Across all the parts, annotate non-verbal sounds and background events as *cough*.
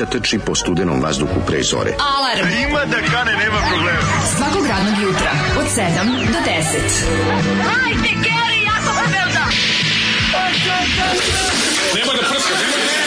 mladića trči po studenom vazduhu pre zore. Alarm! A ima da kane, nema problema. Svakog radnog jutra, od 7 do 10. Hajde, Geri, jako se da! Nema da prska, nema da prska!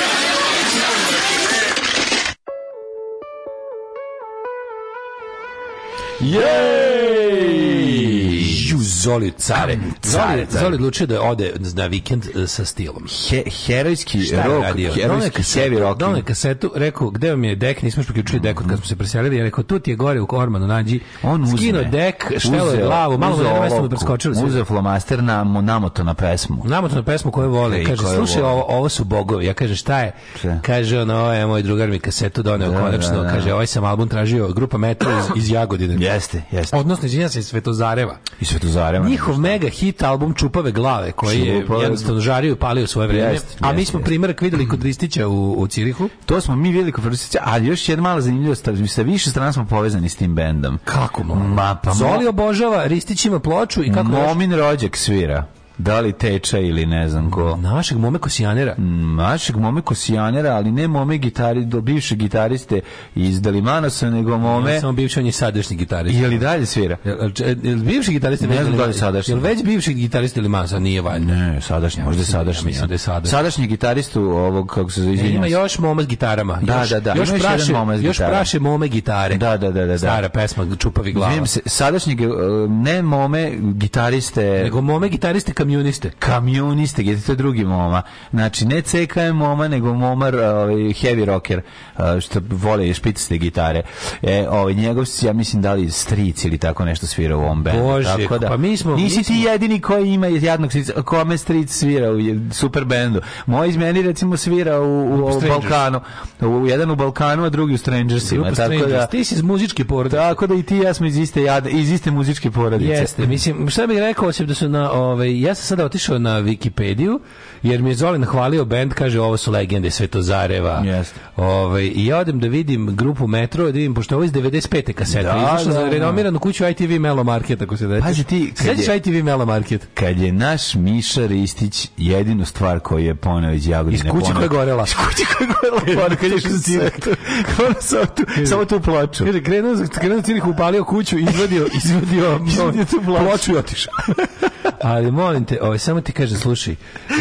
Jej! Juzoli care. Zoli, Zoli odlučio da ode na vikend e, sa stilom. He, herojski radio? herojski sevi rock. Dao kasetu, rekao, gde vam je dek, nismo što ključili dek od kad smo se preselili, ja rekao, tu ti je gore u Kormanu, nađi. On uzme. dek, štelo je glavu, malo na mesto mu preskočili. Uzeo flomaster na, namoto na pesmu. Namoto na pesmu koju voli. kaže, slušaj, ovo, ovo su bogovi. Ja kaže, šta je? Kaže, ono, je moj drugar mi kasetu doneo da, konačno. Da, da. Kaže, ovaj sam album tražio, grupa Metro iz, Jagodine. Jeste, jeste. Odnosno, izvinjam se, Svetozareva. Iz Svetozareva. Njihov mega hit album Čupave glave koji je jednostavno žario i palio svoje vrijeme. Jest, a mi smo primjerak videli kod Ristića u, u Cirihu. To smo mi videli kod Ristića, a još jedna mala zanimljivost, sa više strana smo povezani s tim bendom. Kako? Ma, pa Zoli obožava, Ristić ima ploču i kako Momin još? Rođak svira da li teča ili ne znam ko. Našeg mome kosijanera. Mm, našeg mome kosijanera, ali ne mome gitari, do bivše gitariste iz Dalimanosa, nego mome... Ja samo bivši, on je sadašnji gitarist. Je li dalje svira? Jel, jel bivši gitariste ne znam da li sadašnji. Jel već bivši gitariste ili nije valjda? Ne, sadašnji, možda sadašnji. Ja mislim da je sadašnji. Sadašnji gitaristu ovog, kako se izvinjam. E, ima još moma s gitarama. Da, još, da, da, da. Još, još praše, moma još praše mome gitare. Da, da, da, da, da. Stara pesma, čupavi glava. Izvinim se, sadašnji, e, ne mome gitariste... Nego mome gitariste kamioniste. Kamioniste, gdje to drugi moma. Znači, ne CK je moma, nego momar ovaj, heavy rocker, što vole špiciste gitare. E, ovaj, njegov, ja mislim, da li stric ili tako nešto svira u ovom bendu. Bože, tako da, pa mi smo... Nisi ti jedini koji ima jadnog strica, kome stric svira u super bendu. Moj iz meni, recimo, svira u, u, u Balkanu. U, jedan u Balkanu, a drugi u Strangersima. Tako Strangers. da, ti si iz muzičke porodice. Tako da i ti i ja smo iz iste, jad, iz iste muzičke porodice. Jeste, mislim, šta bih rekao, osim da su na... Ovaj, ja ja sam sada otišao na Wikipediju, jer mi je Zolen hvalio bend, kaže ovo su legende Svetozareva. Jeste. Ove, ovaj, I ja odem da vidim grupu Metro, da vidim, pošto ovo iz 95. kaseta, da, izašla da, za da. renomiranu kuću ITV Melo Market, ako se da. Pazi ti, kad je, ITV Melo Market. Kad je naš Miša Ristić jedinu stvar koju je poneo iz Jagodine. Iz kuće koja je gorela. Iz kuće koja je gorela, *laughs* poneo, kad je samo tu, samo tu ploču. Kaže, krenuo, krenuo cinik, upalio kuću, izvadio, *laughs* izvadio, izvadio tu ploču i otišao. *laughs* Ali molim molim te, ovaj, samo ti kaže, slušaj,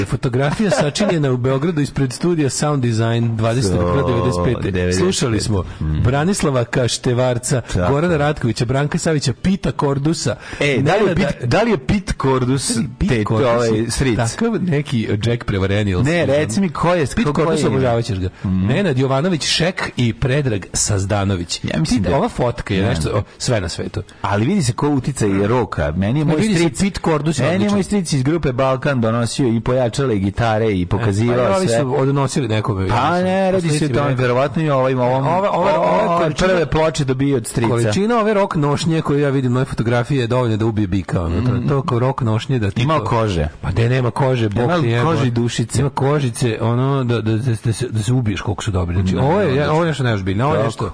fotografija sačinjena u Beogradu ispred studija Sound Design 20.95. Slušali smo mm. Branislava Kaštevarca, Tako. Gorana Ratkovića, Branka Savića, Pita Kordusa. E, da li je Pit, da li je Pit Kordus, da Pit te, Kordus ovaj, sric? Takav neki Jack Prevarenijal. Ne, reci mi ko je. Pit ko, Kordus, ko obožavaćeš ga. Mm. Nenad Jovanović, Šek i Predrag Sazdanović. Ja mislim Pit, da... Ova fotka je ne. nešto, o, sve na svetu. Ali vidi se ko utica i roka. Meni je moj stric... Pit Kordus Meni je moj stric iz grupe Balkan donosio i pojačale gitare i pokazivao e, pa sve. su odnosili nekome. Pa ne, radi se to tome, verovatno i ovaj, ovom, ove, ove, prve ploče dobio od strica. Količina ove rok nošnje koju ja vidim na fotografije je dovoljna da ubije bika. Ono, mm. to, to rok nošnje da Ima to, kože. Pa da nema kože, bok nema ti kože i dušice. Ima kožice, ono, da, da, da, da, se, da se ubiješ koliko su dobri. Znači, ovo je, ovo je nešto neozbiljno, ovo je nešto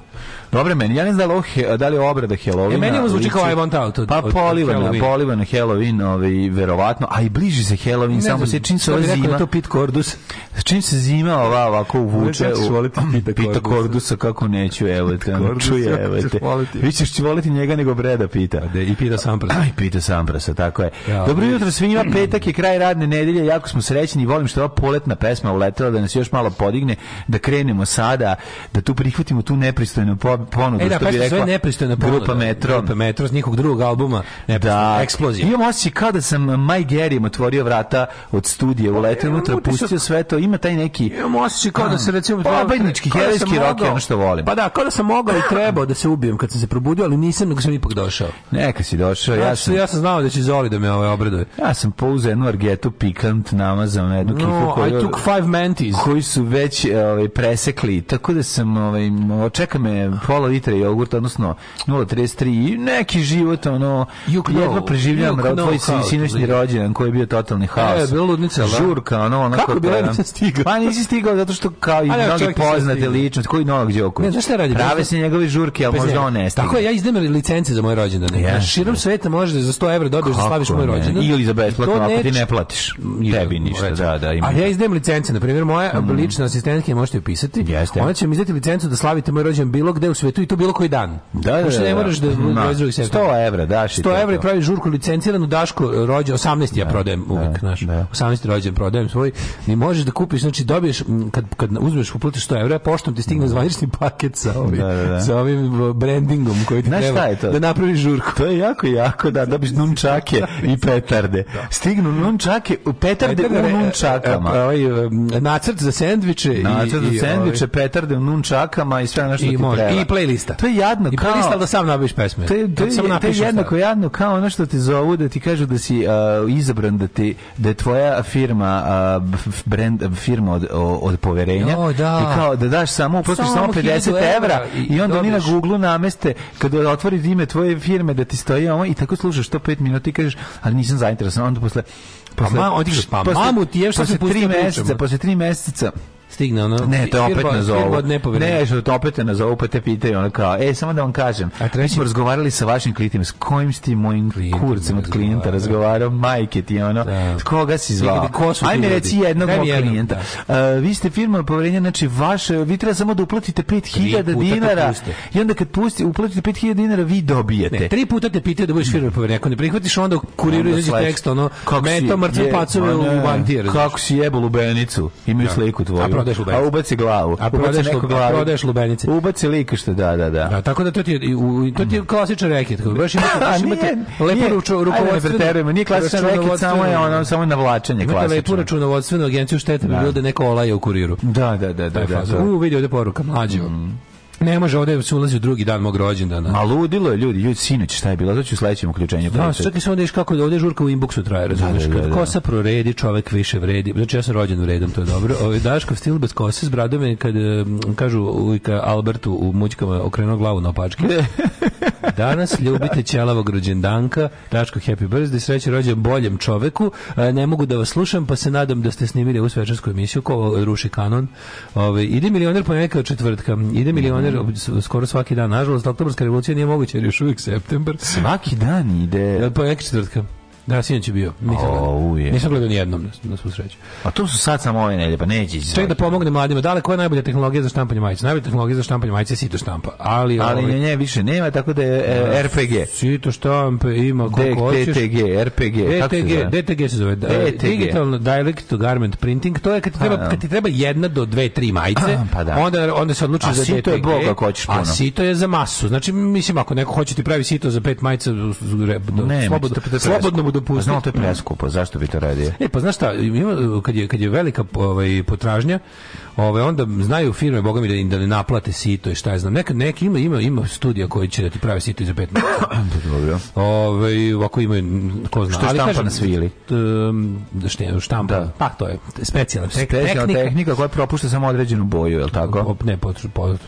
Dobre meni, ja ne znam da li, he, da li je obrada Halloweena. E, meni ovo zvuči kao I want out. Od, pa polivana, polivana Halloween, ovaj, verovatno, a i bliži se Halloween, ne samo se čim se ova zima... Da to Pit Cordus. Čim se zima ova ovako uvuče u *clears throat* Pita Cordusa, kako neću, evo te, čuje, evo te. Vi ćeš ti voliti njega nego Breda Pita. Da, I Pita Samprasa. Aj, Pita Samprasa, tako je. Ja, Dobro jutro svima, petak je kraj radne nedelje, jako smo srećni volim što je ova poletna pesma uletela, da nas još malo podigne, da krenemo sada, da tu prihvatimo tu nepristojnu pobedu ponudu. E, da, što bi rekla, nepristojna ponuda. Grupa Metro. Grupa Metro s njihovog drugog albuma. Da. Eksplozija. Imam osjećaj kao da sam My Gerim otvorio vrata od studije, uletio pa, unutra, pustio sve to. Ima taj neki... Imam osjećaj kao da se recimo... Pa, pobednički, da herojski rock je ono što volim. Pa da, kao da sam mogao i trebao da se ubijem kad sam se probudio, ali nisam, nego sam ipak došao. Neka si došao. Ja znači, sam, ja sam znao da će Zoli da me ovaj obraduje. Ja sam pouzeo jednu argetu pikant namazam na jednu no, kifu koju, I took five mantis. koji su već ovaj, presekli, tako da sam, ovaj, očeka me pola litra jogurta, odnosno 0,33 i neki život, ono, Juk jedva preživljam rod, tvoj sinoćni rođendan koji je bio totalni e, haos. E, bila ludnica, da? Žurka, ono, onako. Kako bila nisam stigao? Pa nisi stigao zato što kao i mnogi poznate ličnosti, koji Novak Đoković. Ne, znaš šta radi? Prave se njegove žurke, ali pa možda on ne stigne. Tako, ja izdem licence za moj rođendan. Ja, širom sveta možeš da za 100 evra dobiješ da slaviš moj rođendan. Ili za besplatno, ako ti ne platiš. Tebi ništa, da, da. Ali ja izdem licence, na primjer, moja mm. lična asistentkinja možete upisati. Ona će mi izdati licencu da slavite moj rođendan bilo gde u svetu i to bilo koji dan. Da, da, da. ne da. moraš da, da. 100 evra daš i 100 evra i pravi žurku licenciranu Daško e, rođe 18 ja da, prodajem da, uvek, znaš. 18 rođen prodajem svoj. Ne možeš da kupiš, znači dobiješ kad kad uzmeš uplatiš 100 evra, poštom ti stigne zvanični paket sa ovim sa ovim e, brendingom koji ti treba da napraviš žurku. To je jako jako da dobiš nunčake i petarde. Stignu nunčake, petarde u e, nunčakama. Ovaj nacrt za sendviče i nacrt za sendviče, ovaj- petarde u nunčakama i sve ono što ti treba. I playlista. To je jadno. I playlista da sam nabiš pesme. To je, da to je, to je jednako stav. jadno kao ono što te zovu da ti kažu da si uh, izabran, da, ti, da je tvoja firma uh, brand, firma od, od poverenja. Oh, da. I kao da daš samo, samo, samo 50 evra, i, i onda dobiš. ni na Google nameste kada otvoriš ime tvoje firme da ti stoji ovo i tako slušaš to 5 minuta i kažeš ali nisam zainteresovan. Onda posle posle, pa, ma, odiš, pa, posle, mamu ti je što se posle 3 meseca, posle 3 meseca stigne ono ne to opet firba, nazovu ne što to opet nazovu pa te pitaju ono kao e samo da vam kažem a treći smo razgovarali sa vašim klijentima s kojim ste mojim Klijentim kurcem od klijenta razgovarao majke ti ono da. koga si zvao ajme reci jednog mog klijenta da. Uh, vi ste firma poverenja znači vaše vi treba samo da uplatite 5000 dinara i onda kad pusti uplatite 5000 dinara vi dobijete ne, tri puta te pitaju da budeš mm. firma poverenja ako ne prihvatiš onda kuriru izađe tekst ono meto mrtve pacove u bandir kako si jebol u benicu imaju da. sliku tvoju prodaješ lubenice. A ubaci glavu. A prodaješ, glavu. prodaješ lubenice. Ubaci što da, da, da. da tako da to ti je, to ti je klasičan reket. Baš imate, *laughs* baš imate lepo rukovodstveno. Nije klasičan reket, samo je ono, samo navlačenje klasično. Imate lepu računovodstvenu agenciju, šteta bi da. bilo da neko olaje u kuriru. Da, da, da. da, da, da, U, vidi ovde poruka, mlađo. Mm. Ne može ovde se ulazi u drugi dan mog rođendana. Ma ludilo je ljudi, ljudi sinoć šta je bilo? Zato ću sledećem uključenju. Da, čekaj samo da vidiš kako ovde žurka u inboxu traje, da, razumeš? Da, da, da, Kad kosa proredi, čovek više vredi. Znači ja sam rođen u redom, to je dobro. Ovaj Daško stil bez kose s bradom kad kažu uvijek Albertu u mućkama okrenuo glavu na opačke. *laughs* Danas ljubite ćelavog rođendanka, Daško Happy Birthday, sreće rođen boljem čoveku. E, ne mogu da vas slušam, pa se nadam da ste snimili ovu svečarsku emisiju ko ruši kanon. ovaj ide milioner ponekad pa četvrtka. Ide milioner mm -hmm. skoro svaki dan. Nažalost, oktobarska revolucija nije moguća jer još uvijek septembar. Svaki dan ide. E, ponekad pa četvrtka. Da, sinoć je bio. Nisam gledao. Nisam gledao nijednom, na, na svu sreću. A to su sad samo ove nelje, pa neće ići. Ček da pomogne mladima. Da li koja je najbolja tehnologija za štampanje majice? Najbolja tehnologija za štampanje majice je sito štampa. Ali, ali ove, ovaj- nje više nema, tako da je e, RPG. Sito štampe ima koliko hoćeš. DTG, RPG. DTG, DTG se zove. DTG. Da, Digital Direct to Garment Printing. To je kad ti treba, kad ti treba jedna do dve, tri majice, pa da. onda, onda se odlučiš za DTG. A sito je boga ako hoćeš puno. A sito je za masu. Znači, mislim, ako neko hoće ti pravi sito za pet majica, pa slobodno mu dopustiti. Znao to je preskupo, zašto bi to radio? E, pa znaš šta, ima, kad je, kad je velika ovaj, potražnja, Ove, onda znaju firme, boga da, im da ne naplate sito i šta je znam. Nekad neki ima, ima, ima studija koji će da ti prave sito za 15. Dobro. *clears throat* Ove, ovako imaju, ko zna. Što je štampa na svili? Ehm, da Što štampa? Da. Pa, to je specijalna tehnika. tehnika koja propušta samo određenu boju, je l' tako? ne,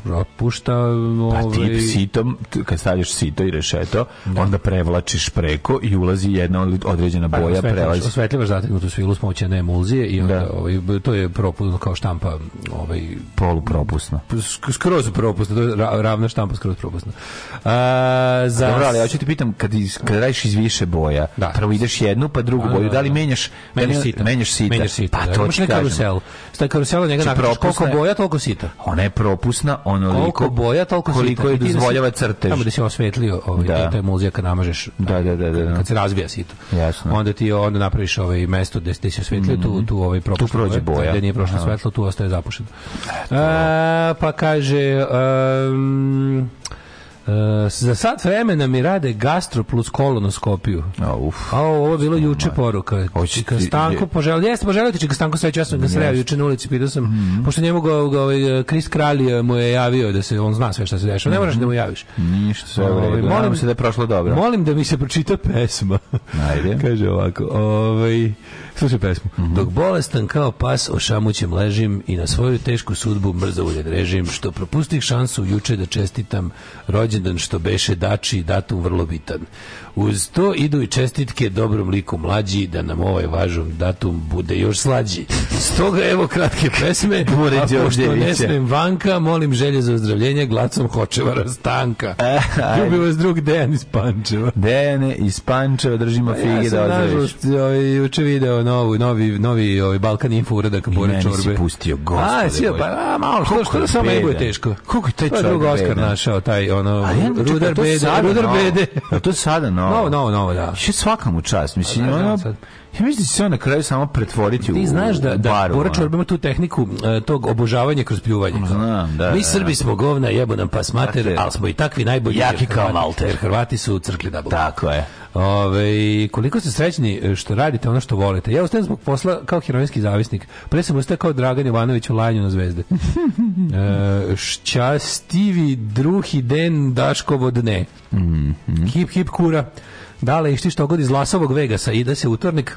propušta... Ove... Pa ti ovaj- sitom, kad stavljaš sito i rešeto, da. onda prevlačiš preko i ulazi jedna određena pa, boja. Pa, osvetljivaš, prelazi... osvetljivaš zategnutu svilu s pomoći emulzije i da. onda, da. ovaj, to je propustno kao štampa ovaj polupropusno. Pa skroz propusno, ravna štampa skroz propusno. A, za Dobro, ali ja ću ti pitam kad iz, kad radiš iz više boja, da. prvo ideš jednu pa drugu boju, da, da li da. menjaš menjaš da sita? Menjaš sita. Menjaš sita. Pa da, to ti karusel. Sta karusela njega znači, koliko boja toliko sita. Ona je propusna, onoliko koliko boja toliko koliko sita. je dozvoljava crtež. Tamo da si osvetlio ovaj da. taj muzej kad namažeš. Da, da, da, da, Kad se razbija sito. Jasno. Onda ti onda napraviš ovaj mesto gde se osvetlio tu mhm. tu ovaj propušteno. Tu prođe boja. Gde nije prošlo svetlo, tu ostaje popušen. A, pa kaže... Um, Uh, za sat vremena mi rade gastro plus kolonoskopiju. A, uf. A ovo je bilo juče maj. poruka. Hoće ka stanku je... poželio. Jeste, poželio ti čeka Stanko sve ja sam ga sreo juče na ulici, pitao sam. Mm -hmm. Pošto njemu ga, ga ovaj Kris Kralj e, mu je javio da se on zna sve šta se dešava. Mm -hmm. Ne moraš da mu mhm. javiš. Ništa, sve ovaj, Molim se da je prošlo dobro. Molim da mi se pročita pesma. Ajde. *laughs* Kaže ovako, ovaj Slušaj pesmu. Mm -hmm. Dok bolestan kao pas ošamućem ležim i na svoju tešku sudbu mrzaulje režim, što propustih šansu juče da čestitam rođendan što beše dači datum vrlo bitan. Uz to idu i čestitke dobrom liku mlađi da nam ovaj važan datum bude još slađi. Stoga evo kratke pesme, *laughs* a pošto ne smem vanka, molim želje za ozdravljenje glacom Hočevara Stanka. *laughs* Ljubi vas drug Dejan iz Pančeva. Dejane iz Pančeva, držimo pa fige ja da ozdraviš. Ovaj, juče video novu, novi, novi ovaj, Balkan Info uradak Bore Čorbe. I meni si pustio gospode. A, si, pa, a, malo, što, što da sam Ebo je teško. Koliko je taj pa čovjek Drug Oskar našao, taj, ono, da rudar bede. Rudar bede. To sada, no? novo, novo, novo, da. Še svaka mu čast, mislim, da, da, ono, Ja mislim da se on na kraju samo pretvoriti u Ti znaš da, da baru, Bora Čorba ima tu tehniku uh, tog obožavanja kroz pljuvanje. Znam, da, Mi da, Srbi da. smo govna, jebo nam pas mater, ali smo i takvi najbolji. Jaki kao Malter. Jer Hrvati su crkli da Tako je. Ove, koliko ste srećni e, što radite ono što volite. Ja ostajem zbog posla kao heroinski zavisnik. Pre sam ustao kao Dragan Jovanović u lanju na zvezde. *laughs* e, šćastivi druhi den Daškovo dne. Mm -hmm. Hip, hip, kura. Dale, išti što god iz Lasovog Vegasa i da se utornik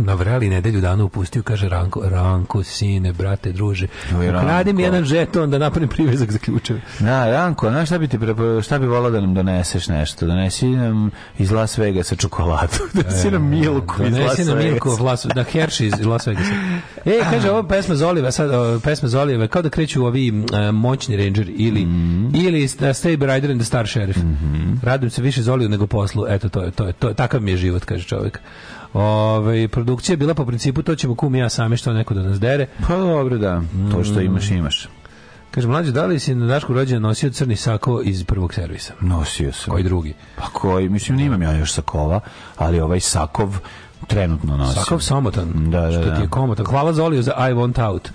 na vreli nedelju dana upustio, kaže Ranko, Ranko, sine, brate, druže, ukradi mi jedan žeton da napravim privezak za ključeve. Na, Ranko, znaš šta bi ti prepo, šta bi volao da nam doneseš nešto? Donesi nam iz Las Vegasa čokoladu, *laughs* donesi nam e, Milku iz Las Vegasa. Milku Las, da Hershey iz Las Vegasa. *laughs* E, kaže, ova pesma Zoliva, sad, o, pesma Zoliva, kao da kreću ovi uh, moćni ranger ili, mm -hmm. ili uh, e, Stable Rider and the Star Sheriff. Mm -hmm. Radim se više Zoliju nego poslu, eto, to je, to je, to je, takav mi je život, kaže čovjek. Ove, produkcija je bila po principu to ćemo kum ja sami što neko da nas dere. Pa dobro da, to što mm. imaš imaš. Kaže, mlađe, da li si na Dašku rođena nosio crni sako iz prvog servisa? Nosio sam. Koji drugi? Pa koji, mislim, nimam ja još sakova, ali ovaj sakov trenutno nosim. Sakov samotan, da, da, što ti je da. komotan. Hvala Zolio za I Want Out.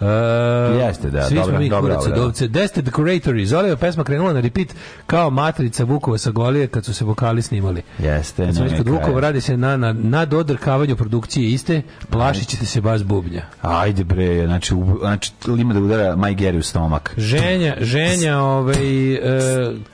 Uh, Jeste, da, svi dobra, smo mi dobra, kuraca, dovce. Da. Death the Decorator iz Oleva pesma krenula na repeat kao matrica Vukova sa Golije kad su se vokali snimali. Jeste. Kad, no, Vukova radi se na, na, na dodrkavanju produkcije iste, plašit ćete se bas bubnja. Ajde bre, znači, u, znači ima da udara Maj Geri u stomak. Ženja, ženja ovaj, uh,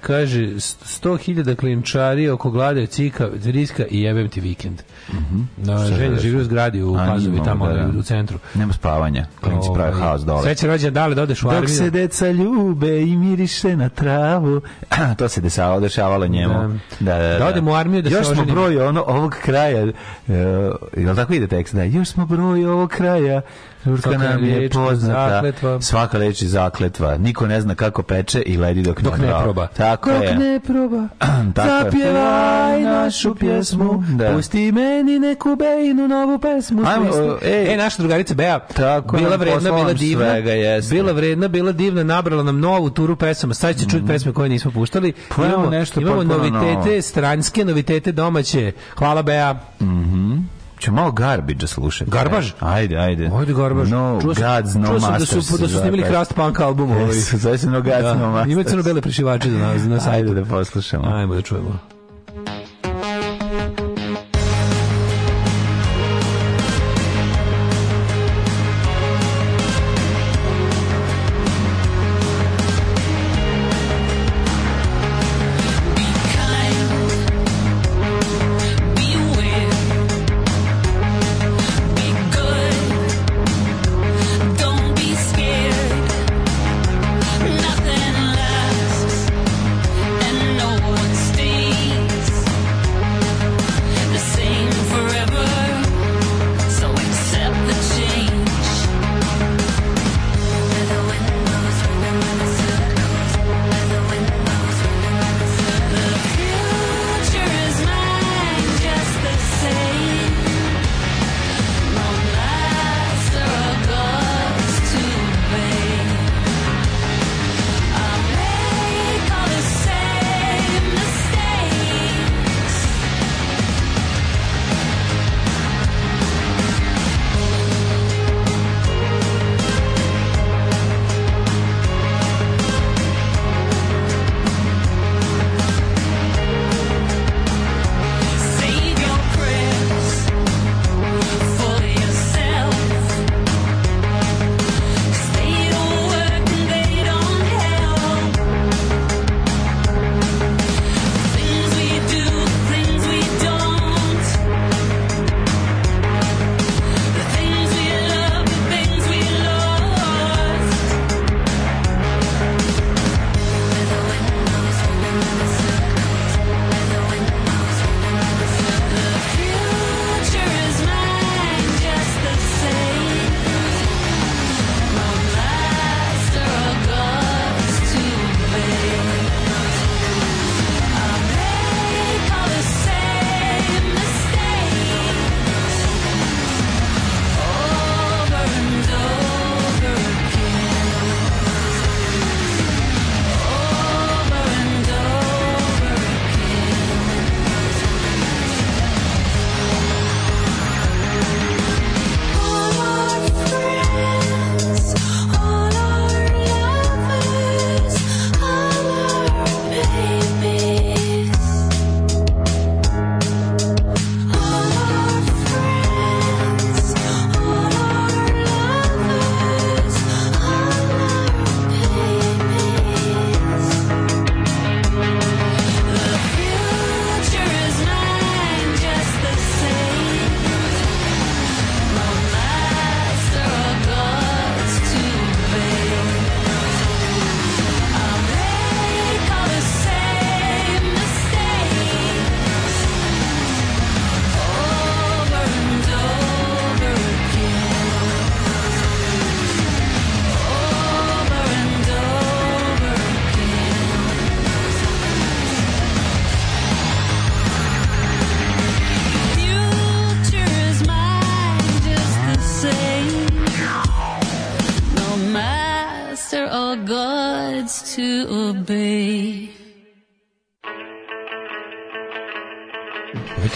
kaže 100.000 klinčari oko glade cika, riska i jebem ti vikend. Mm -hmm. no, ženja da živi u zgradi u Pazovi, tamo da, da. u centru. Nema spavanja, klinci ovaj, pravi je haos dole. Sve će rođen dale da odeš u armiju. Dok se deca ljube i miriše na travu. *clears throat* to se desavalo, dešavalo njemu. Da. da, da, da. da odem u armiju da Još se smo broj ono, ovog kraja, uh, jel tako ide tekst? Da, još smo broj ovog kraja, Turska nam je poznata. Zakletva. Svaka reč je zakletva. Niko ne zna kako peče i ledi dok, dok ne, ne proba. Tako dok je. ne proba. *clears throat* Zapjevaj našu pjesmu. Da. Pusti meni neku Bejinu novu pesmu. Ajmo, ej. E, naša drugarica Beja. Tako bila vredna, bila divna. Svega, jesna. bila vredna, bila divna, nabrala nam novu turu pesama. Sad će čuti mhm. pesme koje nismo puštali. Pa, imamo nešto imamo novitete, novo. stranske novitete domaće. Hvala Beja. Mhm. Mm će malo garbage da slušati. Garbaž? Ajde, ajde. Ajde garbaž. No čuo sam, Gods, no čuo sam da su, da su da, snimili pa- Krast Punk album. Ovaj. Yes, zove se No Gods, da. no Masters. Ima crno-bele prišivače na, na Ajde da poslušamo. Ajmo da čujemo.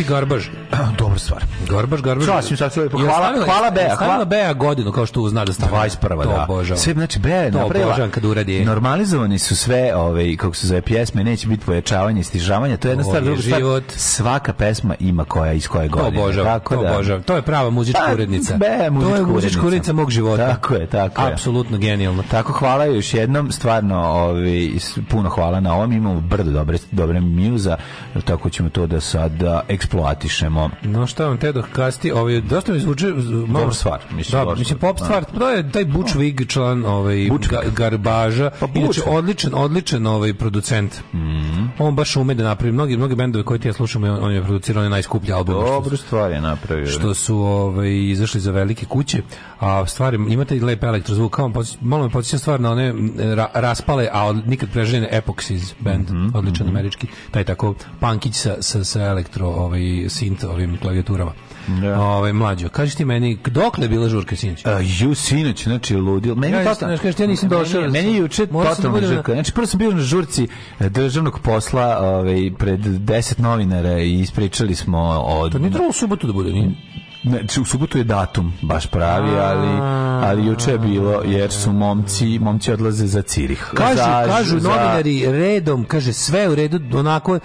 ti Garbaž? Dobra stvar. Garbaž, Garbaž. sam sad sve. Pa hvala, stavila, hvala Bea. Hvala Bea godinu kao što znaš da sta 21. Da, da. Obožavam. Sve znači Bea je napravila. kad uradi. Normalizovani su sve, ove ovaj, kako se zove pjesme, neće biti pojačavanje, stižavanje, to je jedna stvar, druga stvar. Svaka pesma ima koja iz koje godine. Obožavam. Tako da. Obožavam. To je prava muzička pa, urednica. Bea, muzička To je muzička urednica mog života. Tako je, tako je. Apsolutno genijalno. Tako hvala još jednom, stvarno, ovaj puno hvala na ovom, imamo brdo dobre dobre muza tako ćemo to da sada eksploatišemo. No šta vam Tedo Kasti, ovaj, dosta mi zvuče malo Dobar stvar. Mislim, da, mislim pop stvar, to je taj Butch Vig član ovaj, ga, Garbaža, pa, inače odličan, odličan ovaj producent. Mm on baš ume da napravi mnogi mnogi bendovi koje ti ja slušam on, on je producirao one najskuplje albume dobru stvar je napravio što da. su ovaj izašli za velike kuće a stvari imate i lepe elektrozvuk kao malo me podsjeća stvar na one eh, ra, raspale a od, nikad prežene Epoxis band mm -hmm, odličan mm -hmm. američki taj tako pankić sa, sa, sa elektro ovaj synth ovim klavijaturama da. Ovaj mlađo, kažeš ti meni dokle bila žurka sinoć? A ju sinoć, znači ludil. Meni ja, tata, znači kažeš ti ja nisam došao. Da meni, meni juče da totalno žurka. Znači prvo sam bio na žurci eh, državnog posla posla ovaj, pred deset novinara i ispričali smo Od... To nije trebalo subotu da bude, nije? znači u subotu je datum baš pravi, ali ali juče je bilo jer su momci, momci odlaze za Cirih. Kažu, za, kažu za... novinari redom, kaže sve u redu, onako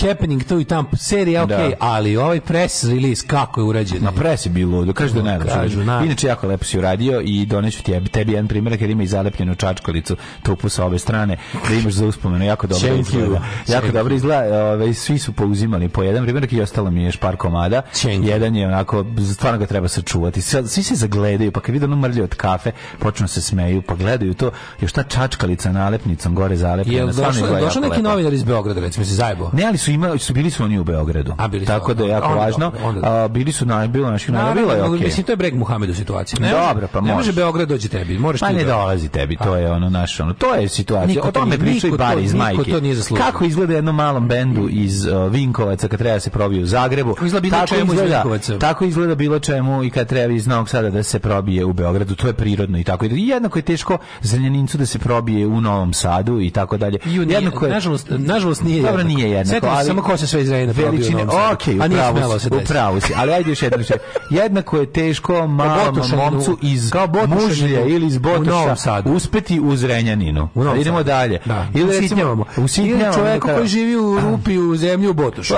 happening to i tam serija, okej, okay, da. ali ovaj press release kako je urađen? Na pres je bilo, da kaže da ne, kažu, na. Da. Inače jako lepo si uradio i doneću ti tebi jedan primjerak jer ima i zalepljenu čačkalicu trupu sa ove strane, da imaš za uspomenu, jako dobro izgleda. Jako dobro izgleda, svi su pouzimali po jedan primjerak i ostalo mi je još par komada. Jedan je onako stvarno ga treba sačuvati. Svi se zagledaju, pa kad vide ono mrlje od kafe, počnu se smeju, pa gledaju to, još ta čačkalica nalepnicom gore zalepljena. Je došao, došao neki novinar iz Beograda, recimo, se zajebo. Ne, ali su imali, su bili su oni u Beogradu. A, bili Tako da je jako važno. Onda, onda. A, bili su na bilo naših na bilo je okej. Okay. Mislim to je breg Muhamedu situacija. Ne, Dobro, pa može. Ne može Beograd doći tebi, moraš pa ti. Pa ne da- dolazi tebi, to je ono naše, ono. To je situacija. Niko o tome pričaju bari iz majke. To nije Kako izgleda jednom malom bendu iz uh, Vinkovaca kad treba da se probiju u Zagrebu? Izgleda tako izgleda, iz tako izgleda bilo čemu i kad treba iz Novog Sada da se probije u Beogradu, to je prirodno i tako. I jednako je teško Zrenjanincu da se probije u Novom Sadu i tako dalje. Ju, nije, jednako je, nažalost, nažalost nije Dobro, jednako. nije jednako. Sjetim ali, samo ko se sve iz Zrenjanina probije u Novom Okay, a nije smelo se Upravo si, ali ajde još jedno. še. Jednako je teško malom momcu iz kao Mužlje ili iz Botoša uspeti u Zrenjaninu. U Novom da Idemo dalje. Da. Ili usitnjavamo. Usitnjavamo. čovjeku koji živi u rupi u zemlju u Botošu.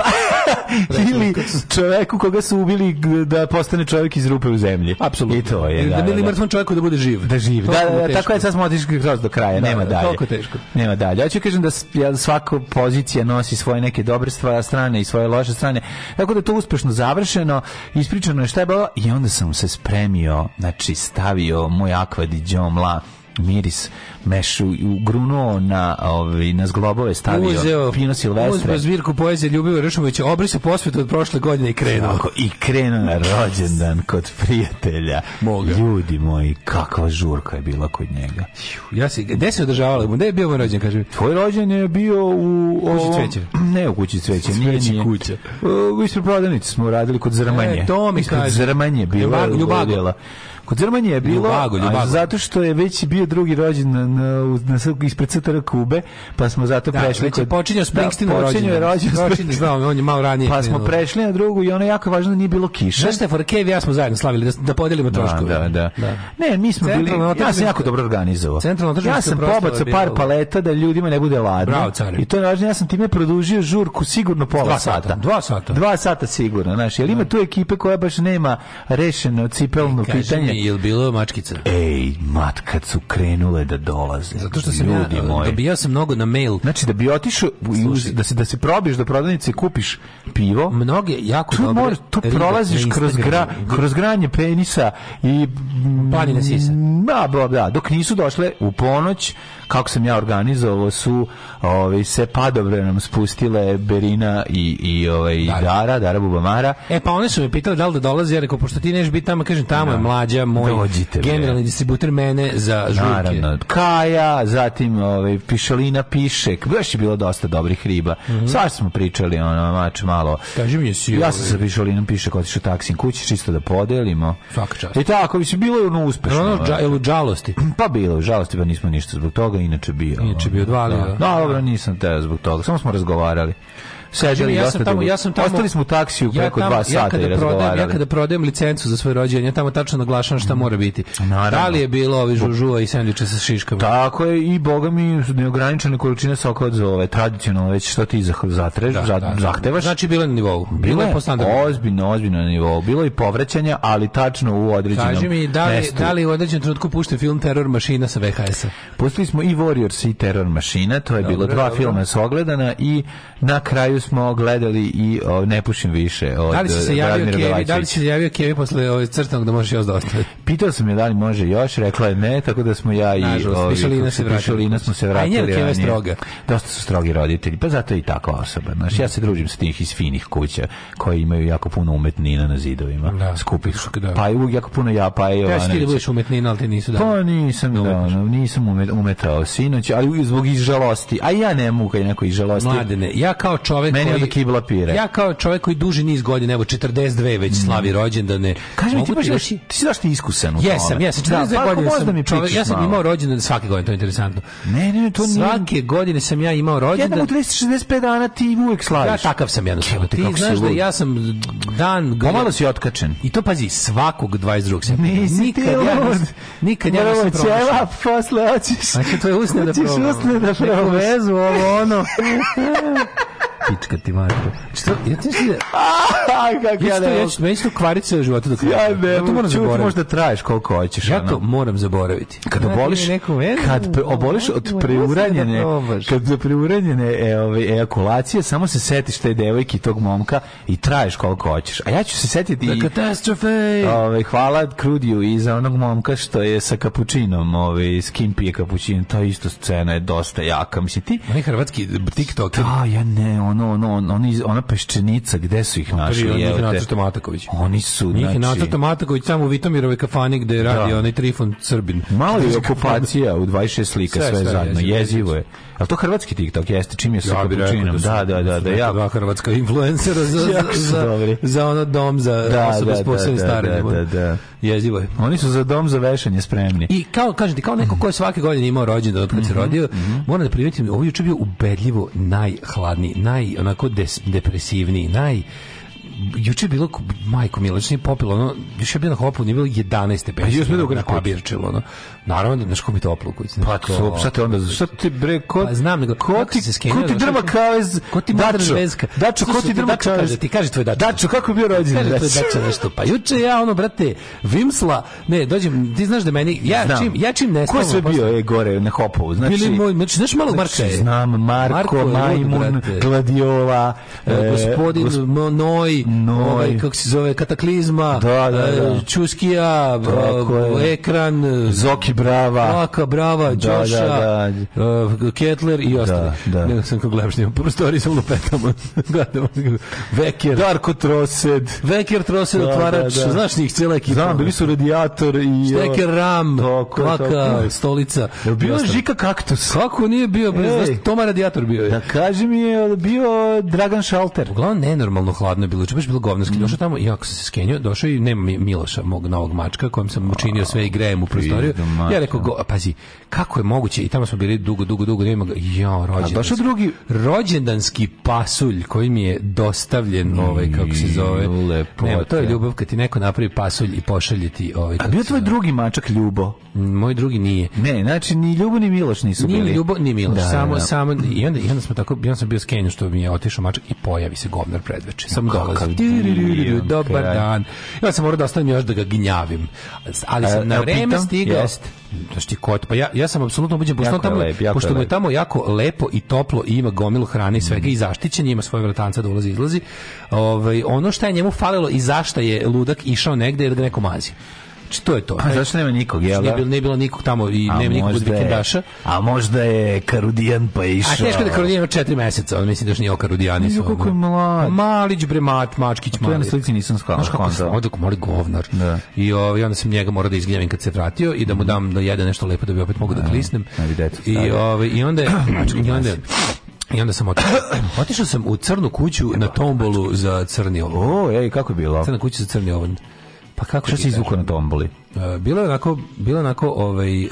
*laughs* ili čovjeku koga su ubili da postane čovjek iz rupe u zemlji. Apsolutno. I to je. Da, da, da, da. mrtvom čovjeku da bude živ. Da živ. Da, da, tako je sad smo otišli kroz do kraja, da, nema da, dalje. Toliko teško. Nema dalje. Ja ću kažem da svaka pozicija nosi svoje neke dobre strane i svoje loše strane. Tako da je to uspešno završeno, ispričano je šta je bilo i onda sam se spremio, znači stavio moj akvadiđomla miris mešu u grunuo na ovaj na zglobove stavio uzeo, Pino Silvestre. Uzeo zbirku poezije Ljubivo Ršumović, obrisao posvetu od prošle godine i krenuo. Tako, I krenuo na rođendan kod prijatelja. Moga. Ljudi moji, kakva žurka je bila kod njega. Ja se gde se održavala? Gde je bio moj rođendan, kaže? Tvoj rođendan je bio u kući cveće. Ne u kući cveće, nije ni kuća. E, u ispred prodavnice smo radili kod Zrmanje. E, to mi kaže. Zrmanje bila. Ljubagova. Kod Zrmanje je bilo, ljubago, ljubago. zato što je već bio drugi rođen na, na, na, ispred CTR Kube, pa smo zato da, prešli. Već je da, Springsteen da, je rođen. Rođen, znam, on je malo ranije. Pa smo prešli na drugu i ono je jako važno da nije bilo kiše. Znaš, Stefan, Kev ja smo zajedno slavili, da, da podelimo da, troškove. Da, da, da, Ne, mi smo bili, ja sam jako dobro organizovao. Centralno ja sam pobacao par paleta da ljudima ne bude ladno. Bravo, I to je važno, ja sam time produžio žurku sigurno pola dva sata. Dva sata. Dva sata sigurno, znaš, jer ima da. tu ekipe koja baš nema rešeno cipelno pitanje jel bilo mačkica? Ej, mat, kad su krenule da dolaze. Zato što sam ljudi ja, moji. Dobijao sam mnogo na mail. Znači da bi otišao da se da se probiš do prodavnice kupiš pivo. Mnoge jako tu dobro. tu prolaziš kroz gra, kroz granje penisa i planine sisa. Da, da, dok nisu došle u ponoć kako sam ja organizovao su ovaj se padobre nam spustile Berina i i ovaj i da, da. Dara, Dara Bubamara. E pa oni su me pitali da li da dolazi, ja rekao pošto ti neš biti tamo, kažem tamo je da. mlađa moj Dođite, generalni distributer mene za žurke. Naravno, Kaja, zatim ovaj Pišalina Pišek, baš je bilo dosta dobrih riba. Mm -hmm. Sva smo pričali ono mač malo. Kaži mi jesi. Ja sam ovaj- sa Pišalinom Pišek otišao taksim kući čisto da podelimo. Svaka čast. I tako bi se bilo ono uspešno. Ono, ono džalosti. Pa bilo, žalosti pa nismo ništa zbog toga inače bio. Inače bio dva, ali da. Da. da. Dobro, nisam te zbog toga, samo smo razgovarali sedeli ja sam tamo, ja sam tamo, ostali smo u taksiju preko ja tamo, dva sata ja kada prodajem, Ja kada prodajem licencu za svoje rođenje, ja tamo tačno naglašavam šta mora biti. Naravno. Da li je bilo ovi žužuva i sendviča sa šiškama? Tako je i boga mi neograničena količina soka od zove, tradicionalno već što ti zatreš, da, za, da, da, zahtevaš. Znači bilo je na nivou. Bilo, bilo je po standardu. Ozbiljno, ozbiljno na nivou. Bilo je povraćanja, ali tačno u određenom Kaži mi, da li, mestu. da li u određenom trenutku pušten film Terror mašina sa VHS-a? Pustili smo i Warriors i Terror mašina, to je dobro, bilo dva dobro. filma s ogledana i na kraju smo gledali i o, ne pušim više od Da li se javio Kevi, da li se javio Kevi posle ove ovaj, crtnog da može još da ostavi? Pitao sam je da li može još, rekla je ne, tako da smo ja i Nažalost, pišalina se vratili. vratila. smo se vratili. A i je stroga. Dosta su strogi roditelji, pa zato je i takva osoba. Znaš, ja se družim sa tih iz finih kuća koji imaju jako puno umetnina na zidovima. Da, skupih. Da. Pa je jako puno ja, pa je Jovanović. Ja si ti da budeš umetnina, al ti nisu da. Pa nisam, da, da, nisam umetao sinoć, ali zbog izžalosti. A ja ne mogu kad neko izžalosti. Mladene, ja kao čovek čovjek Meni koji, kibla pire. Ja kao čovjek koji duži niz godina, evo 42 već mm. slavi rođendane. Kaži mi ti baš još, ti si daš ti iskusan u tome. Jesam, jesam, 42 da, godine sam čovjek, ja sam imao rođendan svake godine, to je interesantno. Ne, ne, to nije. Svake godine sam ja imao rođendan. Jednom u 365 dana ti uvijek slaviš. Ja takav sam jednostavno. Ti znaš da ja sam dan... Pomalo si otkačen. I to pazi, svakog 22. septembra. Nisi ti lud. Nikad ja nisam prošao. posle hoćeš. Znači, to je usne da probavam. Hoćeš usne da, da probavam. Neku vezu, ovo ono. *laughs* Pička ti mačka. Što? Ja ti se... Da- aj, kako ja da ne... Ja ću meni kvarice u život do kraja. Ja ne, ja to moram zaboraviti. Možda traješ koliko hoćeš. Ja to moram zaboraviti. Kad oboliš, kad oboliš od da preuranjene, kad preuranjene e, ejakulacije, samo se setiš te devojke i tog momka i traješ koliko hoćeš. A ja ću se setiti... i katastrofe! Ove, hvala Krudiju i za onog momka što je sa kapučinom, ove, skin kim pije kapućin. Ta isto scena je dosta jaka. Mislim, ti... Oni hrvatski TikToker. Da, ja ne, ono, ono, ono, ona peščenica gde su ih našli? Njih je Nacrta Mataković. Oni su, njih znači... Njih je Nacrta Mataković samo u Vitomirove kafani gde je radio da. onaj Trifon Srbin. Malo je okupacija u 26 slika sve, sve, sve zajedno, jezivo, je. Ali to hrvatski TikTok jeste, čim je sa ja kapučinom. Da, da, da, da, ja. Dva hrvatska influencera za, za, za, za ono dom za da, osobe da, s posebnim da, starenjem. Da, da, da. Jezivo je. Oni su za dom za vešanje spremni. I kao, kažem ti, kao neko ko je svake godine imao rođendan od kad se rodio, moram da primetim, ovo juče bio ubedljivo najhladniji, naj naj onako des, depresivniji, naj juče bilo majko Milović popilo ono više je bilo na hopu nije bilo 11 stepeni a još bilo ga pabirčilo ono naravno da nešto mi toplo u kući pa to šta te onda šta ti bre ko pa, znam nego ko ti se skenira ko ti drma kao iz ko ti madra zvezka dačo ko ti drma kao ti kaže tvoj dačo dačo kako bio rođen kaže tvoj dačo nešto pa juče ja ono brate vimsla ne dođem ti znaš da meni ja znam. čim ja čim ne ko sve bio e gore na hopu znači bili moj znači znaš malo Marka znači, znam Marko Majmun Gladiola e, gospodin e, Monoj no, ovaj, kako se zove, kataklizma, da, da, e, da. Čuskija, e, ekran, e, Zoki Brava, Laka Brava, Đoša, da, da, da. Ketler i da, ostali. Da, *laughs* da. sam kako gledaš, nema da. prostori sa lupetama. Gledamo. Veker. Darko Trosed. Veker Trosed, otvarač, znaš njih cijela ekipa. Znam, bili su radijator i... Steker Ram, tako, Laka, tako. Stolica. Je bio Žika Kaktus? Kako nije bio? Bez, znaš, Toma radijator bio je. Da kaži mi je bio Dragan Šalter. Uglavnom, nenormalno hladno je bilo. Čup baš bilo govno. Mhm. Došao tamo, ja sam se skenio, došao i nema Miloša, mog novog mačka, kojem sam učinio sve i grejem u prostoriju. Ja rekao, go, pazi, kako je moguće, i tamo smo bili dugo, dugo, dugo, nema ga, ja, rođendanski. Došao drugi rođendanski pasulj koji mi je dostavljen, ovaj, kako se zove. Lepo. Nema, to je ljubav kad ti neko napravi pasulj i pošalje ti ovaj. A bio tvoj drugi mačak Ljubo? Mm, moj drugi nije. Ne, znači ni Ljubo ni Miloš nisu bili. Ni Ljubo ni Miloš, da, da, samo, da. samo, i onda, i onda smo tako, ja sam bio skenio što mi je otišao mačak i pojavi se govnar predveče. Samo dolazi. Dobar dan. Ja sam morao da ostavim još da ga gnjavim. Ali sam e, na vreme stigao. Znaš ti kot, pa ja, ja sam apsolutno ubeđen, pošto, tamo, lep, pošto mu je tamo jako lepo i toplo i ima gomilu hrane i svega mm. i zaštićen, ima svoje vratanca da ulazi izlazi. Ove, ovaj, ono što je njemu falilo i zašto je ludak išao negde je da ga neko mazi. Znači, to je to. A zašto nema nikog, jel? Znači, nije da? bilo, nije bilo nikog tamo i a nema nikog od vikendaša. A možda je Karudijan pa išao. A teško da Karudijan ima četiri meseca, on misli da još nije o Karudijani. Nije kako je mlad. Malić bre, mat, mačkić, malić. To ja na slici nisam shvalao. Znaš kako sam odok, moli govnar. Da. I, o, I onda sam njega morao da izgnjavim kad se vratio i da mu mhm. dam da jede nešto lepo da bi opet mogu da, da klisnem. Da I, o, i onda je, *clears throat* i onda je, i onda sam otišao. Otišao sam u crnu kuću na tombolu za crni ovan. O, ej, kako je bilo? Crna kuća za crni ovan. Pa kako što si izvukao na tomboli? E, bilo je onako bilo onako ovaj uh,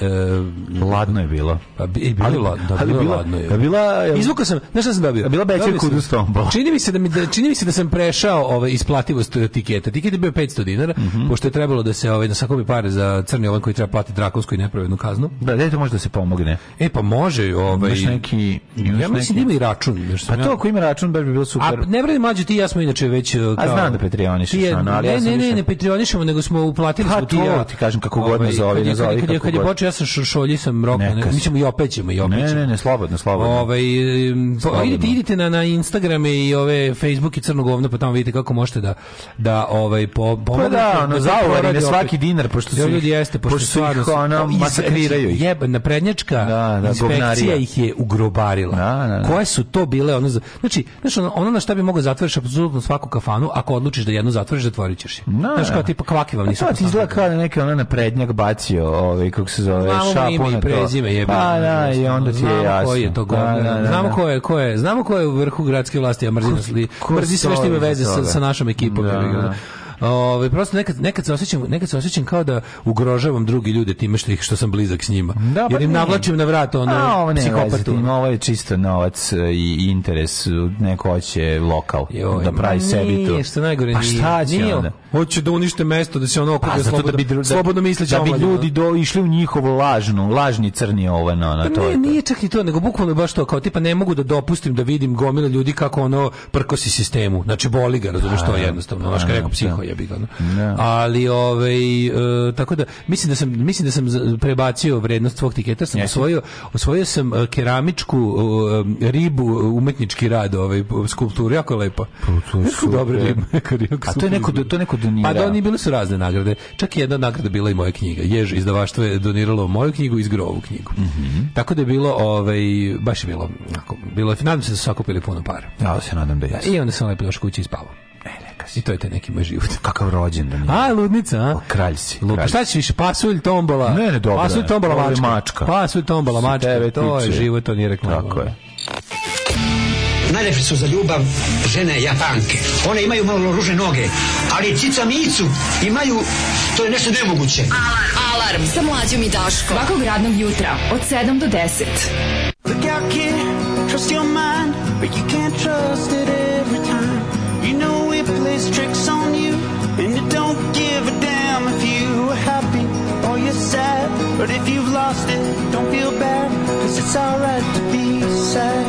ladno je bilo. Pa i bilo ali, la, da bilo bila, ladno je. Bila Izvukao sam, znaš šta sam dobio? Bila beća kod u Čini mi se da mi da, čini mi se da sam prešao ovaj isplativost e, tiketa. Tiket je bio 500 dinara, mm -hmm. pošto je trebalo da se ovaj na da sakupi pare za crni ovan koji treba platiti drakonsku i nepravednu kaznu. Da, da to može da se pomogne. E pa može, ovaj Baš neki Ja mislim da ima i račun, pa to ako ima račun baš bi bilo super. A ne vredi mlađi ti ja smo inače već kao, A znam da Patreonišeš, ali ne, ja sam ne, ne, ne, ne Patreonišemo, nego smo uplatili pa smo ti ti kažem kako god ovaj, nazovi, nazovi kako Kad je počeo, ja sam šolji, sam rokao, mi ćemo i opet ćemo, i opet Ne, ne, ne, slobodno, slobodno. Ovaj, pa idite, idite na, na Instagram i ove Facebook i Crno govno, pa tamo vidite kako možete da, da ovaj, po, pomognete. Pa da, ono, da zauvori na svaki dinar, pošto su ljudi jeste, pošto su ih, ono, masakriraju ih. Jeb, naprednjačka da, da, inspekcija ih je ugrobarila. Da, da, da. Koje su to bile, ono, znači, znači, ono, ono na šta bi mogao zatvoriš apsolutno svaku kafanu, ako odlučiš da jednu zatvoriš, zatvorićeš je. Da, znaš, kao da. tipa kvaki vam nisu. To ti izgleda kao neka je ona na prednjak bacio, ovaj kako se zove, Znamo šapu ime i prezime je. Pa da, i onda ti je jasno. Koji je to da, da, da, Znamo da. ko je, ko je. Znamo ko je u vrhu gradske vlasti, a mrzimo da mrzi sve što ima veze sa, sa našom ekipom. Da, da. Ove, prosto nekad, nekad, se osjećam, nekad se osjećam kao da ugrožavam drugi ljude time što, ih, što sam blizak s njima. Da, pa Jer im navlačim na vrat ono, A, ovo ne psihopatu. Veze, ovo je čisto novac e, i interes. E, neko hoće lokal Joj, da pravi sebi to. Što najgore, pa šta će nije, onda? Hoće da unište mesto, da se ono okupe pa, slobodno, da bi, da, slobodno misleće. Da, da bi ljudi da. do, išli u njihovu lažnu, lažni crni ovo, na, na pa, to. Ne, nije čak i to, nego bukvalno baš to, kao tipa ne mogu da dopustim da vidim gomila ljudi kako ono prkosi sistemu. Znači boli ga, razumiješ to pa, jednostavno. Znaš pa, kao rekao da. psiho ja ga. No. Da. Ali ovaj e, tako da mislim da sam mislim da sam prebacio vrednost svog tiketa, sam yes. osvojio, osvojio sam e, keramičku e, ribu e, umetnički rad ovaj skulpturu jako lepo. Pa, Dobre ribe. *laughs* A to je neko to neko donirao. Pa da oni bile su razne nagrade. Čak i jedna nagrada bila i moja knjiga. Jež izdavaštvo je doniralo moju knjigu i Zgrovu knjigu. Mm -hmm. Tako da je bilo ovaj baš je bilo onako bilo je nadam se da su sakupili puno para. Ja se nadam da, da jesu. I onda sam lepo došao kući i spavao. I to je taj neki moj život. Kakav rođendan. da A, ludnica, a? O, pa, kralj si. Kralj. Šta ćeš više? Pasulj, tombola. Ne, ne, dobro. Pasulj, tombola, ne, mačka. mačka. Pasulj, tombola, mačka. Tebe, to je život, to nije reklama. Tako je. Najlepše su za ljubav žene japanke. One imaju malo ruže noge, ali cica micu imaju, to je nešto nemoguće. Alarm, alarm sa mlađom i Daško. Svakog radnog jutra od 7 do 10. Look out kid, trust your mind, but you can't trust it But if you've lost it, don't feel bad, cause it's alright to be sad.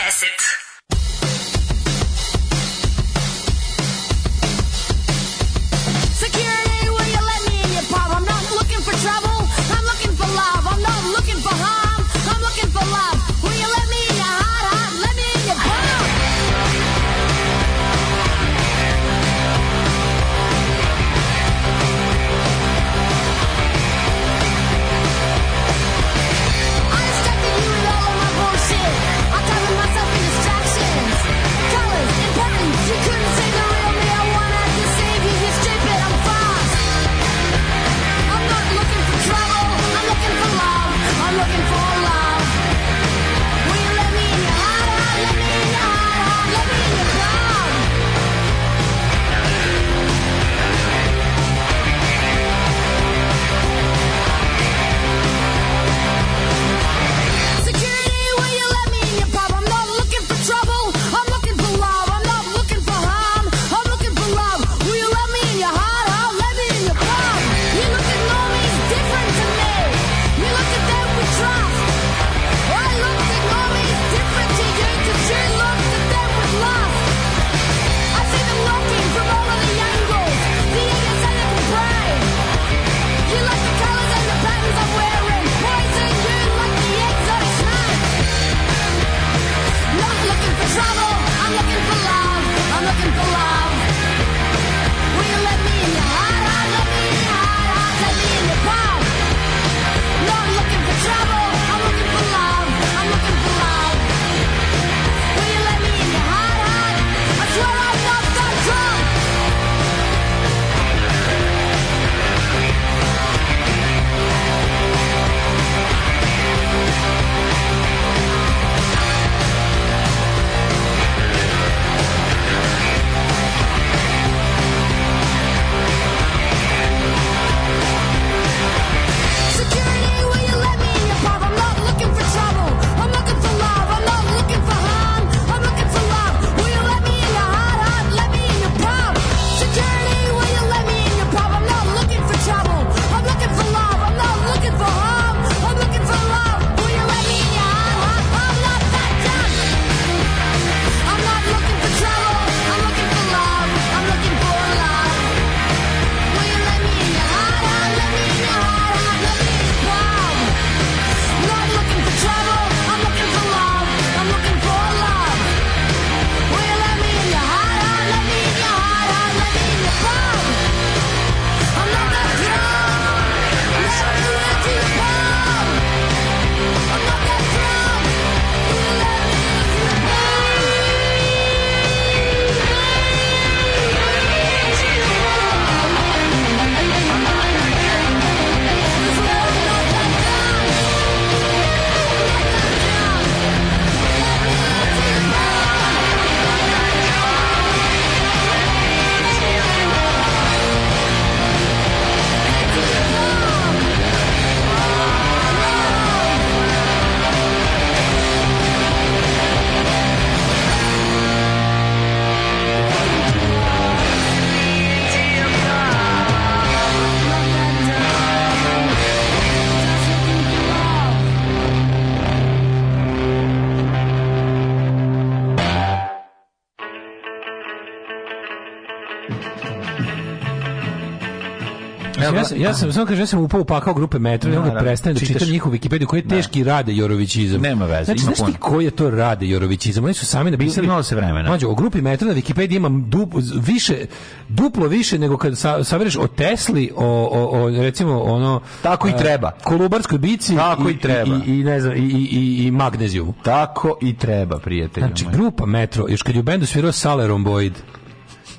sam, ja sam, samo kažem, ja sam upao pakao grupe metro, ja ga prestanem da čitam njihovu Wikipediju, koji je da. teški rade Jorovićizam. Nema veze, znači, ima znaš ti koji je to rade Jorovićizam? Oni su sami napisali... malo se vremena. Mađo, o grupi metro na Wikipediji imam duplo više, duplo više nego kad sa, savereš o Tesli, o, o, o, recimo, ono... Tako i treba. Kolubarskoj bici. Tako i, i treba. I, i, ne znam, i, i, i magnezijumu. Tako i treba, prijatelju. Znači, grupa metro, još kad je u bendu svirao Salerom Boyd,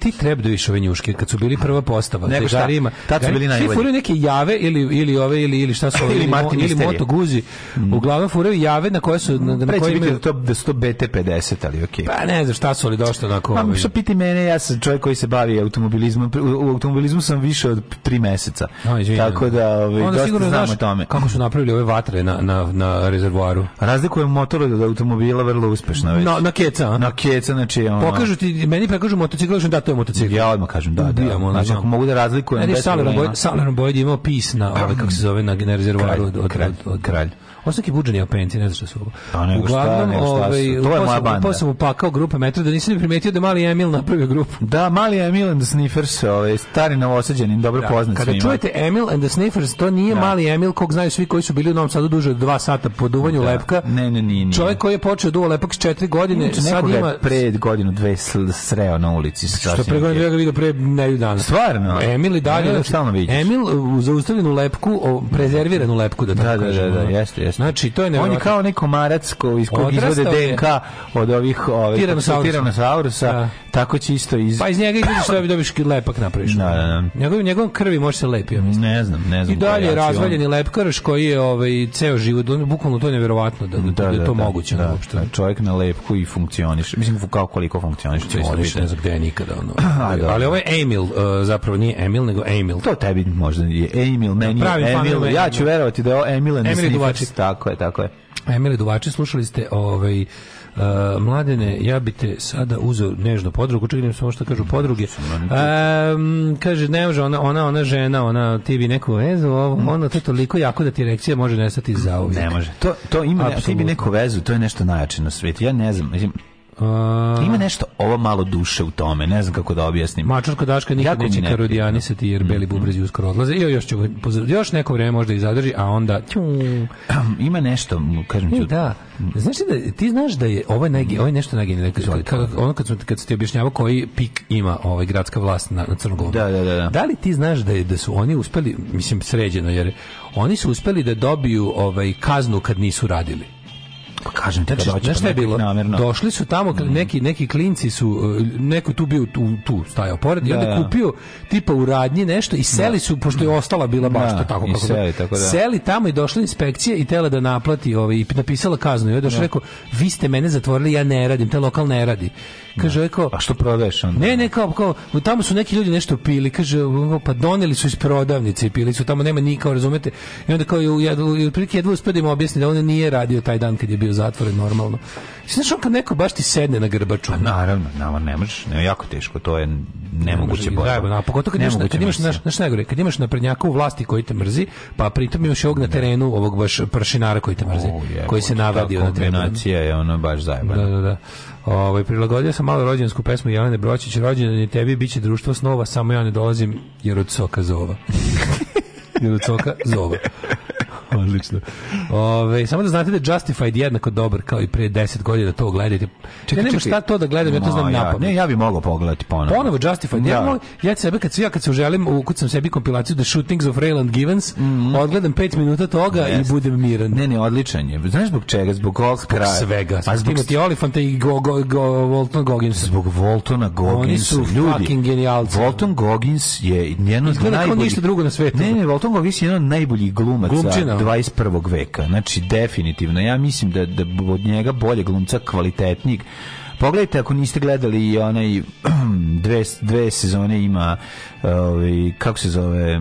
ti trebdoviš da ove njuške kad su bili prva postava nego šta garima, tad su bili najbolji furaju neke jave ili ili ove ili ili šta su *laughs* ove, ili, Martin ili, ili moto guzi mm. uglavnom furaju jave na koje su na, na koje imaju da to da su BT 50 ali ok pa ne znam šta su ali došlo onako pa što piti mene ja sam čovjek koji se bavi automobilizmom u, u automobilizmu sam više od 3 meseca no, tako da ovaj dosta sigurno znam znaš, o tome kako su napravili ove vatre na na na rezervoaru razlikujem motor od automobila vrlo uspešno već na na keca na keca znači ono pokažu ti meni prekažu motocikl da to je motocikl. Ja odmah kažem, da, da. Ubijamo, znači, ako mogu da razlikujem... Ne, Salerom Bojed imao pis na, ovaj, kako se zove, na, na rezervoaru. Kralj, od, od, kralj. Ovo su neki buđani openci, ne znam šta su ovo. No, Uglavnom, šta, šta ovaj, su. to je moja banda. Posle sam upakao grupe metra, da nisam primetio da mali Emil napravio grupu. Da, mali Emil and the Sniffers, ovaj, stari novosađeni, dobro da, poznat Kada svima. čujete Emil and the Sniffers, to nije da. mali Emil, kog znaju svi koji su bili u Novom Sadu duže od dva sata po duvanju da. lepka. Ne, ne, ne, ne. Čovjek koji je počeo duva lepak s četiri godine, Inače, sad ima... pre godinu, dve sreo na ulici. Što pre godinu, dve ga vidio pre neju dana. Stvarno? Emil i dalje. Znači, Emil, znači, Emil u zaustavljenu lepku, prezerviranu lepku, da tako da, da, da, da, jeste, jeste. Znači, to je nevjerojatno. On je kao neko marac ko iz kog izvode DNK od ovih ovaj, tiranosaurusa. tiranosaurusa da. tako će isto iz... Pa iz njega izvodiš da bi dobiš lepak napraviš. Da, da, da. Njegov, njegovom krvi može se lepi, mislim. Ne znam, ne znam. I dalje je razvaljeni lepkarš koji je ovaj, ceo život, bukvalno to je nevjerovatno da, da, da je da, to da, moguće. Da, uopšte. da, čovjek na lepku i funkcioniš. Mislim, kao koliko funkcioniš. Funkcioniš, ne znam gde je nikada. Ono. *clears throat* ali, ali ovo je Emil, uh, zapravo nije Emil, nego Emil. To tebi možda je Emil, meni je Emil. Ja ću verovati da je Emil, ne Tako je, tako je. Emili Duvači, slušali ste ovaj, Uh, mladene, ja bi te sada uzeo nežno podrugu, čekaj samo što kažu podruge. Um, kaže, ne može, ona, ona, ona žena, ona, ti bi neku vezu, ovo, mm. ono, to je toliko jako da ti erekcija može nestati za Ne može. To, to ima, ti bi neku vezu, to je nešto najjače na svijetu. Ja ne znam, mislim, A... Ima nešto ovo malo duše u tome, ne znam kako da objasnim. Mačurka Daška nikad jako neće karodijanisati jer mm -hmm. beli bubrezi uskoro odlaze. I još, ću, još neko vrijeme možda i zadrži, a onda... Ima nešto, kažem ću. E, da. Znaš da, ti znaš da je ovo, naj, ovo je nešto najgenije. Ono kad, su, kad se ti objašnjava koji pik ima ovaj, gradska vlast na, na Crnogovu. Da, da, da, da. Da li ti znaš da, je, da su oni uspeli, mislim sređeno, jer oni su uspeli da dobiju ovaj, kaznu kad nisu radili. Pa kažem ti, znači, da šta je bilo? Namerno. Došli su tamo, mm. neki, neki klinci su, e, neko tu bio tu, tu stajao pored, da, i onda da. kupio tipa u radnji nešto i seli da. su, pošto je ostala bila baš da, to tako kako seli, tako da. seli tamo i došla inspekcija i tela da naplati ovaj, i napisala kaznu. I onda je rekao, vi ste mene zatvorili, ja ne radim, te lokal ne radi. Kaže, da. rekao... A što prodaješ onda? Ne, ne, kao, kao, tamo su neki ljudi nešto pili, kaže, pa doneli su iz prodavnice i pili su, tamo nema nikao, razumete? I onda kao, je ja, ja, ja, ja, ja, ja, ja, ja, ja, ja, ja, ja, u zatvore normalno. Znaš, on kad neko baš ti sedne na grbaču. A pa naravno, nama ne možeš, ne, jako teško, to je nemoguće ne borba. Da, pogotovo kad, ne imaš, kad imaš, naš, naš najgore, kad imaš naprednjaka u vlasti koji te mrzi, pa pritom imaš ovog na da. terenu, ovog baš pršinara koji te mrzi, o, koji se navadio na terenu. kombinacija je ono baš zajebana. Da, da, da. Ovaj prilagodio sam malo rođensku pesmu Jelene Bročić, rođendan je tebi, biće društvo snova, samo ja ne dolazim jer od soka zova. *laughs* jer od soka zova. *laughs* Odlično. Ove, samo da znate da je Justified jednako dobar kao i pre 10 godina to gledajte. Čekaj, ja nemam šta to da gledam, ja to znam ja, Ne, ja bih mogao pogledati ponovo. Ponovo Justified. Da. Ja, mogu, ja sebe kad ja kad se želim, ukucam sebi kompilaciju The Shootings of Rayland Givens, mm -hmm. odgledam 5 minuta toga yes. i budem miran. Ne, ne, odličan je. Znaš zbog čega? Zbog ovog kraja. Svega. Pa zbog Timothy Olyphanta i go, go, go, Walton Goggins. Zbog Waltona Goggins. Oni su ljudi. fucking genijalci. Walton Goggins je jedno od najboljih. ništa drugo na svetu. Ne, ne, Walton Goggins je jedan od najboljih glumaca. Glumčina, 21. veka. Znači, definitivno. Ja mislim da, da od njega bolje glumca, kvalitetnijeg. Pogledajte ako niste gledali onaj *clears throat* dve, dve sezone ima ovaj, kako se zove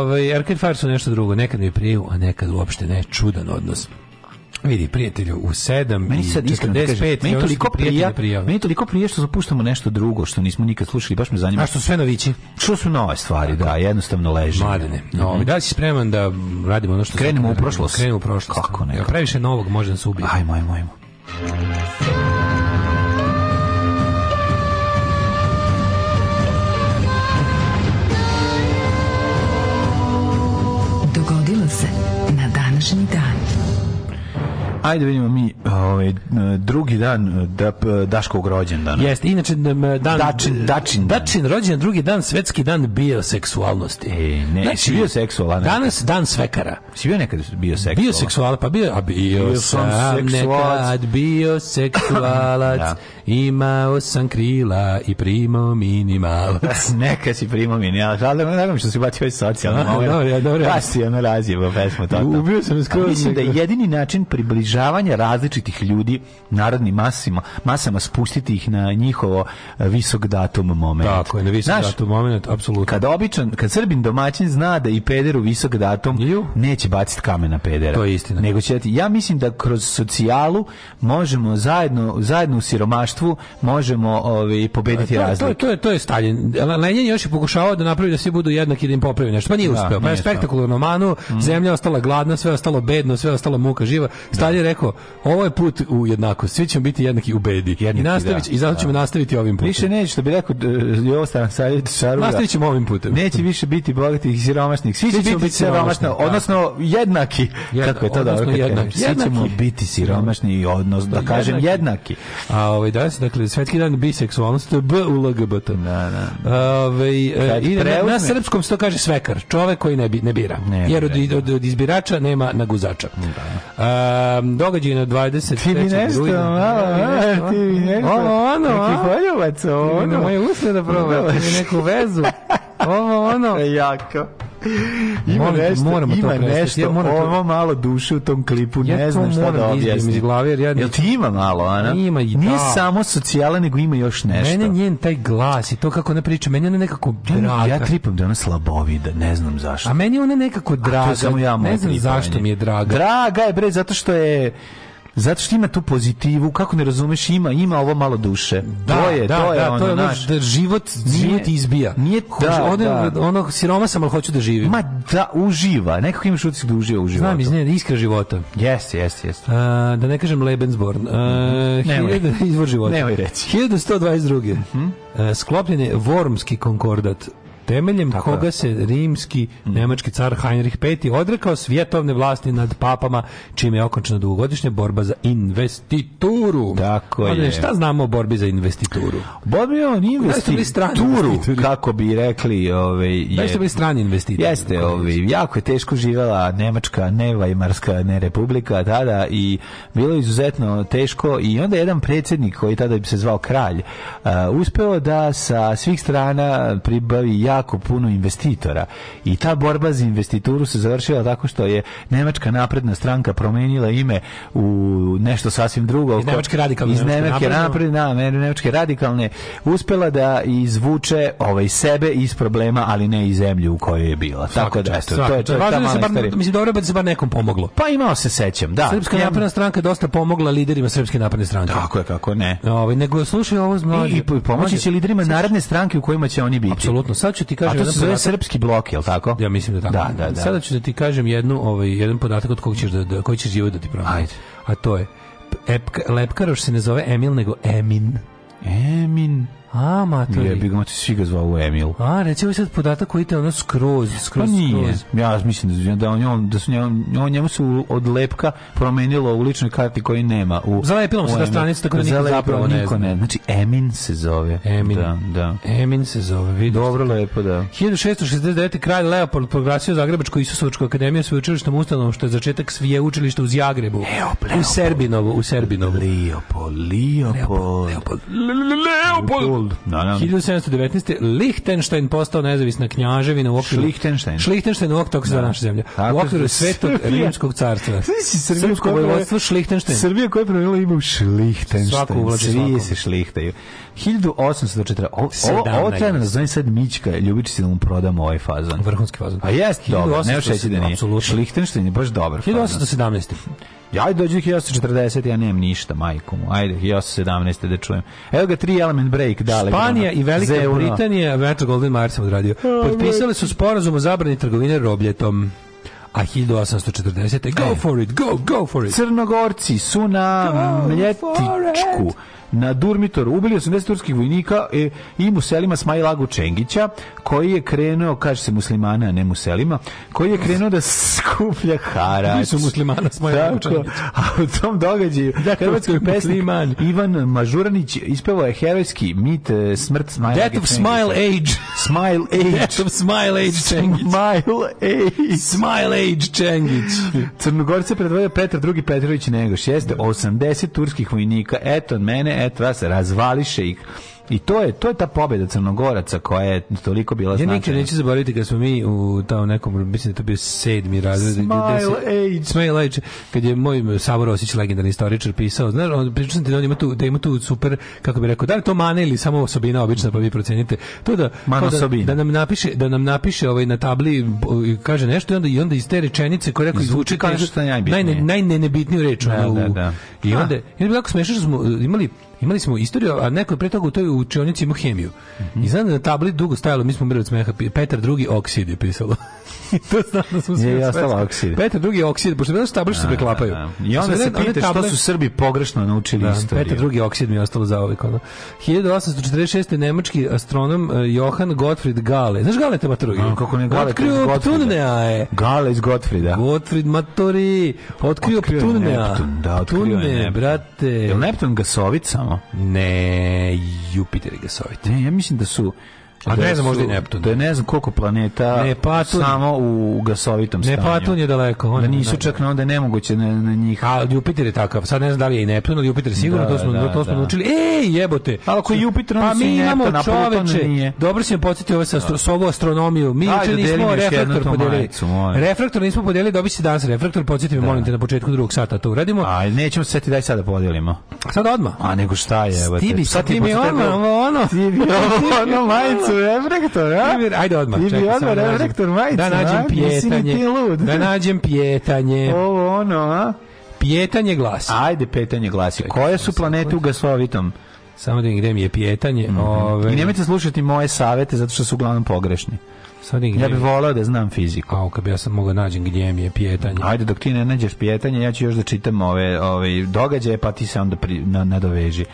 Ovaj Arcade Fire su nešto drugo, nekad mi priju, a nekad uopšte ne, čudan odnos. Vidi, prijatelju, u 7 meni sad i 45 da meni toliko prija, prijave. meni toliko prija što zapuštamo nešto drugo što nismo nikad slušali, baš me zanima. A što sve novići? Što su nove stvari, Tako. da, jednostavno leži. Mladene, mhm. no, mm -hmm. da li si spreman da radimo ono što krenemo u prošlost? Krenemo u prošlost. Kako ne? Ja, previše novog može da se ubije. Ajmo, ajmo, ajmo. današnji dan. Ajde vidimo mi ovaj drugi dan da Daškog rođendana. Jeste, inače dan Dačin Dačin Dačin rođendan drugi dan svetski dan bioseksualnosti. E, ne, znači, si bio seksualan. Danas dan svekara. Si bio nekad bio seksualan. Bio seksualan, pa bio a bio, bio sam seksualac. Nekad bio seksualac. *laughs* da. Imao sam krila i primao minimalac. *laughs* Neka si primao minimalac. Ali ne znam da- da, da, što si bacio ovaj socijalno. Dobro, dobro. dobro. Da si ono razjebo pesmu. Ubio sam skroz. Mislim da je jedini način približavanja različitih ljudi narodnim masima, masama spustiti ih na njihovo eh, visok datum moment. Tako je, na visok Znaš, datum moment, apsolutno. Kad običan, kad srbin domaćin zna da i pederu visok datum, Ju. neće baciti kamen na pedera. To je istina. Nego će, ja mislim da kroz socijalu možemo zajedno, zajedno u siromaštvu jedinstvu možemo ovaj pobediti to, razliku. To, je to je Stalin. Lenin još je pokušavao da napravi da svi budu jednaki da im popravi nešto, pa nije da, uspeo. Pa je spektakularno manu, mm. zemlja ostala gladna, sve ostalo bedno, sve ostalo muka živa. Da. Stalin je rekao: "Ovo je put u jednakost. Svi ćemo biti jednaki u bedi." Jednaki, I nastavić da, i zato ćemo da. nastaviti ovim putem. Više neće što bi rekao je Jovan Savjet Šaruga. Nastavićemo ovim putem. Neće više biti bogatih i siromašnih. Svi, svi će biti siromašni, odnosno jednaki. Kako je to da Odnosno Svi ćemo biti siromašni i odnos da kažem jednaki. A ovaj da večeras, dakle, Svetski dan biseksualnosti, to je B u LGBT. A, da, ve, da. Ove, e, i na, na, srpskom se to kaže svekar, čovek koji ne, bi, ne bira. Ne, jer od, od, da. od, izbirača nema naguzača. Da. Um, događaj na 20. Ti bi nešto, malo, ti bi nešto. Ono, ono, Neki holjovac, ono. Moje usne da probaju, *laughs* ti bi neku vezu. Ovo, ono. Jako ima moram, nešto, moramo ima to nešto, ja moram ovo to... malo duše u tom klipu, ja ne znam šta da, da objasnim. Iz glave, jer ja ne... Jel ti ima malo, Ana? Ima i da. Nije samo socijala, nego ima još nešto. Mene njen taj glas i to kako ona priča, meni ona nekako draga. Ja tripam da ona slabovida, ne znam zašto. A meni ona nekako draga, samo ja ne znam zašto mi je draga. Draga je, bre, zato što je Zato što ima tu pozitivu, kako ne razumeš, ima, ima ovo malo duše. Da, to je, da, to je, da, ono, to je ono, da život, nije, život izbija. Nije, Hoću, da, ono, da. ono, siroma sam, ali hoću da živim. Ma da, uživa, nekako imaš utisak da uživa u životu. Znam, iz nje, iskra života. Jeste, jeste, jeste. Da ne kažem Lebensborn. A, mhm. nemoj. Hiljada, izvor života. Nemoj reći. 1122. Mm -hmm. A, sklopljen je Vormski konkordat temeljem Tako koga je. se rimski mm. nemački car Heinrich V odrekao svjetovne vlasti nad papama, čime je okončena dugogodišnja borba za investituru. Tako je. Šta znamo o borbi za investituru? Borbi je on investituru, kako bi rekli. Ove, ovaj, je, da ste bili strani investitori. Jeste, ove, ovaj, jako je teško živjela Nemačka, ne Vajmarska, ne Republika tada da, i bilo je izuzetno teško i onda jedan predsjednik koji tada bi se zvao kralj, uh, uspeo da sa svih strana pribavi jako jako puno investitora i ta borba za investituru se završila tako što je Nemačka napredna stranka promijenila ime u nešto sasvim drugo. Iz Nemačke radikalne. Iz Nemačke, napredne, na, da, Nemačke radikalne. Uspela da izvuče ovaj, sebe iz problema, ali ne i zemlju u kojoj je bila. Svaka tako da, eto, to je, to je da ta mala bar, Mislim, dobro da se bar nekom pomoglo. Pa imao se sećam, da. Srpska ja, napredna stranka je dosta pomogla liderima Srpske napredne stranke. Tako je, kako ne. Ovaj, nego slušaj ovo zmlađe. I, i pomoći će liderima narodne stranke u kojima će oni biti. Apsolutno. Sad ću ti kažem... A to se zove srpski blok, jel tako? Ja mislim da tako. Da, da, da. Sada ću da ti kažem jednu, ovaj, jedan podatak od kog ćeš, da, da koji ćeš živeti da ti promijem. Ajde. A to je, Epka, Lepkaroš se ne zove Emil, nego Emin. Emin. A, matori. Je, bih svi ga zvao Emil. A, reći ovo sad podatak koji te ono skroz, pa skroz, pa nije. Skroz. Ja mislim da, da, on, on, da su njemu, on, njemu se od lepka promenilo u ličnoj karti koji nema. U, Zalepilo mu se na stranicu tako da niko zapravo ne zna. Ne. Znači, Emin se zove. Emin. Da, da. Emin se zove, vidite. Dobro, lepo, da. 1669. kralj Leopold proglasio Zagrebačku Isusovačku akademiju sveučilišnom ustanovom, što je začetak svije učilište u Zagrebu. Leopold, u Serbinovu, u Serbinovu. Leopold, Leopold. Leopold. Leopold. Leopold. Gold. Da, da. 1719. Lichtenstein postao nezavisna knjaževina u okviru... Lichtenstein. Lichtenstein u da. okviru, tako da se da naša zemlja. Tako u okviru Svetog Rimskog carstva. Srpsko vojvodstvo Šlihtenštajn. Srbija koja je promenila ime u Šlihtenštajn. Svako ulazi, Svi se šlihtaju. 1840. Ovo, ovo treba da nazovem sad Mićka, ljubiči se da mu prodam ovaj fazon. Vrhunski fazon. A jest, dobro, ne još reći da nije. Šlichtenštein je baš dobar 1817. Ja ajde dođi 1840, ja nemam ništa, majkom. Ajde, 1817 da čujem. Evo ga tri element break dale. Španija i Velika Zevno. Britanija, Večer Golden Mayer sam odradio. Potpisali su sporazum o zabrani trgovine robljetom a 1840. Go e. for it, go, go for it. Crnogorci su na mljetičku na Durmitor ubili 80 turskih vojnika e, i muselima Smajlagu Čengića, koji je krenuo, kaže se muslimana, a ne muselima, koji je krenuo da skuplja harač. Bili su muslimana Smajlagu Čengića. A u tom događaju dakle, hrvatski pesnik Ivan Mažuranić ispevao je herojski mit e, smrt Smajlaga Death of Smile Age. Smile *laughs* Age. Death of Smile Age Čengić. Smile Age. Smile Age Čengić. Crnogorce predvodio Petar II. Petrović Negoš. Jeste 80 da. turskih vojnika. Eto, mene, eto, ja se razvališe ih. I to je to je ta pobeda Crnogoraca koja je toliko bila značajna. Ja nikad neću zaboraviti kad smo mi u tamo nekom mislim da to bio sedmi razred Smile, Smile Age kad je moj Savor Osić legendarni istoričar pisao, znaš, on pričao sam ti da on ima tu da ima tu super kako bi rekao, da li to mane ili samo osobina obična pa vi procenite. To da to da, da, nam napiše da nam napiše ovaj na tabli kaže nešto i onda i onda iz te rečenice koje rekao izvuče kaže najbitnije. Naj naj, naj ne, nebitniju reč da, ono, da, da. I da. onda, i onda bilo smešno smo e, imali imali smo istoriju, a neko je pre toga u toj učionici imao hemiju. Mm -hmm. I znam da na tabli dugo stajalo, mi smo umrli od smeha, Petar drugi oksid je pisalo. *laughs* to stalno da smo svi. Ja sam oksid. Petar drugi oksid, pošto sve table da, se preklapaju. Da, I onda se pita što su Srbi pogrešno naučili da, istoriju. Petar drugi oksid mi je ostalo za uvek. Ono. 1846. nemački astronom e, Johan Gottfried Gale. Znaš Gale te Maturgi? Kako ne Gale? Otkrio Ptuneae. Gale iz Gottfrieda. Gottfried Maturi otkrio Ptunea. Neptun, da, otkrio Ptune, brate. Je Neptun gasovit samo? Ne, Jupiter je gasovit. Ne, ja mislim da su A ne znam, možda i Neptun. Da ne znam koliko planeta Nepatun, samo u gasovitom stanju. Nepatun je daleko. On da nisu čak na onda nemoguće na, na njih. A Jupiter je takav. Sad ne znam da li je i Neptun, ali Jupiter sigurno, da, to smo, da, to smo da. učili. Ej, jebote! Ali ako je Jupiter, pa mi imamo čoveče. Nije. Dobro si me podsjetio ovo sa astro, da. s astronomiju. Mi juče da nismo reflektor podelili. Reflektor nismo podelili, dobit će danas reflektor. Podsjeti me, da. molim te, na početku drugog sata to uradimo. A nećemo se ti daj sada podelimo. Sad odmah. A nego šta je, jebote? Ti bi, sad ti mi ono, ono, *laughs* ono, majicu reflektor, reflektor, a? Ajde odmah, čekaj. Ili odmah reflektor majicu, Da nađem pjetanje. Da nađem pjetanje. Da Ovo ono, a? Pjetanje glasi. Ajde, pjetanje glasi. Koje su planete u gasovitom? Samo da gde mi je pjetanje. Mm -hmm. Ove... I nemojte slušati moje savete, zato što su uglavnom pogrešni. Sad ja bih volao da znam fiziku. A kad bi ja sam mogao da nađem gdje mi je pijetanje. Ajde dok ti ne nađeš pijetanje, ja ću još da čitam ove, ove događaje, pa ti se onda pri, na, nadoveži.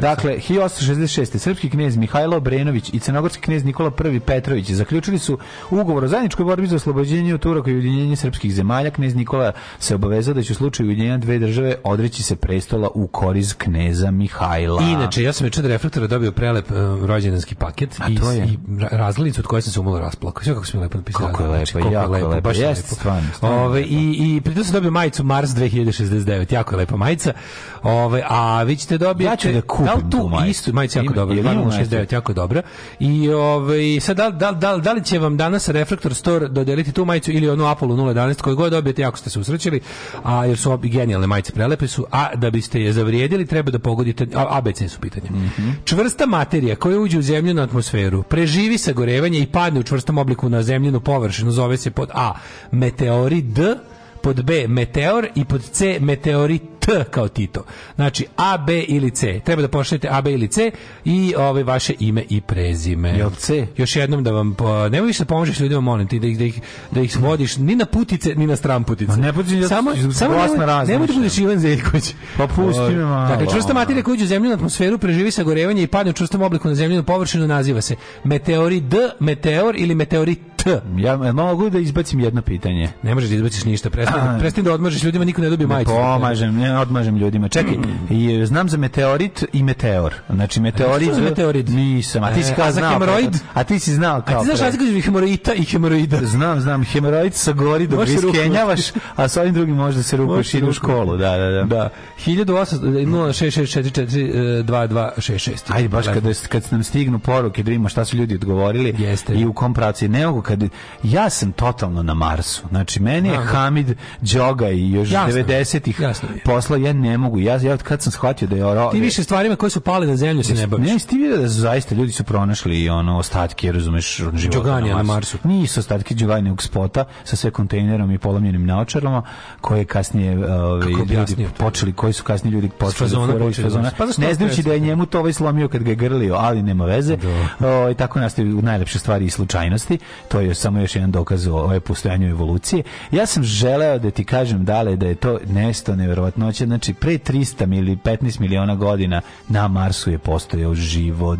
Dakle, 1866. Srpski knez Mihajlo Brenović i crnogorski knez Nikola I Petrović zaključili su ugovor o zajedničkoj borbi za oslobođenje od Turaka i ujedinjenje srpskih zemalja. Knez Nikola se obavezao da će u slučaju ujedinjenja dve države odreći se prestola u koriz kneza Mihajla. Inače, ja sam već od reflektora dobio prelep uh, rođendanski paket i, i razglednicu od koje sam se umalo raspala plako. Sve kako smo lepo napisali. Kako je lepo, znači, jako lepo. lepo. Baš jest, lepo. Stvarno, stvarno Ove, I, i pritom sam dobio majicu Mars 2069. Jako je lepa majica. Ove, a vi ćete dobiti... Ja ću da kupim da li tu majicu. Istu, majica jako dobra. Ima, 69, jako dobra. I ove, sad, da, da, da, da li će vam danas Reflektor Store dodeliti tu majicu ili onu Apollo 011 koju god dobijete, jako ste se usrećili, a, jer su obi genijalne majice prelepe su, a da biste je zavrijedili treba da pogodite, a, ABC su pitanje. Mm -hmm. Čvrsta materija koja uđe u zemlju na atmosferu, preživi sagorevanje i padne u čvrstu nekom obliku na zemljinu površinu, zove se pod A meteorid, pod B meteor i pod C meteorit T kao Tito. Znači A, B ili C. Treba da pošaljete A, B ili C i ovaj vaše ime i prezime. Jel C? Još jednom da vam po, ne više da pomožeš ljudima, molim ti da ih da ih da ih svodiš ni na putice, ni na stran putice. No, ne putice, samo samo nemoj da budeš Ivan Zeljković. Pa pusti me malo. Dakle, čvrsta materija koja uđe u zemljinu atmosferu preživi sagorevanje i padne u čvrstom obliku na zemljinu površinu naziva se meteorit D, meteor ili meteorit T. Ja mogu da izbacim jedno pitanje. Ne možeš da izbaciš ništa, prestani, da- prestani da odmažeš ljudima, niko ne dobije majicu. Pomažem, ne, da odmažem ljudima. Čekaj, i, *clears throat* znam za meteorit i meteor. Znači meteorit, meteorit? Nisam. A ti si e, kao e, znao. Hemoroid? A ti si znao kao. A ti znaš razliku između hemoroita i hemoroida? Znam, znam. Hemoroid sa gori dok iskenjavaš, a sa ovim drugim da se rupaš i u školu. Da, da, da. Da. 1800 Ajde baš kad kad nam stignu poruke, da vidimo šta su ljudi odgovorili Jeste. i u kom pravcu. Ne mogu kad ja sam totalno na Marsu. Znači meni je Hamid Đoga i još 90-ih naslov ja ne mogu. Ja ja kad sam shvatio da je oro Ti više stvarima koje su pale na da zemlju se ne baviš. Ne, ti vidio da su zaista ljudi su pronašli ono ostatke, razumeš, života na, na Marsu. Nisu ostatke Đoganijog spota sa sve kontejnerom i polomljenim naočarama koje kasnije ovaj ljudi počeli, koji su kasnije ljudi počeli da furaju fazona. Znači, pa ne znajući da je njemu to ovaj slomio kad ga je grlio, ali nema veze. Da. O, I tako nastaju najlepše stvari i slučajnosti. To je samo još jedan dokaz o, o postojanju evolucije. Ja sam želeo da ti kažem dale da je to nešto neverovatno verovatnoća, znači pre 300 ili 15 miliona godina na Marsu je postojao život.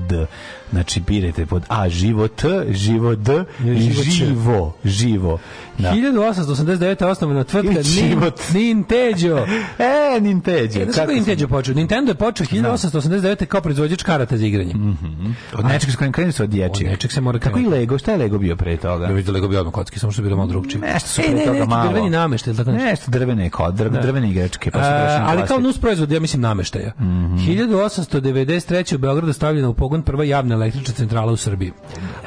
Znači birajte pod A život, život D i živo, živo. Da. 1889. osnovana tvrtka *laughs* e, Ninteđo. e, Nintendo. E, kako Nintendo počeo? Nintendo je počeo 1889. kao proizvođač karata za igranje. Mm -hmm. Od nečeg s kojim krenu se od dječjeg. Od nečeg se mora krenuti. Tako i Lego, šta je Lego bio pre toga? Ne vidio da Lego bio odmah kocki, samo što je bilo malo drugčije. Nešto su e, pre ne, toga malo. Drveni nameštaj, tako nešto. Nešto drvene, kod, drv, da. drvene igračke. Pa A, ali kao nus proizvod, ja mislim nameštaja. Mm -hmm. 1893. u Beogradu stavljena u pogon prva javna električna centrala u Srbiji.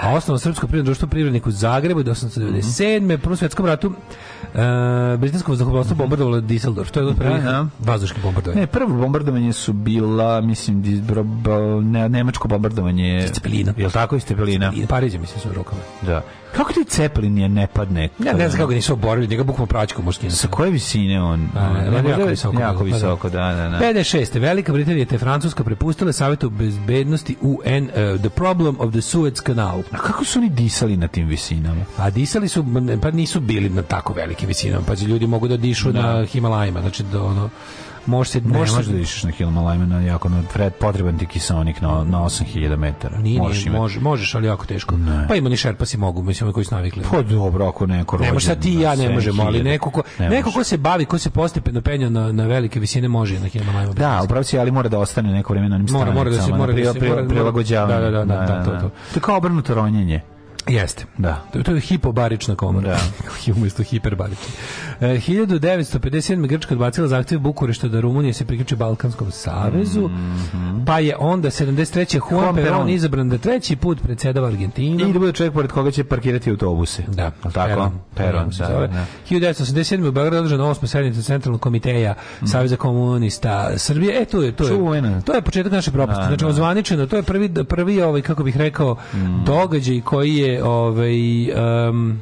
A osnovno Srpsko privredno društvo privrednik u Zagrebu 1897. Mm -hmm Drugom svjetskom ratu Uh, britansko zrakoplovstvo mm -hmm. bombardovalo Düsseldorf, to je od prvih vazdušnih bombardovanja. Ne, prvo bombardovanje su bila, mislim, ne, nemačko bombardovanje. Cepelina. Je li tako iz Cepelina? Pariđe, mislim, su rukama. Da. Kako ti Cepelin je ne padne? Ja ne znam kako nisu oborili, njega bukvalno praćkom možda Sa koje visine on? A, on jako, jako visoko. Jako da, da. visoko, da, da, da. 56. Velika Britanija te Francuska prepustile Savetu bezbednosti UN uh, eh, The Problem of the Suez Canal. A kako su oni disali na tim visinama? A disali su, pa nisu bili na tako velikim visinama, pa ljudi mogu da dišu da. na Himalajima, znači do ono Može se, može može da dišeš na Himalajima na jako na pred potreban ti kiseonik na na 8000 metara. Nije, možeš, nije, može, možeš, ali jako teško. Ne. Pa ima ni šerpa si mogu, mislim koji su navikli. Pa dobro, ako neko rođen. Ne može ti ja ne možemo, ali neko ko ne neko ko se bavi, ko se postepeno penja na na velike visine može na Himalajima. Da, upravo si, ali mora da ostane neko vreme na njim Mora, mora da se mora da se prilagođava. Da, da, da, da, to to. To kao obrnuto ronjenje. Jeste. Da. To, to je hipobarična komora. Da. *laughs* Umesto hiperbarična. E, 1957. Grčka odbacila zahtjev Bukurešta da Rumunija se priključi Balkanskom savezu, mm -hmm. pa je onda 73. Juan, Perón, izabran da treći put predsedava Argentinom. I da bude čovjek pored koga će parkirati autobuse. Da. Tako? Peron. Peron, da, 1987. Da. u Beogradu održana osma sednica Centralnog komiteja mm. Saveza komunista Srbije. E, to je, to je, Čuvena. to je početak naše propasti. Da, znači, da. ozvaničeno, to je prvi, prvi ovaj, kako bih rekao, mm. događaj koji je ovaj um,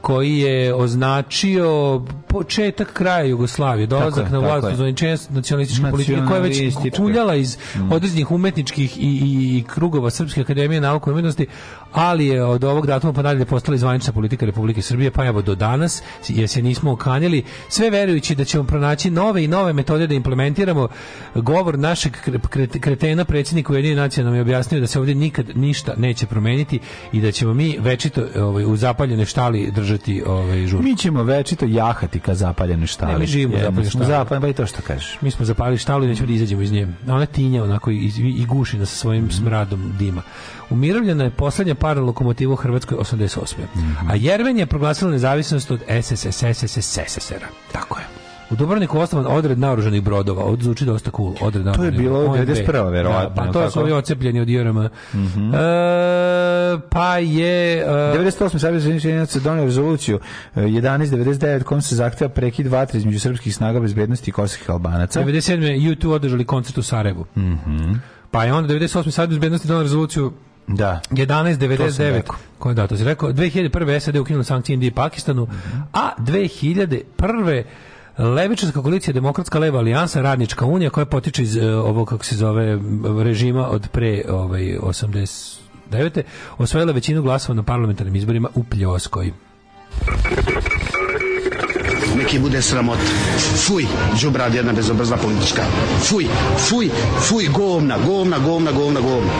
koji je označio početak kraja Jugoslavije, dolazak na vlast zvaničenstva nacionalističke politike koja je već kuljala iz određenih umetničkih i, i, i krugova Srpske akademije nauke i umetnosti, ali je od ovog datuma pa nadalje postala zvanična politika Republike Srbije, pa evo do danas, jer se nismo okanjali, sve verujući da ćemo pronaći nove i nove metode da implementiramo. Govor našeg kretena predsjednika Ujedinjenih nacija nam je objasnio da se ovdje nikad ništa neće promeniti i da ćemo mi večito ovaj, u zapaljene štali držati ovaj, žur. Mi ćemo večito jahati ka zapaljene štali. Ne, mi živimo zapaljene štali. Zapaljen, pa i to što kažeš. Mi smo zapalili štalu i nećemo da izađemo iz nje. Ona tinja onako i, i guši nas svojim smradom dima. Umirovljena je poslednja para lokomotiva u Hrvatskoj 88. Mm -hmm. A Jerven je proglasila nezavisnost od SSSR-a. Tako je. U Dubrovniku osnovan odred naoružanih brodova. Ovo zvuči dosta cool. Odred to je bilo 91. verovatno. Da, pa to tako? su ovi ocepljeni od IRM. Mm -hmm. e, pa je... Uh, 98. Savjez Zemljičenjaca donio rezoluciju 11.99 kom se zahteva prekid vatre između srpskih snaga bezbednosti i kosovskih albanaca. 97. U2 održali koncert u Sarajevu. Mm -hmm. Pa je onda 98. Savjez bezbednosti donio rezoluciju Da. 11.99. Ko je da, to si rekao. 2001. SAD ukinula sankcije Indije i Pakistanu, mm -hmm. a 2001. Levičarska koalicija Demokratska leva alijansa Radnička unija koja potiče iz e, ovo kako se zove režima od pre ovaj 89. osvojila većinu glasova na parlamentarnim izborima u Pljoskoj. Neki bude sramot. Fuj, džubrad jedna bezobrzla politička. Fuj, fuj, fuj, govna, govna, govna, govna, govna.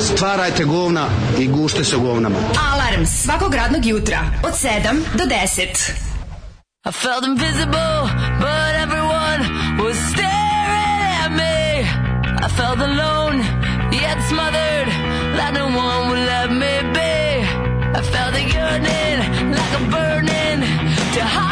Stvarajte govna i gušte se govnama. Alarm svakog radnog jutra od 7 do 10. I felt invisible, but everyone was staring at me. I felt alone, yet smothered, that no one would let me be. I felt the yearning, like a burning, to hide.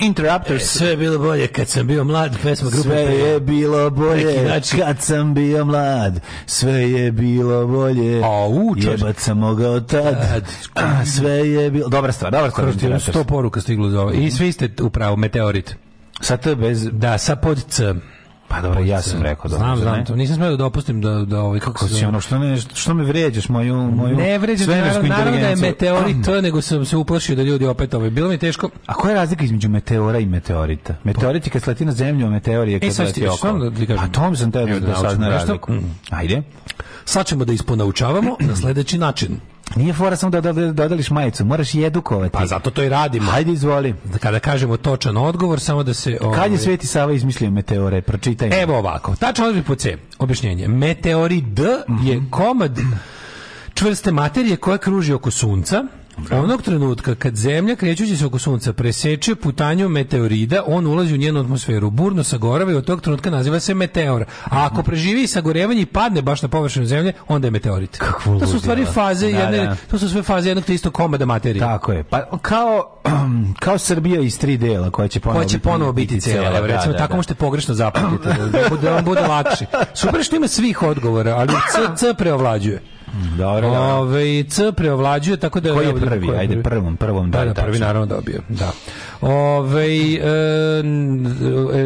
Interrupters. E, sve je bilo bolje kad sam bio mlad, pesma grupe Sve je bilo bolje znači. kad sam bio mlad, sve je bilo bolje, A, u, jebat sam mogao tad, A, *clears throat* sve je bilo... Dobra stvar, dobra stvar. Kroz sto poruka stiglo za ovo. I svi ste upravo, meteorit. Sa T bez... Da, sa pod C. Pa dobro, ja sam rekao dobro. Znam, znam, ne? to, nisam smeo da dopustim da da ovaj kako se ono što ne što me vređaš moju moju Ne vređaš, naravno, naravno da je meteorit, to, nego sam se uplašio da ljudi opet ovaj bilo mi teško. A koja je razlika između meteora i meteorita? Meteorit je kad sleti na zemlju, a meteor je e, kad sleti e, okolo. Da a pa tom sam te da, da, da, da sazna razliku. Mm. Ajde. Sad ćemo da isponaučavamo na sledeći način. Nije fora samo da dodališ majicu, moraš i edukovati. Pa zato to i radimo. Hajde izvoli. Kada kažemo točan odgovor, samo da se... Ovaj... Kad je ovaj- Sveti Sava izmislio meteore? Pročitaj. Evo ovako, tačan odgovor po C. Objašnjenje. Meteorid D je komad čvrste materije koja kruži oko sunca Bravo. Onog trenutka kad zemlja krećući se oko sunca preseče putanju meteorida, on ulazi u njenu atmosferu, burno sagorava i od tog trenutka naziva se meteor. A ako preživi sagorevanje i padne baš na površinu zemlje, onda je meteorit. Kakvo to su stvari faze da, jedne, da. to su sve faze jednog te istog komada materije. Tako je. Pa kao kao Srbija iz tri dela koja će ponovo koja će ponovo biti, biti cela, cela recimo da, tako možete pogrešno zapamtiti, da, vam bude lakše. Super što ima svih odgovora, ali CC preovlađuje. Dobro, dobro. Ove, C preovlađuje, tako da... Koji je prvi? Ajde, prvom, prvom. Da, da, da prvi naravno dobio. Da. Ove, e,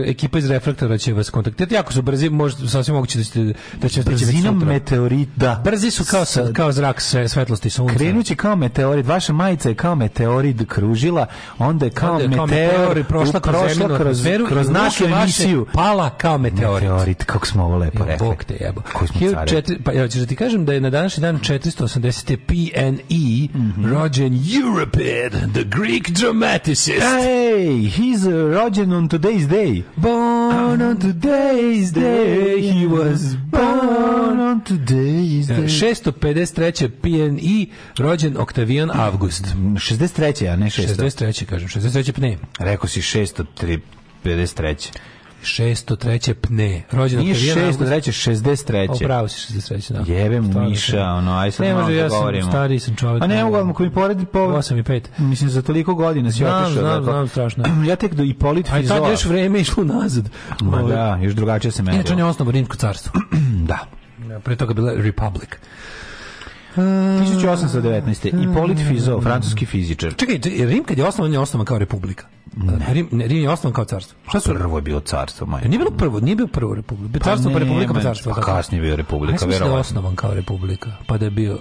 ekipa iz reflektora će vas kontaktirati. Jako su brzi, možda sasvim moguće da ćete... Da ćete da Brzinom meteorita. Da. Brzi su kao, sa, kao zrak sve, svetlosti sunca. Krenući kao meteorit. Vaša majica je kao meteorit kružila, onda je kao, onda je kao meteor, meteor prošla kroz, zemljenu, kroz, kroz, kroz našu emisiju. Pala kao meteorit. Meteorit, kako smo ovo lepo rekli. Bog te jebo. Koji smo cari. Pa, ja ću da ti kažem da je na današnji dan 480. PNE, mm -hmm. rođen Euripid, the Greek dramaticist. Hey, he's uh, rođen on today's day. Born on today's day, he was born on today's day. 653. PNE, rođen Octavian August 63. a ne 600. 63. kažem, 63. pne. Pa Rekao si 653. 603. pne. Rođen Nije 603. 63. Opravo si 63. Da. Jebe mu Miša, ono, aj sad ne može, da ja govorimo. sam stariji sam čovjek. A ne mogu, ako mi poredi po... 8 i 5. Mislim, za toliko godina si otišao. Znam, znam, znam, strašno. *clears throat* ja tek do Ipolit Fizola. Aj tad još vreme išlo nazad. Ma ovaj, da, još drugačije se meni. Inače, on je osnovo Rimsko carstvo. *clears throat* da. Pre toga bila Republic. 1819. Ipolit Fizo, francuski fizičar. Čekaj, Rim kad je osnovan, je osnovan kao republika. Ne. Rim, Rim je osnovan kao carstvo. Šta su? Prvo je bilo carstvo, majko. E, nije bilo prvo, nije bilo prvo republika. Pa carstvo pa republika, pa carstvo. Pa kasnije bio republika, da verovatno. Ja je osnovan kao republika, pa da je bio...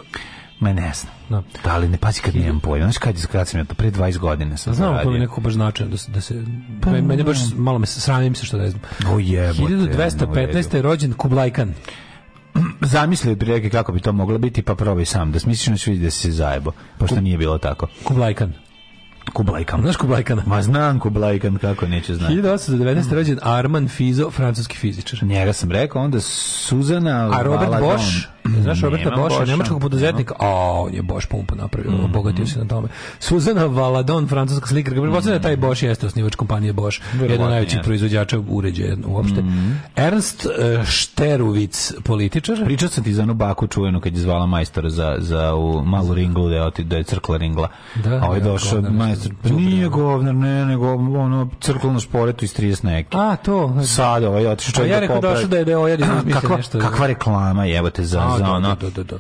Ma ne znam. Da. da li ne pazi kad nemam pojma. Znaš kad, kad sam ja to pre 20 godina sam pa Znam, to je nekako baš značajno da se... Da se pa, meni baš malo me sramim se što ne znam. O jebote. 1215. je rođen Kublajkan. Kublajkan zamisli prilike kako bi to moglo biti, pa probaj sam da smisliš na svi da se zajebo, pošto Kub, nije bilo tako. Kublajkan. Kublajkan. Znaš Kublajkana? Ma znam Kublajkan, kako neće znati. 1819. Mm. rođen Arman Fizo, francuski fizičar. Njega sam rekao, onda Suzana... A Robert Bosch? Znaš mm, Roberta Boša, Boša, nemačkog poduzetnika, a on je Boš pumpu napravio, mm obogatio -hmm. se na tome. Suzana Valadon, francuska slikarka, mm. pretpostavljam mm -hmm. da taj Boš jeste osnivač kompanije Boš, jedan od najvećih proizvođača uređaja uopšte. Mm -hmm. Ernst uh, e, Šterovic, političar. Pričao sam ti za onu baku čuvenu kad je zvala majstora za, za u malu ringlu, da je, oti, da je crkla ringla. Da, a ovo ovaj je da, došao majstor. Pa nije govnar, ne, nego ono crklo na šporetu iz 30 neke. A, to. Sad, ovo je ovaj otišao čovjek da popravi. Ja rekao došao da je da je ojedi. Ovaj *clears throat* nešto. Da. kakva reklama je, evo te za 啊，对对对。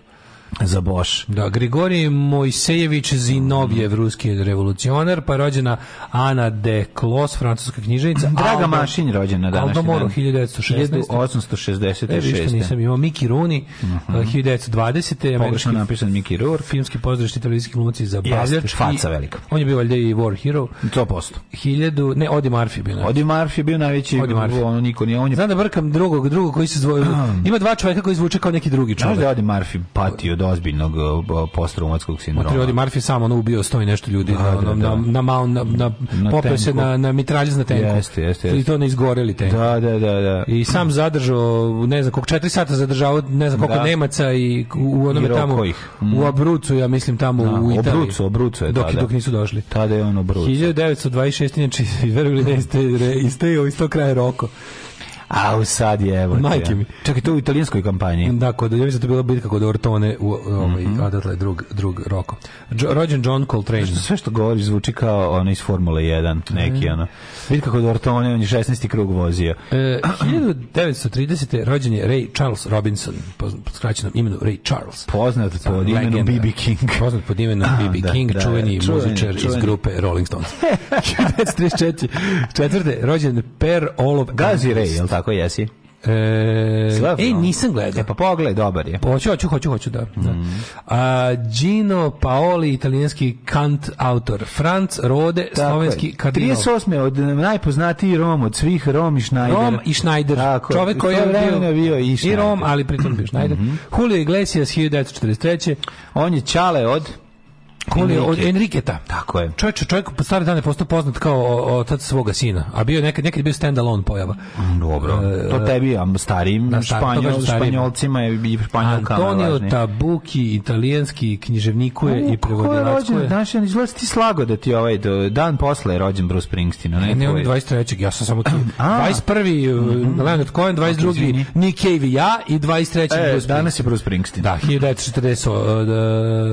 za Boš. Da, Grigorij Mojsejević Zinovjev, ruski revolucionar, pa rođena Ana de Klos, francuska knjižnica. Draga Aldo, Mašin rođena danas. Aldo Moro, 1916. 1866. E, nisam imao. Miki Runi, uh -huh. 1920. Pogrešno napisan Miki Rour. Filmski pozdravišti televizijski glumci za Bavljač. Jeste, faca velika. On je bio valjda i war hero. 100%. 1000, ne, Odi Marfi bio. Odi Marfi bio najveći, Odi Marfi. on niko nije. On je... Znam da brkam drugog, drugog koji se zvoju. *clears throat* Ima dva čoveka koji zvuče kao neki drugi čovek. Znaš da Odi Marfi patio od ozbiljnog e, postraumatskog sindroma. Matri, Marfi samo on ubio sto i nešto ljudi da, na, da, da. na, na, mal, na, na, na popio se na, na mitraljez na tenku. Jeste, jeste, jeste. I to ne izgoreli tenku. Da, da, da, da. I sam zadržao, ne znam, koliko 4 sata zadržao, ne znam koliko da. Nemaca i u onome I tamo, mm. u mhm. Abrucu, ja mislim tamo da, u Italiji. Obrucu, Obrucu je dok, tada. Dok nisu došli. Tada je on Obrucu. 1926. Znači, verujem li ne, iz te, iz, te, iz tog kraja Roko. A u sad je, evo. Majke mi. Čak i to u italijanskoj kampanji. Da, kod, ja mislim da je bila bitka kod Ortone, u, ovaj, mm -hmm. odatle drug, drug roko. Jo, rođen John Coltrane. Sve što govori zvuči kao ono iz Formule 1, neki mm. ono. Bitka kod Ortone, on je 16. krug vozio. E, 1930. rođen je Ray Charles Robinson, po skraćenom imenu Ray Charles. Poznat pod pa, imenom B.B. King. *laughs* Poznat pod imenom B.B. Da, da, King, da, čuveni, čuveni muzičar čuveni. iz grupe Rolling Stones. 1934. *laughs* Četvrte, rođen Per Olof Gazi Ray, je li tako? tako jesi? E, Slav, e, nisam gledao. E, pa pogled, dobar je. Hoću, hoću, hoću, hoću, da. Mm. A, Gino Paoli, italijanski kant autor. Franz Rode, Tako slovenski je. kardinal. 38. od najpoznatiji Rom, od svih Rom i Schneider. Rom i Schneider. Tako, Čovek koji je bio, bio i, Schneider. i Rom, ali pritom bio Schneider. Mm -hmm. Julio Iglesias, 1943. On je Čale od... Koli od Enriketa. Tako je. Čovjek, čovjek po stare dane postao poznat kao otac svoga sina, a bio je nekad nekad bio stand alone pojava. Mm, dobro. E, to tebi, a starim da, španjol, španjolcima je i španjolkama. Antonio Tabuki, italijanski književnikuje U, i prevodilačko. Ko je danas? Izlazi ti slago da ti ovaj do, dan posle je rođen Bruce Springsteen, ne? Ne, on je 23. Ja sam samo tu. 21. *clears throat* Uh, mm Leonard Cohen, 22. Nick Cave ja i 23. E, Bruce danas je Bruce Springsteen. Da, 1940.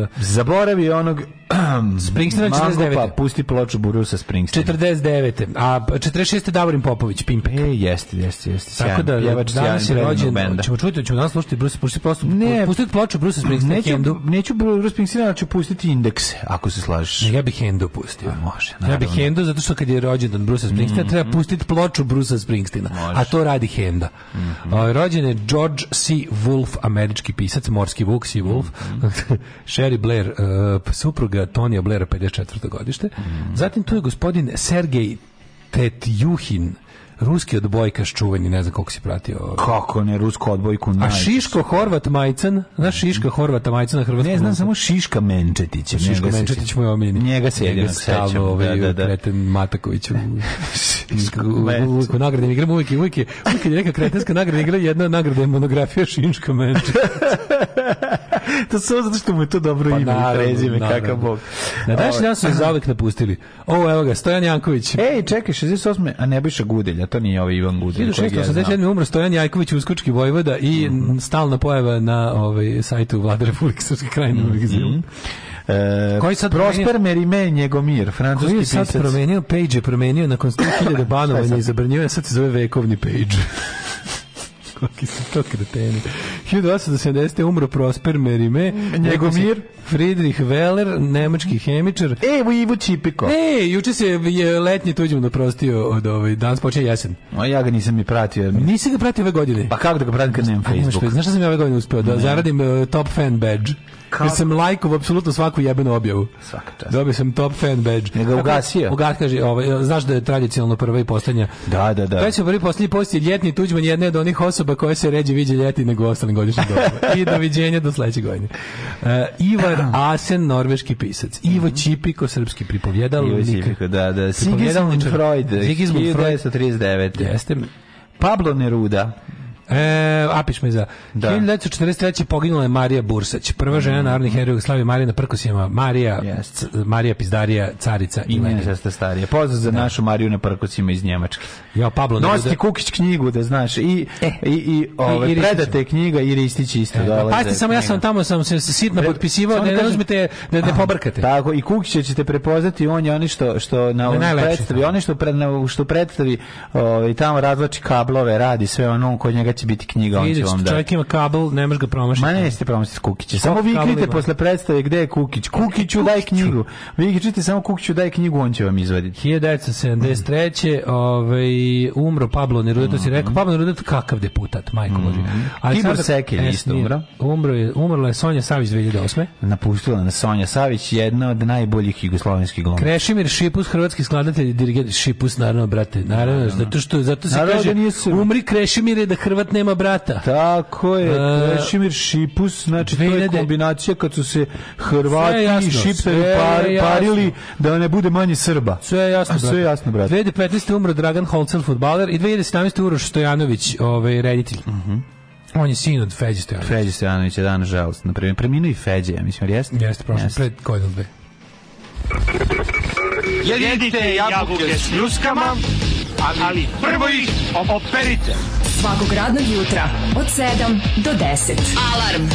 Da- Zaboravi onog onog *clears throat* Springsteena 49. Pa pusti ploču buru sa Springsteena. 49. A 46. Davorin Popović, Pimpe. E, jeste, jeste, jeste. Tako da pjevač danas je rođen. Ćemo čuti, ćemo danas slušati Bruce, pusti ploču, ploču Bruce Springsteena. Neću, Hendu. neću Bruce Springsteena, ću pustiti indekse, ako se slažeš. Ne, ja bih Hendu pustio. A, može, naravno. Ja bih Hendu zato što kad je rođendan Bruce Springsteena, mm -hmm. treba pustiti ploču Bruce Springsteena. A to radi Henda. Mm -hmm. rođen je George C. Wolf, američki pisac, morski vuk C. Wolf. Mm -hmm. *laughs* Sherry Blair, uh, supruga Tonija Blaira 54. godište. Mm. Zatim tu je gospodin Sergej Tetjuhin, ruski odbojkaš čuveni, ne znam koliko si pratio. Kako ne, rusku odbojku najčešće. A Šiško Horvat Majcan, znaš Šiška Horvata Majcana Hrvatska. Ne znam samo Šiška Menčetić. Šiška Menčetić mu je omiljeni. Njega se jedino sećam. Ovaj, da, da, da. Kreten Mataković u, u, nagradnim igram uvijek, uvijek, je, uvijek je neka kretenska nagrada igra, jedna nagrada je monografija Šinška Menčetić. to samo zato što mu je to dobro pa, ime i prezime, kakav bog. Na dašnji dan su ih zauvek napustili. O, evo ga, Stojan Janković. Ej, čekaj, 68. A ne Nebojša Gudelja, to nije ovaj Ivan Gudin. 1687. Ja umro Stojan Jajković, uskočki vojvoda i mm -hmm. stalna pojava na ovaj sajtu Vlade Republike Srpske krajine. Mm -hmm. E, koji sad Prosper promenio... Merime Njegomir, francuski pisac. Koji je sad promenio Page, je promenio nakon 100.000 *laughs* banovanja i zabranio, sad se zove vekovni Page. *laughs* Kakvi su to kreteni. 1870. umro Prosper Merime. Mm, njegov mir. Friedrich Weller, nemački hemičar. E, u Ivo Čipiko. E, juče se je letnji tuđim naprostio od ovaj, danas počinje jesen. A ja ga nisam ni pratio. Mi... Nisi ga pratio ove godine. Pa kako da ga pratim kad nemam Facebook? Znaš šta sam ja ove godine uspeo? Da ne. zaradim uh, top fan badge. Kao... sam lajkov apsolutno svaku jebenu objavu. Svaka čast. Dobio sam top fan badge. Nego ugasio. Ugas kaže, ovaj, znaš da je tradicionalno prva i poslednja. Da, da, da. Već je prvi poslednji post je ljetni tuđman jedna od onih osoba koje se ređe viđe ljeti nego ostalim godišnjim doba. I doviđenja do sledećeg godine. Uh, Ivar *clears throat* Asen, norveški pisac. Ivo Čipiko, mhm. srpski pripovjedalnik. Ivo Čipiko, da, da. Sigismund Freud, 1939. Jeste. Pablo Neruda, E, Apiš me za. Da. 1943. poginula je Marija Bursać, prva žena mm. narodnih heroja Jugoslavije, Marija na Prkosima, Marija, yes. Marija Pizdarija, carica i, i njena sestra starija. Pozdrav za da. našu Mariju na Prkosima iz Njemačke. Ja, Pablo, Nosti da... Kukić knjigu, da znaš, i, eh. i, i ove, ovaj, I, predate knjiga i Ristić isto. E, dolaze, pa, ovaj samo, ja sam tamo sam se sitno Pre, potpisivao, da ne, ne uzmete, ah, ne pobrkate. Tako, i Kukić ćete prepoznati, on je oni što, što na, na predstavi, oni što, pred, što predstavi, ove, ovaj, tamo razlači kablove, radi sve ono, kod njega će biti knjiga, on će vam da. Čovjek ima kabel, ne možeš ga promašiti. Ma ne, ste promašiti Kukića. Samo viknite posle predstave gde je Kukić. Kukiću daj knjigu. Vi kričite samo Kukiću daj knjigu, on će vam izvaditi. 1973. Mm. Ovaj umro Pablo Neruda, to si rekao. Mhm. Pablo Neruda kakav deputat, majko bože. Mm. Tibor Sekelj e, isto umro. Umro je, umrla je Sonja Savić 2008. Napustila nas Sonja Savić, jedna od najboljih jugoslovenskih glumaca. Krešimir Šipus, hrvatski skladatelj i dirigent Šipus naravno brate, naravno, zato što zato se naravno, da kaže umri Krešimire da Hrvat brat nema brata. Tako je, e, Krešimir Šipus, znači to je kombinacija kad su se Hrvati jasno, i Šipteri par, parili da ne bude manje Srba. Sve je jasno, A, sve je jasno, brate. 2015. umro Dragan Holcel, futbaler, i 2017. Uroš Stojanović, ovaj, reditelj. Uh mhm. -huh. On je sin od Feđe Stojanovića. Feđe Stojanović je danas žalost. Na Naprimjer, preminuo i Feđe, ja mislim, jeste? Jeste, prošlo, jeste. pred kojdom dve. Jedite jabuke s ljuskama, ali, ali prvo ih operite. Svakog radnog jutra od 7 do 10. Alarm!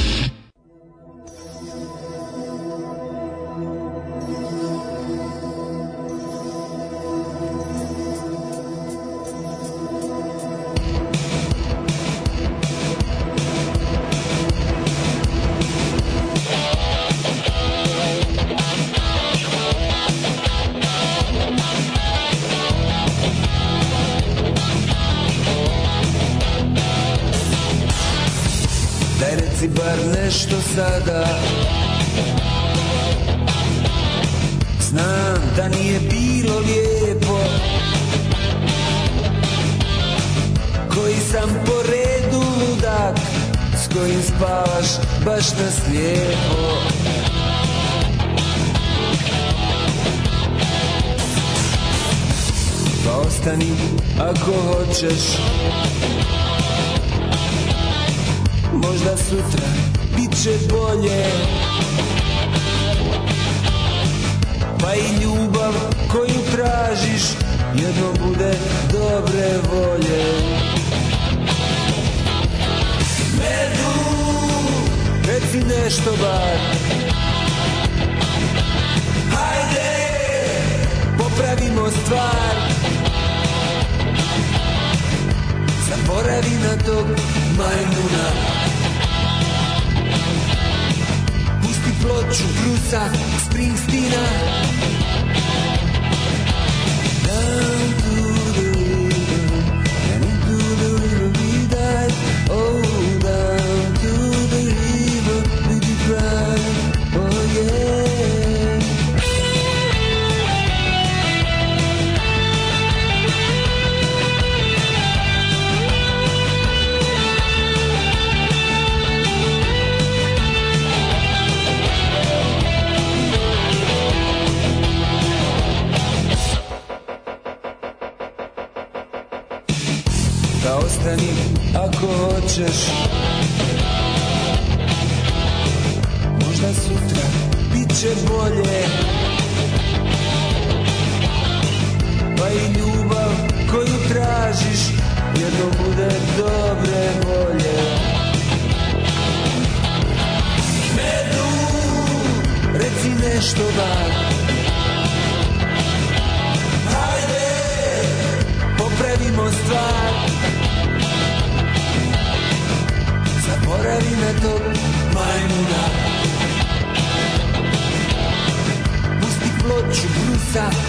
stop.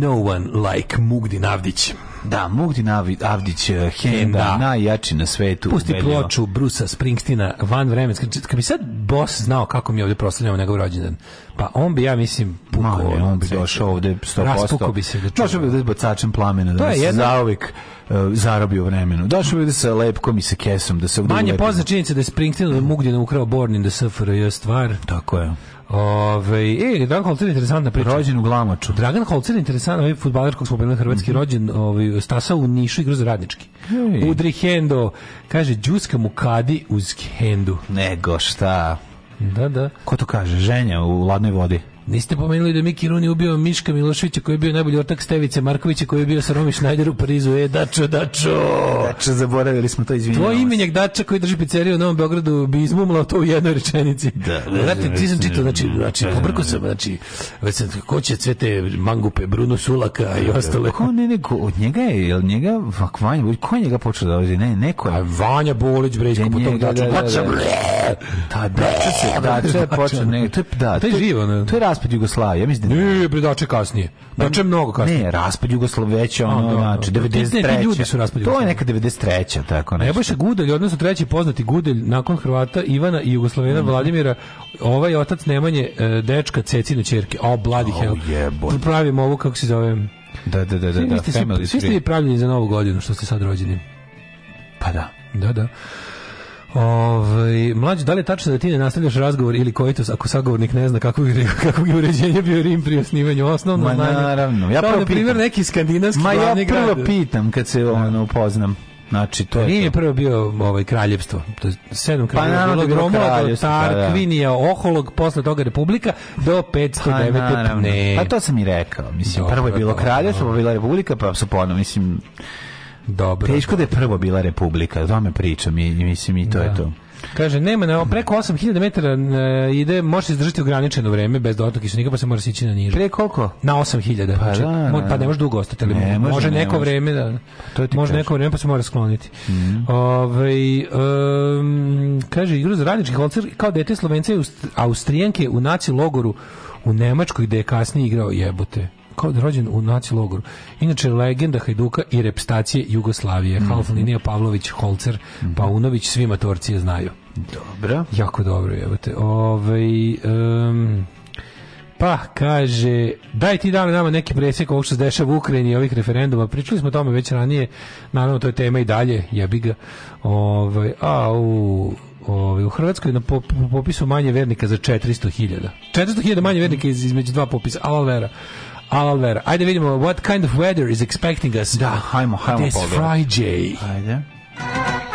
no one like Mugdin da, Avdić. Eh, da, Mugdin Avdić, Henda, najjači na svetu. Pusti ubedljivo. ploču Brusa Springsteena, van vremenska. Kad bi sad boss znao kako mi ovde proslavljamo njegov rođendan, pa on bi, ja mislim, pukao. No, on, bi došao ovde 100%. Raspuko bi se da čuo. Došao bi da bacačem plamena, da bi se jedan... zauvijek uh, zarobio vremenu. Došao bi da se lepkom i sa kesom, da se... Manje pozna činjenica da je Springsteen da Mugdin ukrao Born in the je stvar. Tako je. Ove, e, Dragan Holcer je interesantna priča. Rođen u Glamoču. Dragan Holcer je interesantan, ovaj futbaler kog smo bili hrvatski mm -hmm. rođen, ovaj, stasa u Nišu igru za radnički. Hey. Udri Hendo, kaže, džuska mu kadi uz Hendu. Nego šta? Da, da. Ko to kaže? Ženja u ladnoj vodi. Niste pomenuli da Miki Runi ubio Miška Miloševića koji je bio najbolji ortak Stevice Markovića koji je bio sa Romi Šnajder u Parizu. E, Dačo, Dačo! Dačo, zaboravili smo to, izvinjamo. Tvoj imenjak Dača koji drži pizzeriju u Novom Beogradu bi izmumlao to u jednoj rečenici. Da, da. Vrati, da, ti sam čitao, da, znači, da, znači, pobrko sam, znači, već sam, ko će sve te mangupe, Bruno Sulaka i ostale. Ko ne, neko, od njega je, jel njega, vak, Vanja, ko je njega počeo da ovdje, ne, neko je. A Vanja Bolić, bre, isko po tom Daču, Dača, bre! Da, Dača se, Dača je počeo, ne, to je, da, to je živo, ne? To je raspad Jugoslavije, ja mislim da Ne, bre dače kasnije. Dače mnogo kasnije. Ne, raspad Jugoslavije već ono, da, znači 93. Da. ljudi su raspad To je neka 93. tako nešto. Nebojša Gudelj, odnosno treći poznati Gudelj nakon Hrvata Ivana i Jugoslavena mhm. Vladimira, ovaj otac Nemanje, e, dečka Cecine ćerke. O, bladi oh, hell. Pravimo ovo kako se zove. Da, da, da, da, da. Svi ste pravljeni za novu godinu što ste sad rođeni. Pa da. Da, da. Ovaj mlađi, da li je tačno da ti ne nastavljaš razgovor ili koitus ako sagovornik ne zna kakvo je kako je *laughs* uređenje bio Rim pri osnivanju osnovno? Ma manje, naravno. Ja prvo na primjer neki skandinavski Ma ja prvo grad. pitam kad se da. ono upoznam. Znači, to Rim je, je prvo bio ovaj kraljevstvo. To je sedam kraljevstva. Pa, bilo Gromova, da, do da. Tarkvinija, da. Oholog, posle toga Republika, do 509. Pa, Pa to sam i rekao. Mislim, Dobre, prvo je bilo kraljevstvo, pa bila Republika, pa su ponovno, mislim, Dobro. Teško da je prvo bila republika, o tome pričam i mislim i to da. je to. Kaže, nema, na, preko 8000 metara na, e, ide, može se izdržati ograničeno vreme bez dotok kiselnika, pa se mora sići na niže. Pre koliko? Na 8000. Pa, znači, da, da pa da. ne može dugo ostati, ali ne, može, može neko može. vreme da, pa to je može kaže. neko vreme pa se mora skloniti. Mm. Ove, ovaj, um, kaže, igru za radnički koncert kao dete Slovence i Austrijanke u naci logoru u Nemačkoj gde je kasnije igrao jebote kao da rođen u naci logoru. Inače, legenda Hajduka i repstacije Jugoslavije. Mm -hmm. linija Pavlović, Holcer, mm -hmm. Paunović, svi matorcije znaju. Dobro. Jako dobro, evo te. Ove, um, pa, kaže, daj ti dali nama neki presjek ovog što se dešava u Ukrajini i ovih referenduma. Pričali smo o tome već ranije. Naravno, to je tema i dalje, jebi ga. Ove, a, u, ove, u Hrvatskoj na popisu manje vernika za 400.000. 400.000 manje mhm. vernika iz, između dva popisa. Alo, vera. Alver. Ajde vidimo, what kind of weather is expecting us da, hajmo, hajmo this Friday? Ajde.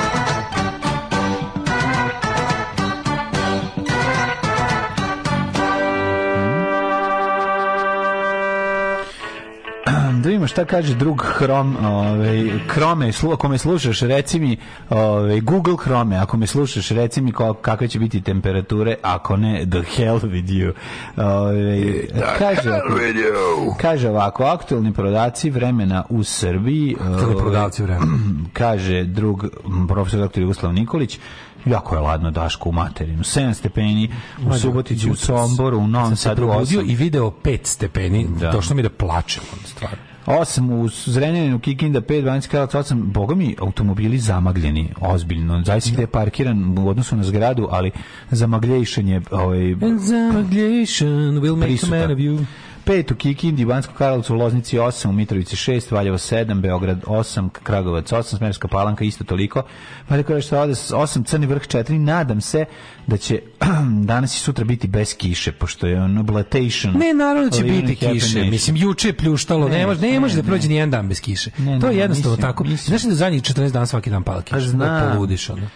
da vidimo šta kaže drug Hrom, ovaj Chrome, slu, ako me slušaš, reci mi, ovaj Google Chrome, ako me slušaš, reci mi kako kakve će biti temperature, ako ne the hell with you. Ovaj kaže, ovako, kaže ovako, aktuelni prodaci vremena u Srbiji, aktualni ovaj, prodaci vremena. *clears throat* Kaže drug profesor doktor Jugoslav Nikolić, jako je ladno Daško u materinu. 7 stepeni u da, Subotici, u Somboru, u Novom Sadu. i video 5 stepeni, da. došlo mi da plačem, stvarno. 8 u Zrenjaninu, Kikinda 5, Banjska Kralac 8. Boga mi, automobili zamagljeni, ozbiljno. Zavisno da. gde je parkiran u odnosu na zgradu, ali zamaglješen je... Ovaj, And zamaglješen will make prisuta. a man of you. 5 u Kikindi, Bansko Karlovcu, Loznici 8, u Mitrovici 6, Valjevo 7, Beograd 8, Kragovac 8, Smerska Palanka isto toliko. Pa rekao je što da 8, Crni vrh 4, nadam se da će *clears throat* danas i sutra biti bez kiše, pošto je ono oblatation. Ne, naravno da će biti kiše. Nation. Mislim, juče je pljuštalo, ne, ne, može, ne, ne može da prođe ni jedan dan bez kiše. Ne, to je jednostavno mislim, tako. Mislim. Znaš da zadnjih 14 dana svaki dan pala kiša? Pa da znam. Poludiš, ono.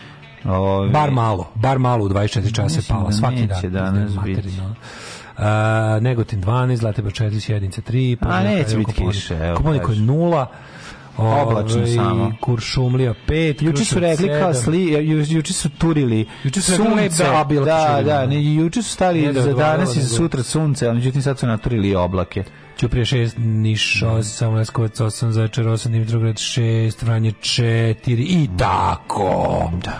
Ove... Bar malo, bar malo u 24 časa je pala, svaki dan. Danas biti. Uh, Negotin 12, Zlatibor 4, Sjednica 3, pa A neće biti kiše. Koponiko je nula. Oblačno ovaj, samo. Kuršumlija 5. Juči su rekli kao sli, ju, juče su turili. Juče su sunce, da, da, da, ne, juče su stali za danas i za sutra sunce, ali međutim sad su naturili oblake. Ćuprije 6, Niš 8, da. Samo Leskovac 8, Zaječar 8, Dimitrovgrad 6, Vranje 4 i tako. Da.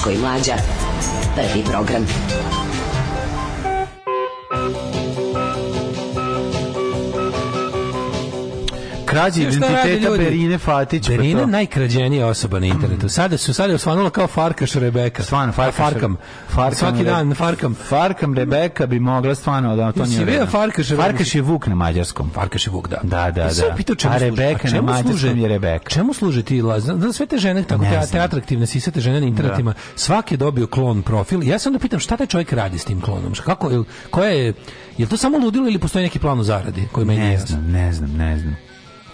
Daško i Mlađa. Prvi program. krađe e, identiteta Berine Fatić. Berina pa najkrađenija osoba na internetu. Mm. Sada su sada osvanula kao Farkaš Rebeka. Svan Farkaš. Farkam. Farkam. Svaki dan Farkam. Farkam Rebeka bi mogla stvarno da to nije. Sve Farkaš. Farkaš je Vuk na mađarskom. Farkaš je Vuk, da. Da, da, e, da. Sve pitao čemu A Rebeka na mađarskom je Rebeka čemu služi ti da sve te žene tako te, te atraktivne te žene na internetima, da. svaki je dobio klon profil. Ja se onda pitam šta taj čovjek radi s tim klonom? Kako je koja je je to samo ludilo ili postoji neki plan o zaradi koji meni ne znam, ne znam, ne znam.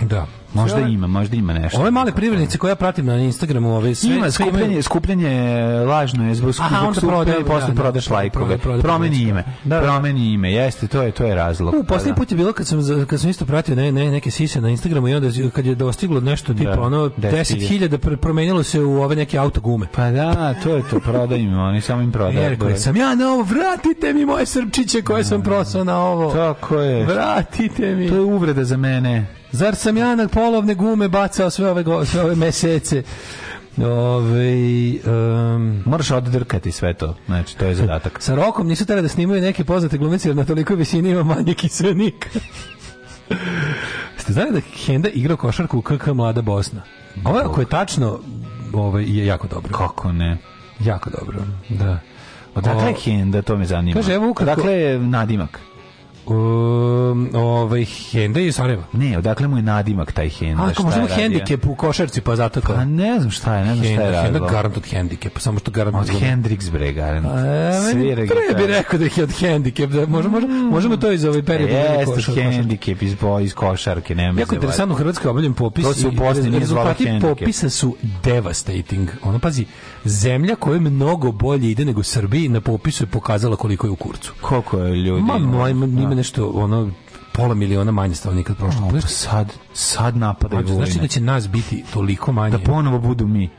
Da. Možda Sve, ima, možda ima nešto. Ove male privrednice koje ja pratim na Instagramu, ove sve ima sve skupljanje, imaju... E, lažno je zbog Aha, zbog prodaje, prode, posle da, da prodaš da, da, lajkove. promeni ime. Da, promeni ime. Jeste, to je to je razlog. U poslednji da. put je bilo kad sam kad sam isto pratio ne, ne, neke sise na Instagramu i onda kad je dostiglo nešto tipa da, ono 10.000 promenilo se u ove neke auto gume. Pa da, to je to prodaj im, oni samo im prodaju. Jer rekao sam ja na ovo vratite mi moje srpčiće koje sam prosao na ovo. Tako je. Vratite mi. To je uvreda za mene. Zar sam ja na polovne gume bacao sve ove, sve ove mesece? Ove, um, moraš oddrkati sve to. Znači, to je zadatak. *laughs* Sa rokom nisu tada da snimaju neke poznate glumice, jer na toliko visini ima manje kiselnika. *laughs* Ste znali da Henda igra košarku u KK Mlada Bosna? Ovo ako je tačno, ovo ovaj, je jako dobro. Kako ne? Jako dobro, da. Odakle je Henda, to me zanima. Kaže, evo ukratko... Odakle je nadimak? um, ovaj Henda iz Sarajeva. Ne, odakle mu je nadimak taj Henda? A, ako možda mu hendikep u košarci, pa zato kao... Pa ne znam šta je, ne znam Henda, šta je Henda radilo. garant od hendikepa, samo što garant... Od bre, garant. Pre bi rekao da je od hendikep, da možemo, možemo, mm. možemo to iz ovaj period. E, jeste, hendikep iz, bo, iz košarke, nema Jako interesantno u Hrvatskoj obavljen popis. To se u Bosni nije zvalo hendikep. popisa su devastating. Ono, pazi, zemlja koja mnogo bolje ide nego Srbiji na popisu je pokazala koliko je u kurcu. Koliko je ljudi? Ma, moj, ima da. nešto, ono, pola miliona manje stanovnika od prošlog. No, pa sad, sad napadaju Znači da će nas biti toliko manje. Da ponovo budu mi.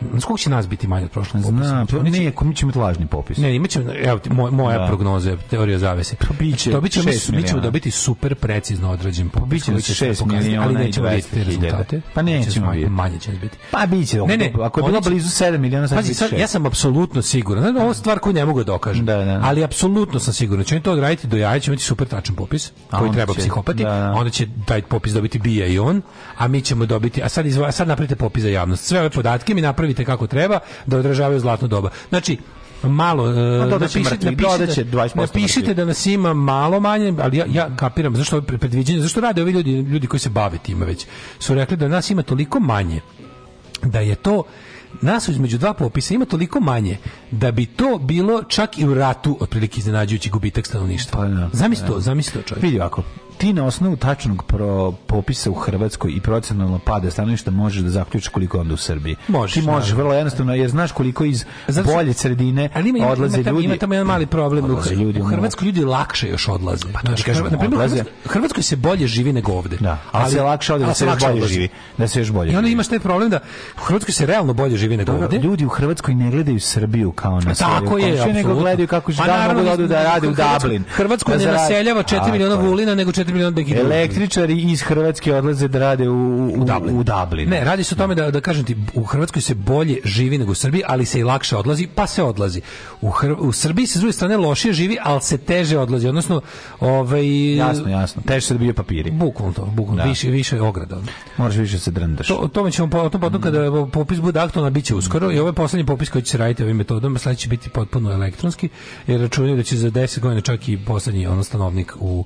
Nas kog će nas biti manje od prošlog popisa? Zna, to pa ne, mi ćemo imati da lažni popis. Ne, imaćemo, evo, moj, moja da. prognoza, teorija zavese. Pa biće to biće, mi ćemo dobiti super precizno odrađen popis. Biće nas 6 miliona ali nećemo vidjeti rezultate. Pa nećemo vidjeti. Manje će nas biti. Pa biće, ne, ne, ako je bilo blizu 7 miliona, sad biće 6. Ja sam apsolutno siguran. Znači, ovo stvar koju ne mogu da dokažem. Da, da. Ali apsolutno sam siguran. Čemo to odraditi do jaja, ćemo imati super tačan popis, koji treba psihopati. Da, da. Onda će taj popis dobiti bija i on, a mi ćemo dobiti, a sad, sad napravite popis za javnost. Sve ove podatke mi napravite napravite kako treba da održavaju zlatno doba. Znači, malo da napišite, mrtvi, napišite, 20 napišite da nas ima malo manje ali ja, ja kapiram zašto ovo predviđanje zašto rade ovi ljudi ljudi koji se bave time već su rekli da nas ima toliko manje da je to nas između dva popisa ima toliko manje da bi to bilo čak i u ratu otprilike iznenađujući gubitak stanovništva. Pa, no, da, zamisli pa da. to, zamisli to čovjek. Vidi ovako, ti na osnovu tačnog pro, popisa u Hrvatskoj i procenalno pada stanovišta možeš da zaključiš koliko onda u Srbiji. Možeš, ti možeš naravno. vrlo jednostavno jer znaš koliko iz Zato, bolje sredine ali ima, odlaze ima, ljudi. Ima tamo jedan mali problem odlaze, ljudi, u Hrvatskoj ljudi lakše još odlaze. Pa to znači, kažem, na primjer, odlaze. Hrvatskoj se bolje živi nego ovde. Da, ali, ali se lakše odlaze, da se još bolje živi, da se još bolje. I onda imaš taj problem da u Hrvatskoj se realno bolje živi nego ovde. Ljudi u Hrvatskoj ne gledaju Srbiju kao na Srbiju. Tako je, nego gledaju kako pa da da rade u Dublin. Hrvatskoj da ne naseljava 4 miliona vulina nego 4 miliona dinara. Električari iz Hrvatske odlaze da rade u, u, u, Dublin. u Dublin. Ne, radi se o tome da, da kažem ti, u Hrvatskoj se bolje živi nego u Srbiji, ali se i lakše odlazi, pa se odlazi. U, Hr u Srbiji se s druge strane lošije živi, ali se teže odlazi, odnosno ovaj, Jasno, jasno, teže se dobije papiri. Bukvalno to, bukvalno, da. više, više ograda. Moraš više da se drndaš. To, tome ćemo po, to potom kada popis bude aktualno, bit će uskoro, mm. i ovo ovaj je poslednji popis koji će se raditi ovim metodom, sledeći će biti potpuno elektronski, jer računaju da će za 10 godina čak i poslednji ono stanovnik u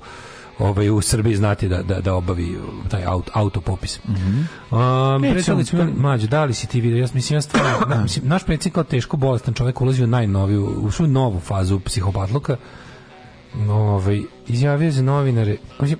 ovaj, u Srbiji znati da, da, da obavi taj auto, autopopis. Mm -hmm. um, Predstavnici, to... mađo, da li si ti video? Ja mislim, ja stvarno, na, *clears throat* da, mislim, naš predsjednik kao teško bolestan čovjek ulazi u najnoviju, u svoju novu fazu psihopatluka. Ovaj, izjavio za novinare. Mislim,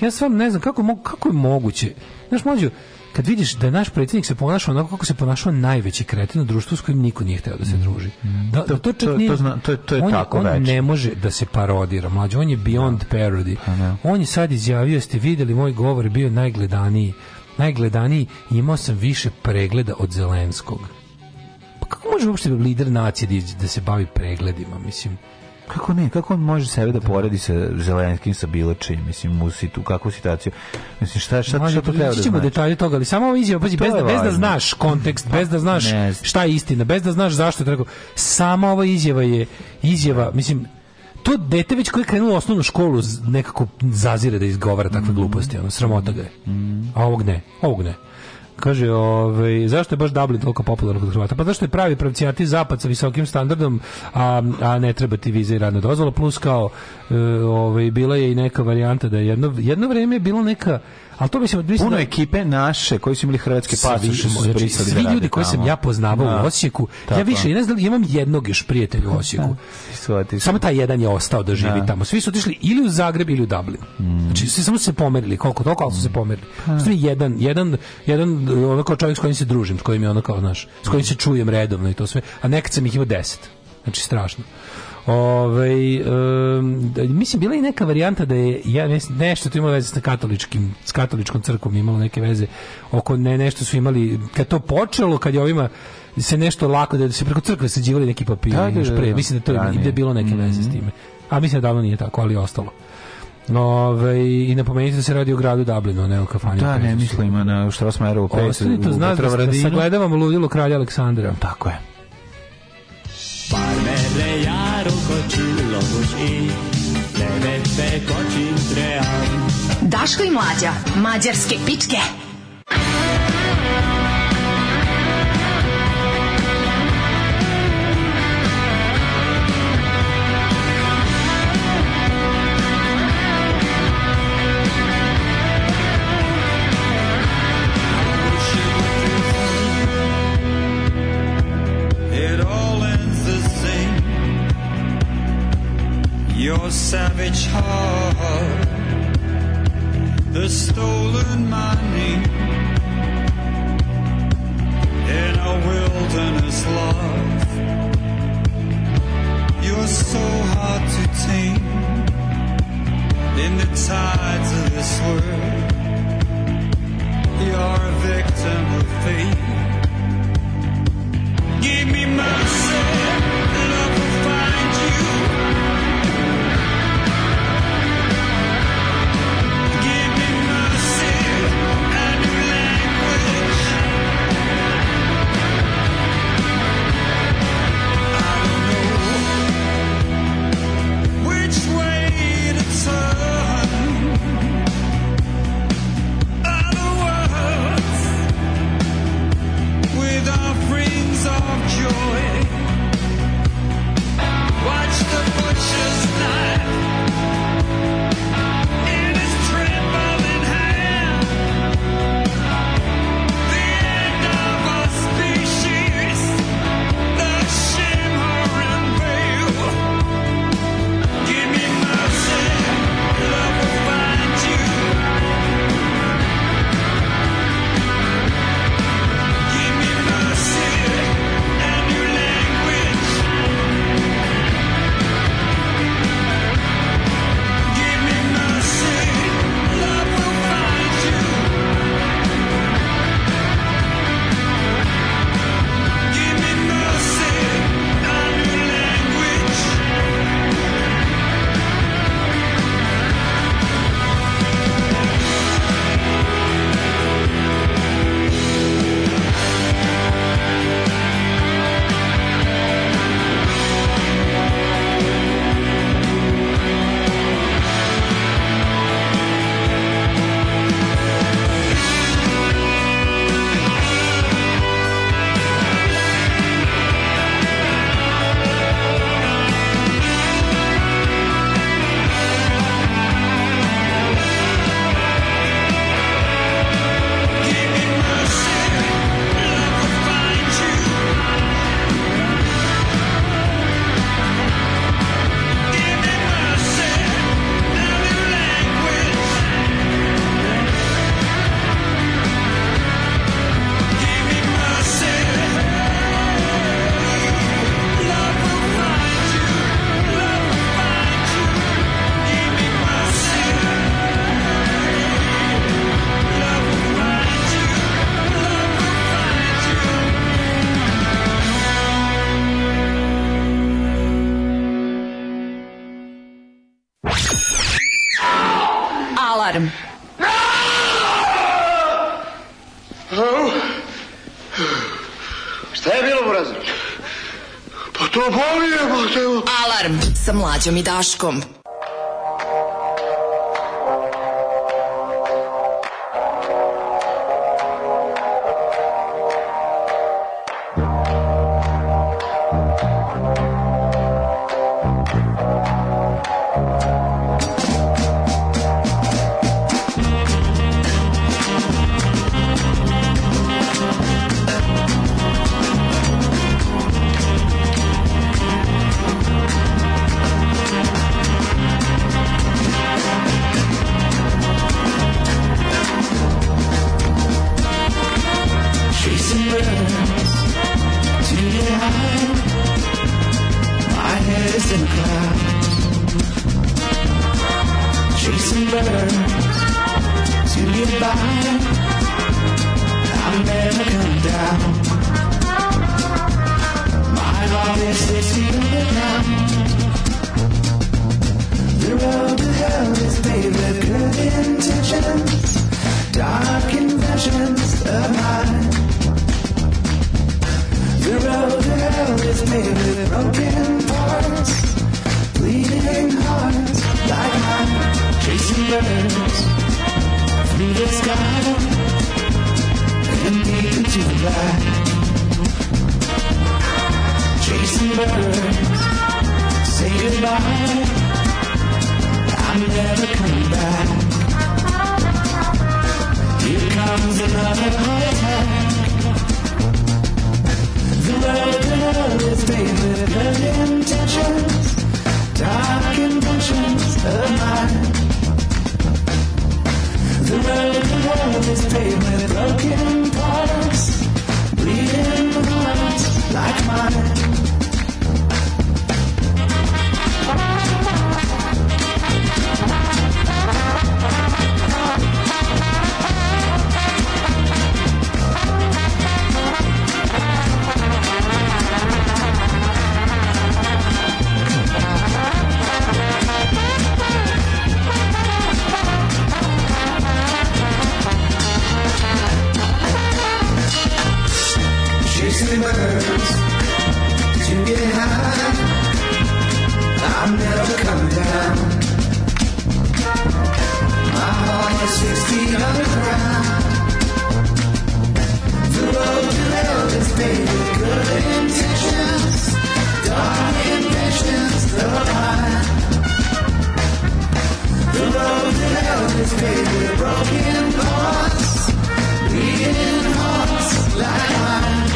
ja stvarno ne znam kako, kako je moguće. Znaš, mlađo, kad vidiš da naš predsjednik se ponašao onako kako se ponašao najveći kreten u društvu s kojim niko nije hteo da se mm. druži. Mm. Da, to, da to, nije, to, zna, to, to je on, tako on ne može da se parodira, mlađo, on je beyond da. parody. Pa on je sad izjavio, ste videli, moj govor bio najgledaniji, najgledaniji, imao sam više pregleda od Zelenskog. Pa kako može uopšte lider nacije da, da se bavi pregledima, mislim? Kako ne? Kako on može sebe da poredi sa Zelenskim, sa bilo Mislim, u, situ, u kakvu situaciju? Mislim, šta, šta, Može, šta to treba da znači? detalje toga, ali samo ovo izjava, pazi, bez, da, bez da znaš kontekst, bez da znaš šta je istina, bez da znaš zašto je rekao. Sama ova izjava je izjava, mislim, to dete već koje je krenulo u osnovnu školu nekako zazire da izgovara takve gluposti, ono, sramota ga je. Mm. A ovog ne, ovog ne. Kaže, ovaj, zašto je baš Dublin toliko popularan kod Hrvata? Pa zašto je pravi pravcijati zapad sa visokim standardom, a, a ne treba ti vize i radna dozvola, plus kao, e, ovaj, bila je i neka varijanta da je jedno, jedno vreme je bilo neka, Al to mislim, mislim puno da- ekipe naše koji su imali hrvatske pasoše su znači, svi ljudi koje sam ja poznavao u da. Osijeku, ja više ne znam, imam jednog još prijatelja u Osijeku. samo taj jedan je ostao da živi tamo. Svi su otišli ili u Zagreb ili u Dublin. Mm. Znači svi samo se pomerili, koliko to ali su se mm. pomerili. Mm. Svi jedan, jedan, jedan onako čovjek s kojim se družim, s kojim je onako, kao, znaš, s kojim se čujem redovno i to sve, a nekad sam ih imao 10. Znači strašno. Ove, ovaj, um, da, mislim bila je neka varijanta da je ja nešto to ima veze sa katoličkim s katoličkom crkvom imalo neke veze oko ne nešto su imali kad to počelo kad je ovima se nešto lako da se preko crkve sađivali neki papiri da, da, još pre da, da. mislim da to je, da je bilo neke mm -hmm. veze s mhm. time a mislim da davno nije tako ali je ostalo Ove, ovaj, I napomenite da se radi o gradu Dublinu, ne o kafanju. Da, ne mislim, na Štrosmajeru u Pesu. Ostavite uz nas da, da sagledavamo ludilo kralja Aleksandra. Tako je. Parmere ja járok a i ég, levette kacsint reám. Daško i mlađa, mađarske pičke. savage heart. The stolen money in our wilderness love. You're so hard to tame in the tides of this world. You're a victim of fate. Give me mercy. Mlađom i Daškom. through the sky and into the light. Chasing birds, say goodbye. I'm never coming back. Here comes another heart attack. The murder is made with David intentions, dark intentions of mine. The road is paved with broken bleeding hearts like mine. chasing birds to get high. I'm never coming down. My heart is six feet underground. The road to hell is paved with good intentions, dark ambitions, the lie. The road to hell is paved with broken hearts, bleeding hearts like mine.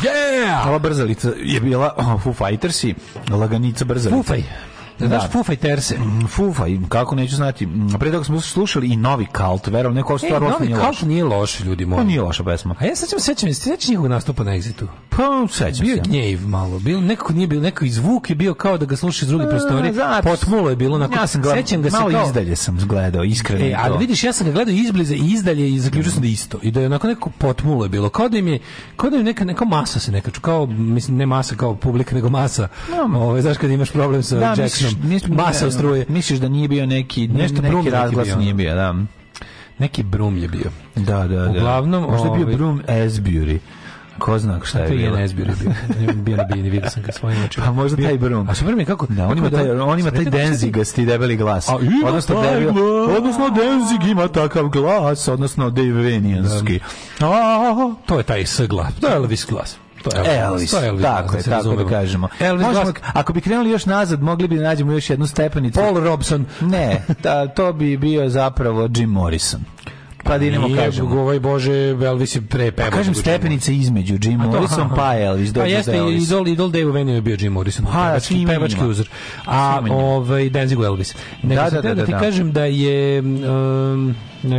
Yeah! Ova brzalica je bila Foo Fighters i laganica brzalica. Foo Da, da, znaš Terse. Fighterse? Mm, Foo kako neću znati. Mm, pre toga smo slušali i novi Kalt, verujem, neko stvar e, novi nije Kalt loš. nije loš, ljudi moji. Pa nije loša pesma. A ja sećam sećam, sećam njihovog nastupa na Exitu. Pa sećam bio se. Bio gnjev malo, bio nekako nije bio, neki zvuk je bio kao da ga sluša iz druge prostorije. Potmulo je bilo na Ja sam gledao, sećam ga se malo kao... izdalje sam gledao, iskreno. E, ali vidiš, ja sam ga gledao izbliza i izdalje i zaključio sam da isto. I da je onako neko potmulo je bilo, kao da im je kao da im neka neka masa se neka kao mislim ne masa kao publika, nego masa. No. Ove, ovaj, znaš kad imaš problem sa da, Jackson misliš, nisam, masa struje. Misliš da nije bio neki, nešto neki razglas bio. nije bio, da. Neki brum je bio. Da, da, da. Uglavnom, možda je bio ovaj- brum Esbury. Ko zna šta je bilo. To je Nesbir bio. *laughs* Bio na bini, vidio sam ga svojim očima. A pa možda taj Brum. A super mi kako, da, on ima taj, on ima taj denzigasti debeli glas. A ima odnosno, taj glas. Odnosno denzig ima takav glas, odnosno devenijanski. Da. A, to je taj S glas, to je Elvis glas. To e, Elvis. Elvis. Tako je, tako da kažemo. Elvis Možemo, ako bi krenuli još nazad, mogli bi da nađemo još jednu stepenicu. Paul Robson. Ne, ta, da, to bi bio zapravo Jim Morrison pa da idemo kažem. Ovaj Bože, Elvis je pre Pa kažem stepenice između Jim Morrison pa Elvis pa dođe pa jeste, Elvis. Idol, idol Dave Venio je bio Jim Morrison. Ha, pa, pevački, pevački uzor. A ovaj, Danzigu Elvis. Ne, da, da, da, da, ti da. kažem da je...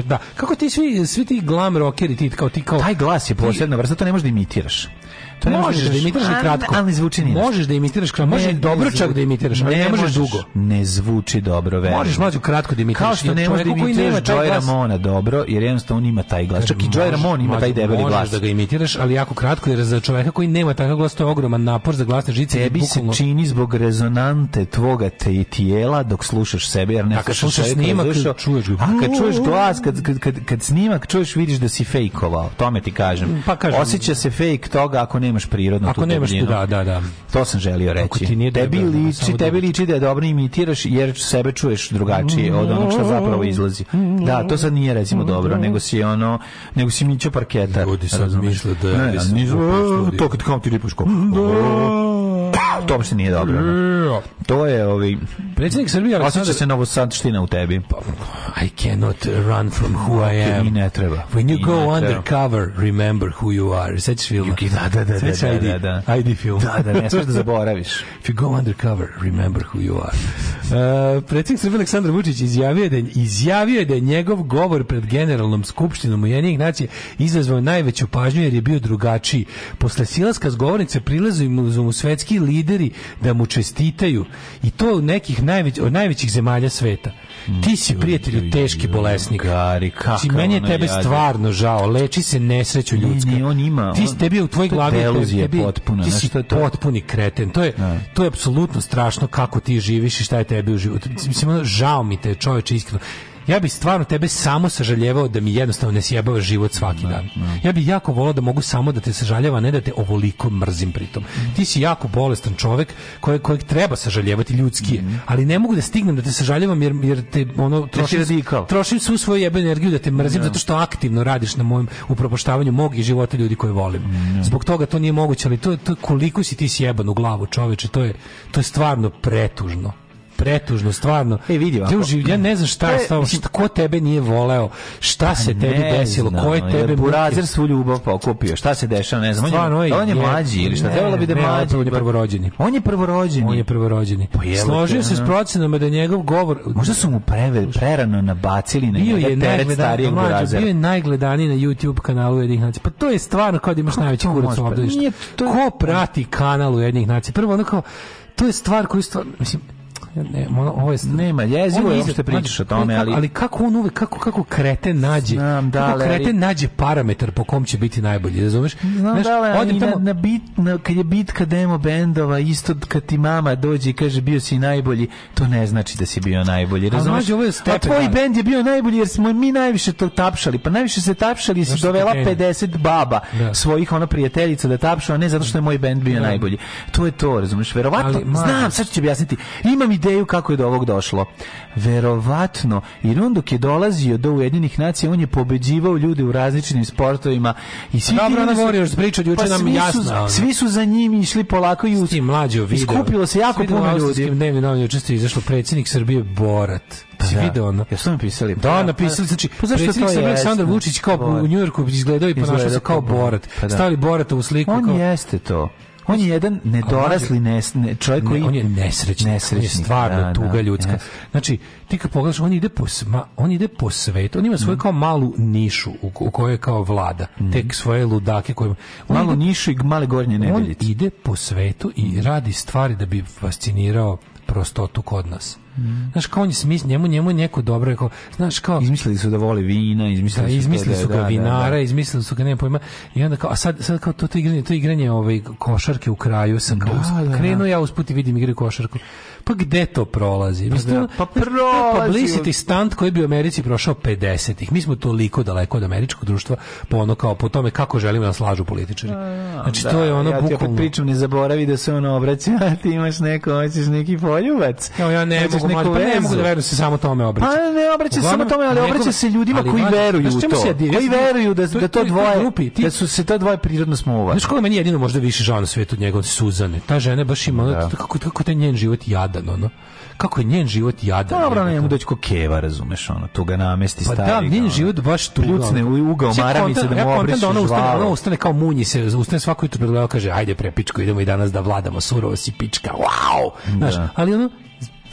da, kako ti svi, svi ti glam rockeri, ti kao ti kao... Taj glas je posebna vrsta, to ne možeš da imitiraš. To možeš da, da imitiraš i kratko. Ali zvuči nije. Možeš da imitiraš kratko. Možeš da dobro čak da imitiraš, ali ne možeš dugo. Ne zvuči dobro, verujem. Možeš mlađu kratko da imitiraš. Kao što ne možeš da imitiraš Joy Ramona dobro, jer jednostavno on ima taj glas. Čak i Joy Ramon ima taj debeli glas. Možeš da ga imitiraš, ali jako kratko, jer za čoveka koji nema takav glas, to je ogroman napor za glasne žice. Tebi se čini zbog rezonante tvoga te i tijela dok slušaš sebe, jer ne slušaš snimak, čuješ ga. A kad čuješ glas, kad, kad, snimak čuješ, vidiš da si fejkovao. Tome ti kažem. Pa Osjeća se fejk toga ako ne nemaš prirodno Ako tu nemaš da, da, da. To sam želio reći. ti nije tebi debljeno, liči, tebi liči da je dobro imitiraš jer sebe čuješ drugačije od onog što zapravo izlazi. Da, to sad nije recimo dobro, nego si ono, nego si mićo parketa Ljudi sad misle da je... Da to kad kao ti lipaš kao da. to se nije dobro. No. To je ovi... Predsjednik Srbije Aleksandar... Osjeća se novosadština u tebi. Pa, I cannot run from who I am. I ne treba. When you go undercover, remember who you are. Sećaš filma? Da, da, da. Seća da, ID, da, da ID da, da. film. Da, da, ne smiješ da zaboraviš. *laughs* If you go undercover, remember who you are. Uh, e, predsjednik Srbije Aleksandar Vučić izjavio da, izjavio da je njegov govor pred Generalnom skupštinom Ujedinjenih nacija izazvao najveću pažnju jer je bio drugačiji. Posle silaska s govornice prilazu mu svetski lideri da mu čestitaju i to od nekih najveć, od najvećih zemalja sveta. Ti si prijatelju teški bolesnik. Gari, znači, kako meni je tebe stvarno žao. Leči se nesreću ljudska. Ne, ne, on ima. Ti, si, tebi je u tvoj glavi eluzija je potpuna. Ti si to... potpuni kreten. To je, ne. Da. to je apsolutno strašno kako ti živiš i šta je tebi u životu. Mislim, žao mi te, čoveče, iskreno ja bih stvarno tebe samo sažaljevao da mi jednostavno ne sjebava život svaki da, dan. Da. Ja bih jako volao da mogu samo da te sažaljeva, ne da te ovoliko mrzim pritom. Mm. Ti si jako bolestan čovek kojeg, kojeg treba sažaljevati ljudski, mm. ali ne mogu da stignem da te sažaljevam jer, jer te ono trošim, trošim svu svoju jebenu energiju da te mrzim da. zato što aktivno radiš na mojem upropaštavanju mog i života ljudi koje volim. Mm, Zbog toga to nije moguće, ali to, to koliko si ti sjeban u glavu čoveče, to je, to je stvarno pretužno pretužno, stvarno. E, vidi, ako... ja ne znam šta je e, stalo, šta, ko tebe nije voleo, šta pa se ne tebi desilo, ko je tebe... Burazer svu ljubav pokupio, šta se dešava, ne znam. Stvarno, on je, on je, je mlađi ili šta, trebalo bi da mlađi. On je pa- prvorođeni. On je prvorođeni. On je prvorođeni. Pa Složio se s procenama da njegov govor... Možda su mu preve, prerano nabacili na njega teret starijeg Burazera. Bio je najgledaniji na YouTube kanalu jednih nacija. Pa to je stvarno kao da imaš najveći kurac u obdaništu. Ko prati kanal jednih nacija? Prvo ono kao, to je stvar koju stvar, mislim, ne, ovo je nema jezivo je što pričaš o tome, ali ali kako on uvek kako kako krete nađe, Znam, da, kako krete nađe parametar po kom će biti najbolji, razumeš? Znam, da, odim tamo na, bit, na, kad je bitka demo bendova, isto kad ti mama dođe i kaže bio si najbolji, to ne znači da si bio najbolji, razumeš? A, ovo je stepen, A tvoj ali. bend je bio najbolji jer smo mi najviše to tapšali. Pa najviše se tapšali si dovela 50 baba da. svojih ona prijateljica da tapšu, a ne zato što je moj bend bio da. najbolji. To je to, razumeš? Verovatno, ali, znam, sad ću ti objasniti. Imam i ideju kako je do ovog došlo. Verovatno, jer on dok je dolazio do Ujedinjenih nacija, on je pobeđivao ljude u različitim sportovima i svi Dobro, ona govori još priča, juče pa nam jasno. Su, Svi su za njim išli polako i uz... mlađo video. Skupilo se jako puno ljudi. Dnevni novinar juče je izašao predsjednik Srbije Borat. Pa da. video ono? ja sam pisali? Da, pa da napisali, znači, pa zašto predsjednik Srbije Aleksandar Vučić kao Borat. u Njujorku izgledao i ponašao se kao Borat. Pa da. Stavili Borata u sliku. On kao... jeste to. On je jedan nedorasli nes, čovjek koji... on je nesrećni nesrećni On je stvarno da, tuga da, ljudska. Yes. Da. Znači, ti kad pogledaš, on ide po, sma, on ide po svetu. On ima svoju mm. kao malu nišu u, u kojoj je kao vlada. Mm. Tek svoje ludake koje... On Malo ide, nišu i male gornje nedeljice. On ide po svetu i radi stvari da bi fascinirao prostotu kod nas. Mm. Znaš, kao on je smis, njemu, njemu je neko dobro, kao, znaš, kao... Izmislili su da voli vina, izmislili da, su... Izmislili da- su ga vinara, da, da. da. izmislili su ga, nema pojma, i onda kao, a sad, sad kao to, to igranje, to igranje ovaj, košarke u kraju, sam kao, da, da, krenuo da. ja usput i vidim igre košarku pa gde to prolazi? Mislim, da, pa, prolazi. Pa stand koji bi u Americi prošao 50-ih. Mi smo toliko daleko od američkog društva po ono kao po tome kako želimo da slažu političari. Znači da, to je ono ja bukvalno. Ja ti opet pričam ne zaboravi da se ono obraća, *laughs* a ti imaš neko, hoćeš neki poljubac. Evo ja ne mogu, mlađi, pa ne mogu da verujem da se samo tome obraća. Pa ne obraća samo tome, ali obraća se ljudima ali, koji vano, veruju u to. Jedi, koji veruju da to, da to dvoje grupi, ti, da su se ta dvoje prirodno smova. Znaš koga meni jedino možda više žao na svetu od njegove Suzane. Ta žena baš ima da. kako kako taj njen život jada jadan, ono. Kako je njen život jadan. Dobro, njemu doći ko keva, razumeš, ono, to ga namesti pa stari. Pa da, njen ono. život baš tu. u ugao maramice da mu obreši ja da ona ustane, ona ustane kao munji se, ustane svako jutro pred kaže, ajde pre pičko, idemo i danas da vladamo, surovo si pička, wow! Znaš, da. ali ono,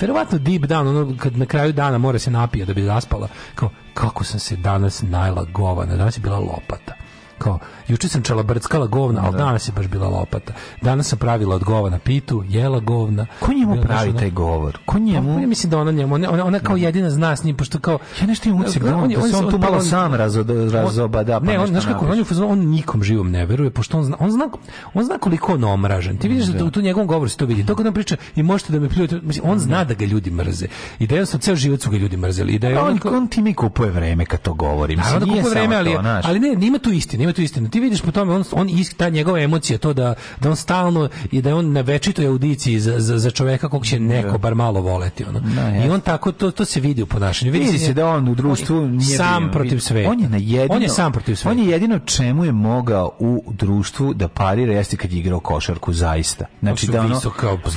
verovatno deep down, ono kad na kraju dana mora se napija da bi zaspala, kao kako sam se danas najlagovana, danas je bila lopata kao juče sam čalabrckala govna, ali da. danas je baš bila lopata. Danas sam pravila od govna pitu, jela govna. Ko njemu pravi taj govor? Ko njemu? Pa, ja mislim da ona njemu, ona, ona kao da. jedina zna s njim pošto kao ja nešto im ucik, da, da on, on, on, tu malo sam razobada pa. Ne, on znaš kako on on nikom živom ne veruje, pošto on zna, on zna, on zna koliko on omražen. Ti vidiš da u tu njegovom govoru se to vidi. Dok on priča i možete da me pljujete, mislim on zna da ga ljudi mrze. I da je on ceo život su ga ljudi mrzeli i da je pa, on on ti mi kupuje vreme kad to govori. Mislim, nije samo to, ali ne, nema tu istine ima tu istinu. Ti vidiš po tome, on, on ta njegova emocija, to da, da on stalno i da je on na večitoj audiciji za, za, za čoveka kog će neko da. bar malo voleti. Ono. Da, I on tako, to, to se vidi u ponašanju. Vidi, vidi se da on u društvu on nije sam bio, protiv sveta. On je, na jedino, on je sam protiv sveta. On je jedino čemu je mogao u društvu da parira jeste kad je igrao košarku zaista. Znači, da ono,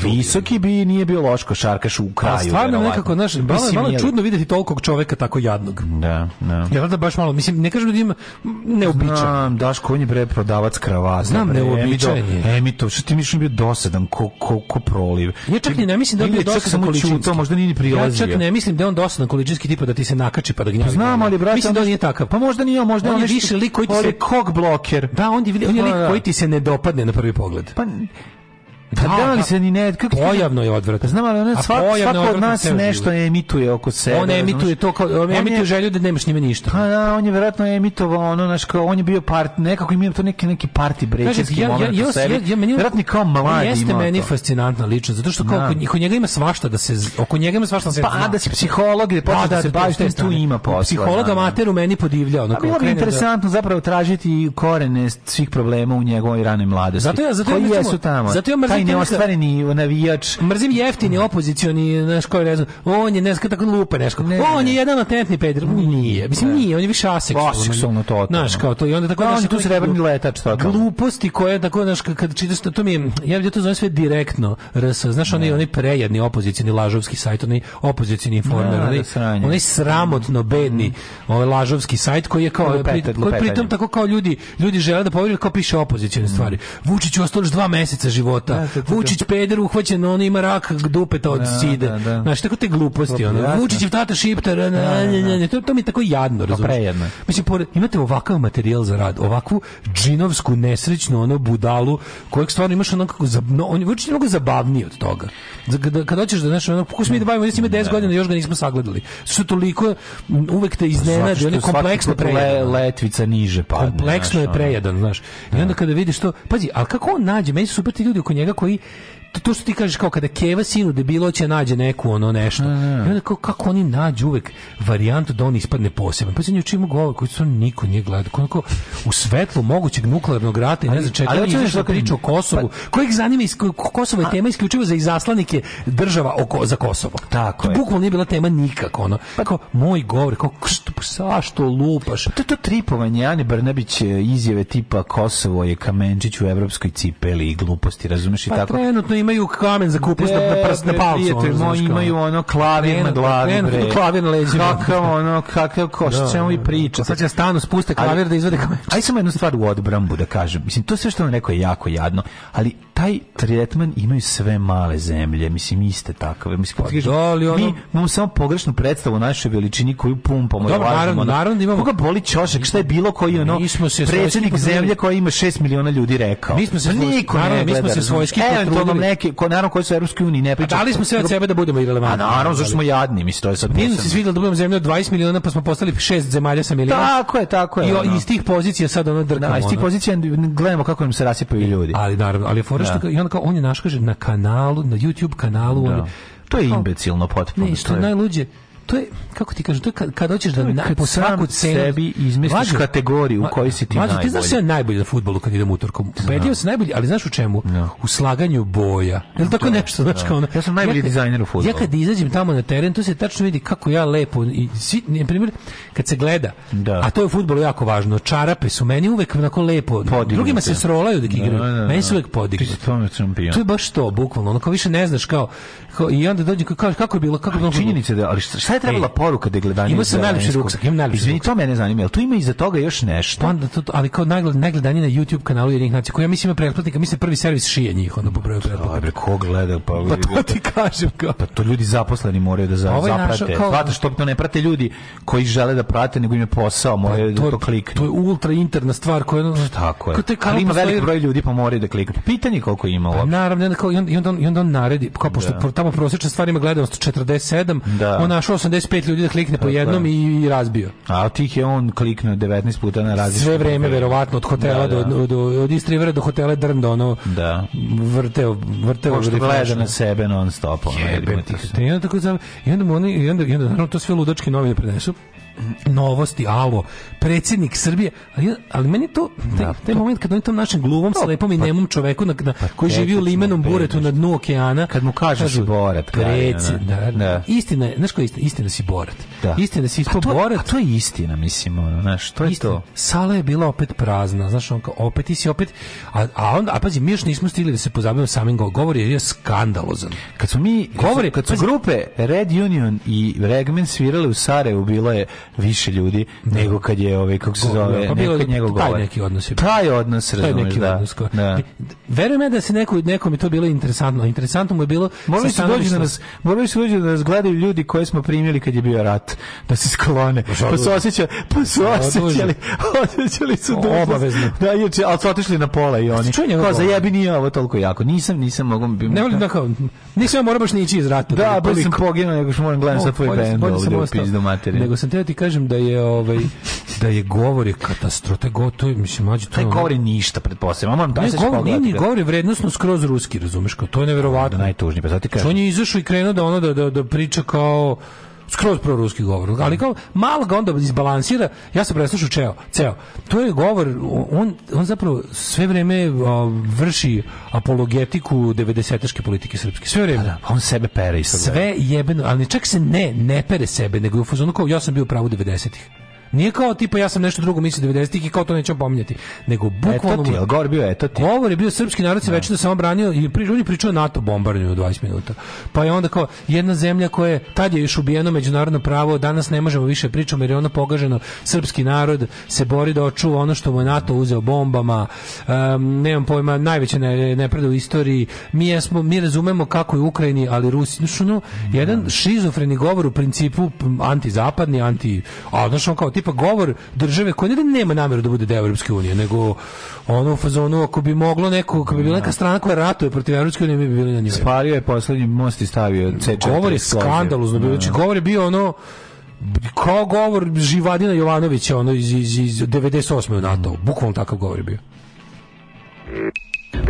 visoki bi nije bio loš košarkaš u pa kraju. A stvarno nekako, znaš, malo, malo čudno videti toliko čoveka tako jadnog. Da, da. Ja da baš malo, mislim, ne kažem da ima neobičan, Znam, Daško, on bre prodavac krava. Znam, ne uobičajen Emito, što ti mislim bio dosadan, ko, ko, ko proliv. Ja čak ni ne mislim da on bio dosadan količinski. možda nije ni prilazio. Ja čak ne mislim da on dosadan količinski tipa da ti se nakači pa da gnjavi. Pa znam, ali brate, mislim da on nije takav. Pa možda nije, možda on, je više lik koji ti se kog bloker. Da, on je, on je pa lik da. koji ti se ne dopadne na prvi pogled. Pa Pa da, da, ali da. se ni ne, kako pojavno je odvratno. Pa znam, ali ona svak, svako od nas nešto je emituje oko sebe. On emituje to kao on, on emituje je, želju da nemaš njime ništa. Pa da, on je verovatno emitovao ono naš kao on je bio part nekako imao to neki neki party breakerski ja, moment ja, ja, u sebi. Ja, ja, meni, verovatno kao mladi Jeste meni to. fascinantno lično zato što kao da. oko njega ima svašta da se oko njega ima svašta da se. Pa da zna. da si psiholog i pa da, da se baviš tim tu ima posla. Psihologa mater u meni podivljao ono kako. Pa, bilo interesantno zapravo tražiti korene svih problema u njegovoj ranoj mladosti. Zato ja zato ja zato ja taj neostvareni navijač. Mrzim jeftini opozicioni, znaš koji ne znam. On je nešto tako lupa nešto. Ne, on je jedan atentni peder. Nije. Mislim nije, on je više aseksualno. to. Znaš kao to i onda tako da, on je tu srebrni letač to. Gluposti koje tako znaš kad čitaš to mi je ja bih to zove sve direktno RS. Znaš oni oni prejedni opozicioni lažovski sajt, oni opozicioni informer, da, da, oni sramotno bedni, mm. ovaj lažovski sajt koji je kao koji pritom tako kao ljudi ljudi žele da poveruju kao piše opozicione stvari. Mm. Vučić ostalo još dva meseca života. Da, Vučić peder uhvaćen, on ima rak dupeta od da, sida. Da, da. Znaš, tako te gluposti. Vučić Vučićev tata šiptar, na, na, na, to, to mi je tako jadno, razumiješ? Pa prejedno. Mislim, pored, imate ovakav materijal za rad, ovakvu džinovsku, nesrećnu, ono, budalu, kojeg stvarno imaš onako kako, no, on je vučić mnogo zabavniji od toga. Kada, kada hoćeš da, znaš, ono, kako mi da bavimo, ima 10 godina, još ga nismo sagledali. Su toliko, uvek te iznenadi, on je kompleksno prejedan. letvica niže padne. Kompleksno je prejedan, znaš. I onda kada vidiš to, pazi, ali kako on nađe, meni su super ti ljudi oko njega koji to što ti kažeš kao kada Keva sinu debilo će nađe neku ono nešto. I onda kao, kako oni nađu uvek varijantu da on ispadne poseban. Pa se nju čim govor koji su niko nije gledao. Kako u svetlu mogućeg nuklearnog rata i ne znam čega. Ali hoćeš da, da priča o Kosovu. Pa, kojeg zanima is Kosovo je tema isključivo za izaslanike država oko za Kosovo. Tako to je. Bukvalno nije bila tema nikako ono. Pa kao moj govor kao što sa pa što lupaš. To to tripovanje Ane Brnabić eh, izjave tipa Kosovo je kamenčić u evropskoj cipeli i gluposti, razumeš i pa, tako. Trenutno imaju kamen za kupus na, na, prs, na palcu. Ono, moj, imaju ono klavir na glavi. bre. klavir na leđima. Kakav ono, kakav koš, da, čemu i da, da. priča. Sad će da stanu spuste klavir da izvede kamen. Aj samo jednu stvar u odbrambu da kažem. Mislim, to sve što vam rekao je jako jadno, ali taj tretman imaju sve male zemlje, mislim iste takve, mislim pa, kažem, pa da, ono... mi imamo samo pogrešnu predstavu o našoj veličini koju pumpamo. Dobro, naravno, ono, naravno imamo. Koga boli čošak, šta je bilo koji ono predsednik zemlje koja ima 6 miliona ljudi rekao. Mi smo se, pa niko naravno, mi smo se svojski potrudili neke, ko, naravno koje su Europske unije, ne pričamo. Dali smo sve od sebe da budemo irelevantni. A naravno, zašto smo jadni, mislim, to je sad. Nije se svidjelo da budemo zemlja od 20 miliona, pa smo postali šest zemalja sa miliona. Tako je, tako je. I ono. iz tih pozicija sad ono drkamo. Da, iz tih pozicija gledamo kako im se rasipaju e, ljudi. Ali naravno, ali fora što, da. i onda kao, on je naš, kaže, na kanalu, na YouTube kanalu, da. on je, to je imbecilno potpuno. Ne, što najluđe, to je kako ti kažeš, to je kad, kad hoćeš da na, po svaku cenu sebi izmisliš mlađe, kategoriju u kojoj si ti mlađe, najbolji. ti znaš sve najbolje na fudbalu kad idem utorkom. Ubedio se najbolji, ali znaš u čemu? No. Da. U slaganju boja. Jel tako to, da, nešto, znaš no. Da. kao ono, Ja sam najbolji ja, dizajner u fudbalu. Ja kad izađem tamo na teren, to se tačno vidi kako ja lepo i svi, na primjer, kad se gleda, da. a to je u fudbalu jako važno, čarape su meni uvek onako lepo. Podignute. Drugima se srolaju dok igraju. Da, da, meni su uvek podignuti. To je baš to, bukvalno, onako više ne znaš kao, kao i onda dođe kako, kako je bilo, kako je bilo. Činjenice da, ali šta je trebala Ej, poruka da gledanje. Ima se najlepši ruksak, imam najlepši. Izvinite, to mene zanima, ali tu ima i za toga još nešto. Onda pa, to, ali kao najgledanje na YouTube kanalu Jedinih nacija, koji ja mislim ima pretplatnika, mislim prvi servis šije njih, ono po broju pretplatnika. Dobre, ko gleda? Pa, pa to ti kažem. Kao. Pa to ljudi zaposleni moraju da za, ovaj zaprate. Naša, kao, Zato što ne prate ljudi koji žele da prate, nego im je posao, pa moraju pa, da to kliknu. To je ultra interna stvar koja... No, Tako je. Kao te, kao ali ima postoji... velik broj ljudi pa moraju da kliknu. Pa pitanje koliko ima uopšte. Pa, naravno, i onda, i onda, on, i onda on naredi, kao pošto da. tamo prosječna stvar ima gledanost 47, da. on našao 85 ljudi da klikne po jednom i, i razbio. A tih je on kliknuo 19 puta na različite. Sve vreme hotel. verovatno od hotela da, da. do od, od, Istrivera do hotela Drn do da ono. Da. Vrteo, vrteo Pošto gleda na sebe non stop. Ono, Jebe, ti, ti, ti, ti, ti, i ti, ti, ti, ti, ti, ti, ti, ti, ti, ti, ti, ti, novosti, alo, predsjednik Srbije, ali, ali meni to, taj, da, taj pa- moment kad oni tom našem gluvom, to, slepom i pa, nemom čoveku na, na, pa koji živi u limenom buretu na dnu okeana, kad mu kažeš kažu, si borat, da, da, da, istina je, znaš koja je istina? Istina si borat. Da. Istina si ispo borat. A to je istina, mislim, ono, znaš, to je istina. to. Sala je bila opet prazna, znaš, on kao, opet ti si opet, a, a onda, a pazi, mi još nismo stigli da se pozabavimo samim govor, jer je skandalozan. Kad su mi, govori, kad su, kad su pazi, grupe Red Union i Regmen svirali u Sarajevu, bilo je više ljudi da. nego kad je ovaj kako se zove pa bilo njegov taj govor. neki odnos je taj odnos taj neki da, odnos ko... da. da. verujem ja da se neko nekom je to bilo interesantno interesantno mu je bilo morali su doći da nas morali su doći da nas gledaju ljudi koje smo primili kad je bio rat da se sklone pa, pa su osjeća pa su osjećali osjećali su dužnost obavezno da juče al su otišli na pola i pa oni kao za jebi nije ovo toliko jako nisam nisam mogu ne volim da kao nisam ja moram baš nići iz rata da baš pa sam poginuo nego što moram gledam sa tvoj bend ovde u pizdu materiju nego sam te ti kažem da je ovaj da je govor je katastrofa gotovo mislim mlađi to taj govori ništa pretpostavljam moram da se ne ni govori vrednosno skroz ruski razumeš kao to je neverovatno najtužnije pa zato ti znači, kažem on je izašao i krenuo da ono da da, da priča kao skroz proruski govor. Ali kao malo ga onda izbalansira, ja sam preslušao ceo, ceo. To je govor, on, on zapravo sve vrijeme vrši apologetiku 90 politike srpske. Sve vrijeme. Pa da, pa on sebe pere i sve. Sve jebeno, ali čak se ne, ne pere sebe, nego je u fazonu kao ja sam bio pravo 90-ih. Nije kao tipa ja sam nešto drugo mislio 90-ih i kao to neću pominjati, nego bukvalno etati, govor bio etati. Govor je bio srpski narod se no. Da. večito samo branio i pri ljudi pričao NATO bombarduju 20 minuta. Pa je onda kao jedna zemlja koja je tad je još ubijeno međunarodno pravo, danas ne možemo više pričamo jer je ono pogaženo srpski narod se bori da očuva ono što mu je NATO uzeo bombama. Um, nemam pojma, najveće ne, nepravda u istoriji. Mi jesmo, mi razumemo kako je u Ukrajini, ali Rusi no, da. jedan šizofreni govor u principu antizapadni, anti, a znaš on kao tipa govor države koja ne da nema nameru da bude deo Evropske unije, nego ono u fazonu ako bi moglo neko, ako bi bila neka da. strana koja ratuje protiv Evropske unije, mi bi bili na njoj. Spario je poslednji most i stavio C4. Govor je skandalozno, no. Znači, govor je bio ono kao govor Živadina Jovanovića ono iz, iz, iz 98. u NATO. Bukvalno takav govor je bio.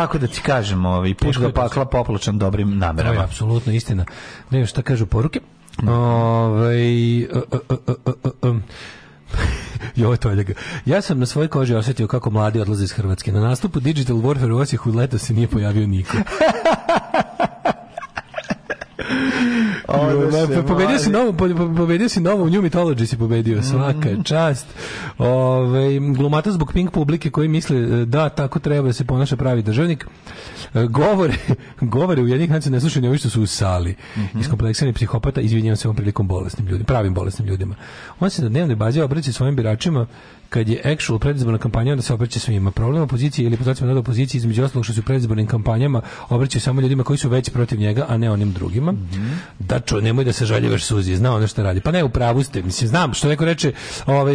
tako da ti kažem, ovaj, put ga da pakla popločan dobrim namerama. To je apsolutno istina. Ne znam šta kažu poruke. Ovaj... E, e, e, *laughs* jo, to je Ja sam na svojoj koži osetio kako mladi odlaze iz Hrvatske. Na nastupu Digital Warfare u Osijeku leto se nije pojavio niko. pobedio si novo, u New Mythology si pobedio, mhm. svaka čast. Ove, glumata zbog pink publike koji misle da tako treba da se ponaša pravi državnik. E, govore govore u jednih nacija ne slušaju ni ovi što su u sali. Mm -hmm. Iskompleksirani psihopata, izvinjavam se ovom prilikom bolesnim ljudima, pravim bolesnim ljudima. On se na dnevnoj bazi obraća svojim biračima kad je actual predizborna kampanja, onda se obraća svima. Problem opozicije ili pozdravljamo na da opoziciji između ostalog što su predizbornim kampanjama obraćaju samo ljudima koji su veći protiv njega, a ne onim drugima. Mm -hmm. Da čo, nemoj da se žaljevaš suzi, zna ono što radi. Pa ne, u pravu ste, mislim, znam što neko reče, ovaj,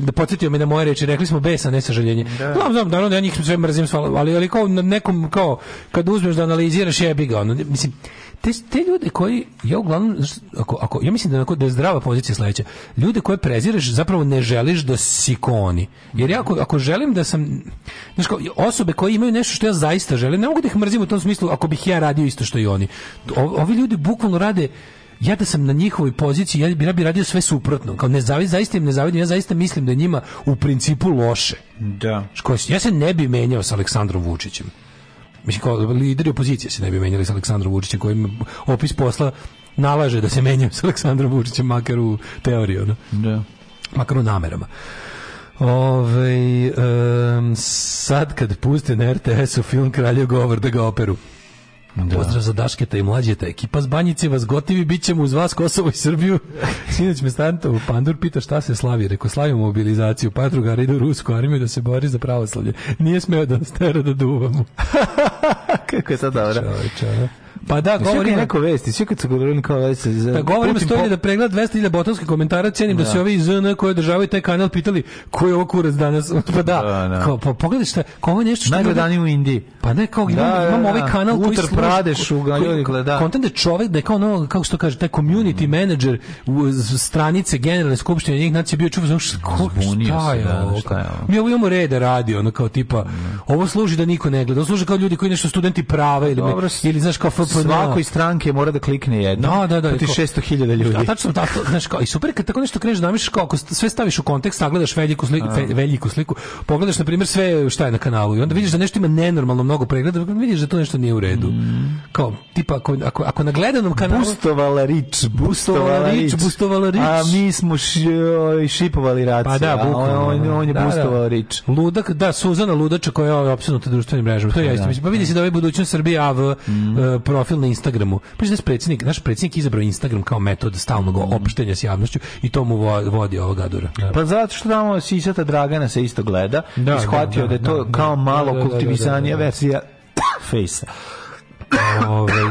da podsjetio me na moje reči, rekli smo besa, ne sažaljenje. Da. Znam, znam, naravno, ja njih sve mrzim, ali, ali kao nekom, kao, kad uzmeš da analiziraš analiziraš jebi ga, ono, mislim, te, te ljude koji, ja uglavnom, ako, ako, ja mislim da, onako, da je zdrava pozicija sledeća, ljude koje prezireš zapravo ne želiš da si koni. Jer ja ako, ako želim da sam, znaš kao, osobe koje imaju nešto što ja zaista želim, ne mogu da ih mrzim u tom smislu ako bih ja radio isto što i oni. O, ovi ljudi bukvalno rade, ja da sam na njihovoj poziciji, ja bi, ja bi radio sve suprotno. Kao ne zavis, zaista im ne zavidim, ja zaista mislim da njima u principu loše. Da. ja se ne bi menjao sa Aleksandrom Vučićem mislim kao lideri opozicije se ne bi menjali sa Aleksandrom Vučićem kojim opis posla nalaže da se menjaju sa Aleksandrom Vučićem makar u teoriju, no? da. makar u namerama. Ove, um, sad kad puste na RTS-u film Kraljev govor da ga operu. Da. Pozdrav za Dašketa i mlađeta. Ekipa z Banjice vas gotivi, bit ćemo uz vas Kosovo i Srbiju. *laughs* Sinać me u Pandur pita šta se slavi. Reko slavimo mobilizaciju, pa drugari idu u Rusku armiju da se bori za pravoslavlje. Nije smeo da nas tera da duvamo. *laughs* Kako je to dobro. Čovječa, da. Pa da, govorim... Sve neko vesti, sve kad su govorili kao vesti... Za... Pa da, govorim stoji pop... da pregled 200.000 botanskih komentara, cenim da. da. se ovi iz ZN koji održavaju taj kanal pitali ko je ovo kurac danas. *laughs* Pa da, da, da. Kao, pa pogledaj šta, kao ovo je nešto što... Najgledaniji u Indiji. Pa ne, kao da, imamo, da, imamo ovaj da. kanal koji služi... Utar Pradeš, u ga ljudi gleda. Kontent da je čovek, da je kao ono, kako što kaže, taj community mm. manager u, stranice generalne skupštine njih nacija bio čuva, znaš, ko, šta je ovo? Mi ovo imamo reda radi, ono kao tipa, mm. ovo služi da niko ne gleda, ovo služi kao ljudi koji nešto studenti prava ili, pa ili znaš, kao FP pa da. svakoj stranke mora da klikne jedno. Da, da, da. Pa ti 600.000 ljudi. A tačno tako, znaš, kao, i super kad tako nešto kreneš da misliš kao ako sve staviš u kontekst, sagledaš veliku sliku, fe, veliku sliku, pogledaš na primer sve šta je na kanalu i onda vidiš da nešto ima nenormalno mnogo pregleda, vidiš da to nešto nije u redu. Mm. Kao tipa ako, ako, ako na gledanom kanalu bustovala rič, bustovala rič, bustovala rič. A mi smo šipovali racije. Pa da, bukvalno. On, da. on, je da, da, bustovala rič. Ludak, da, Suzana Ludača koja je opsunuta društvenim mrežama. To pa je ja isto mislim. Pa vidi se da ovaj budućnost Srbije AV mm. E, prof profil na Instagramu. Pa znaš da predsjednik, naš predsjednik izabrao Instagram kao metod stalnog mhm. opštenja s javnošću i to mu vodi ovog gadura. Da. Pa zato što tamo sisata Dragana se isto gleda da, da i shvatio da, da, da, je to kao malo kultivisanija verzija fejsa. Ove,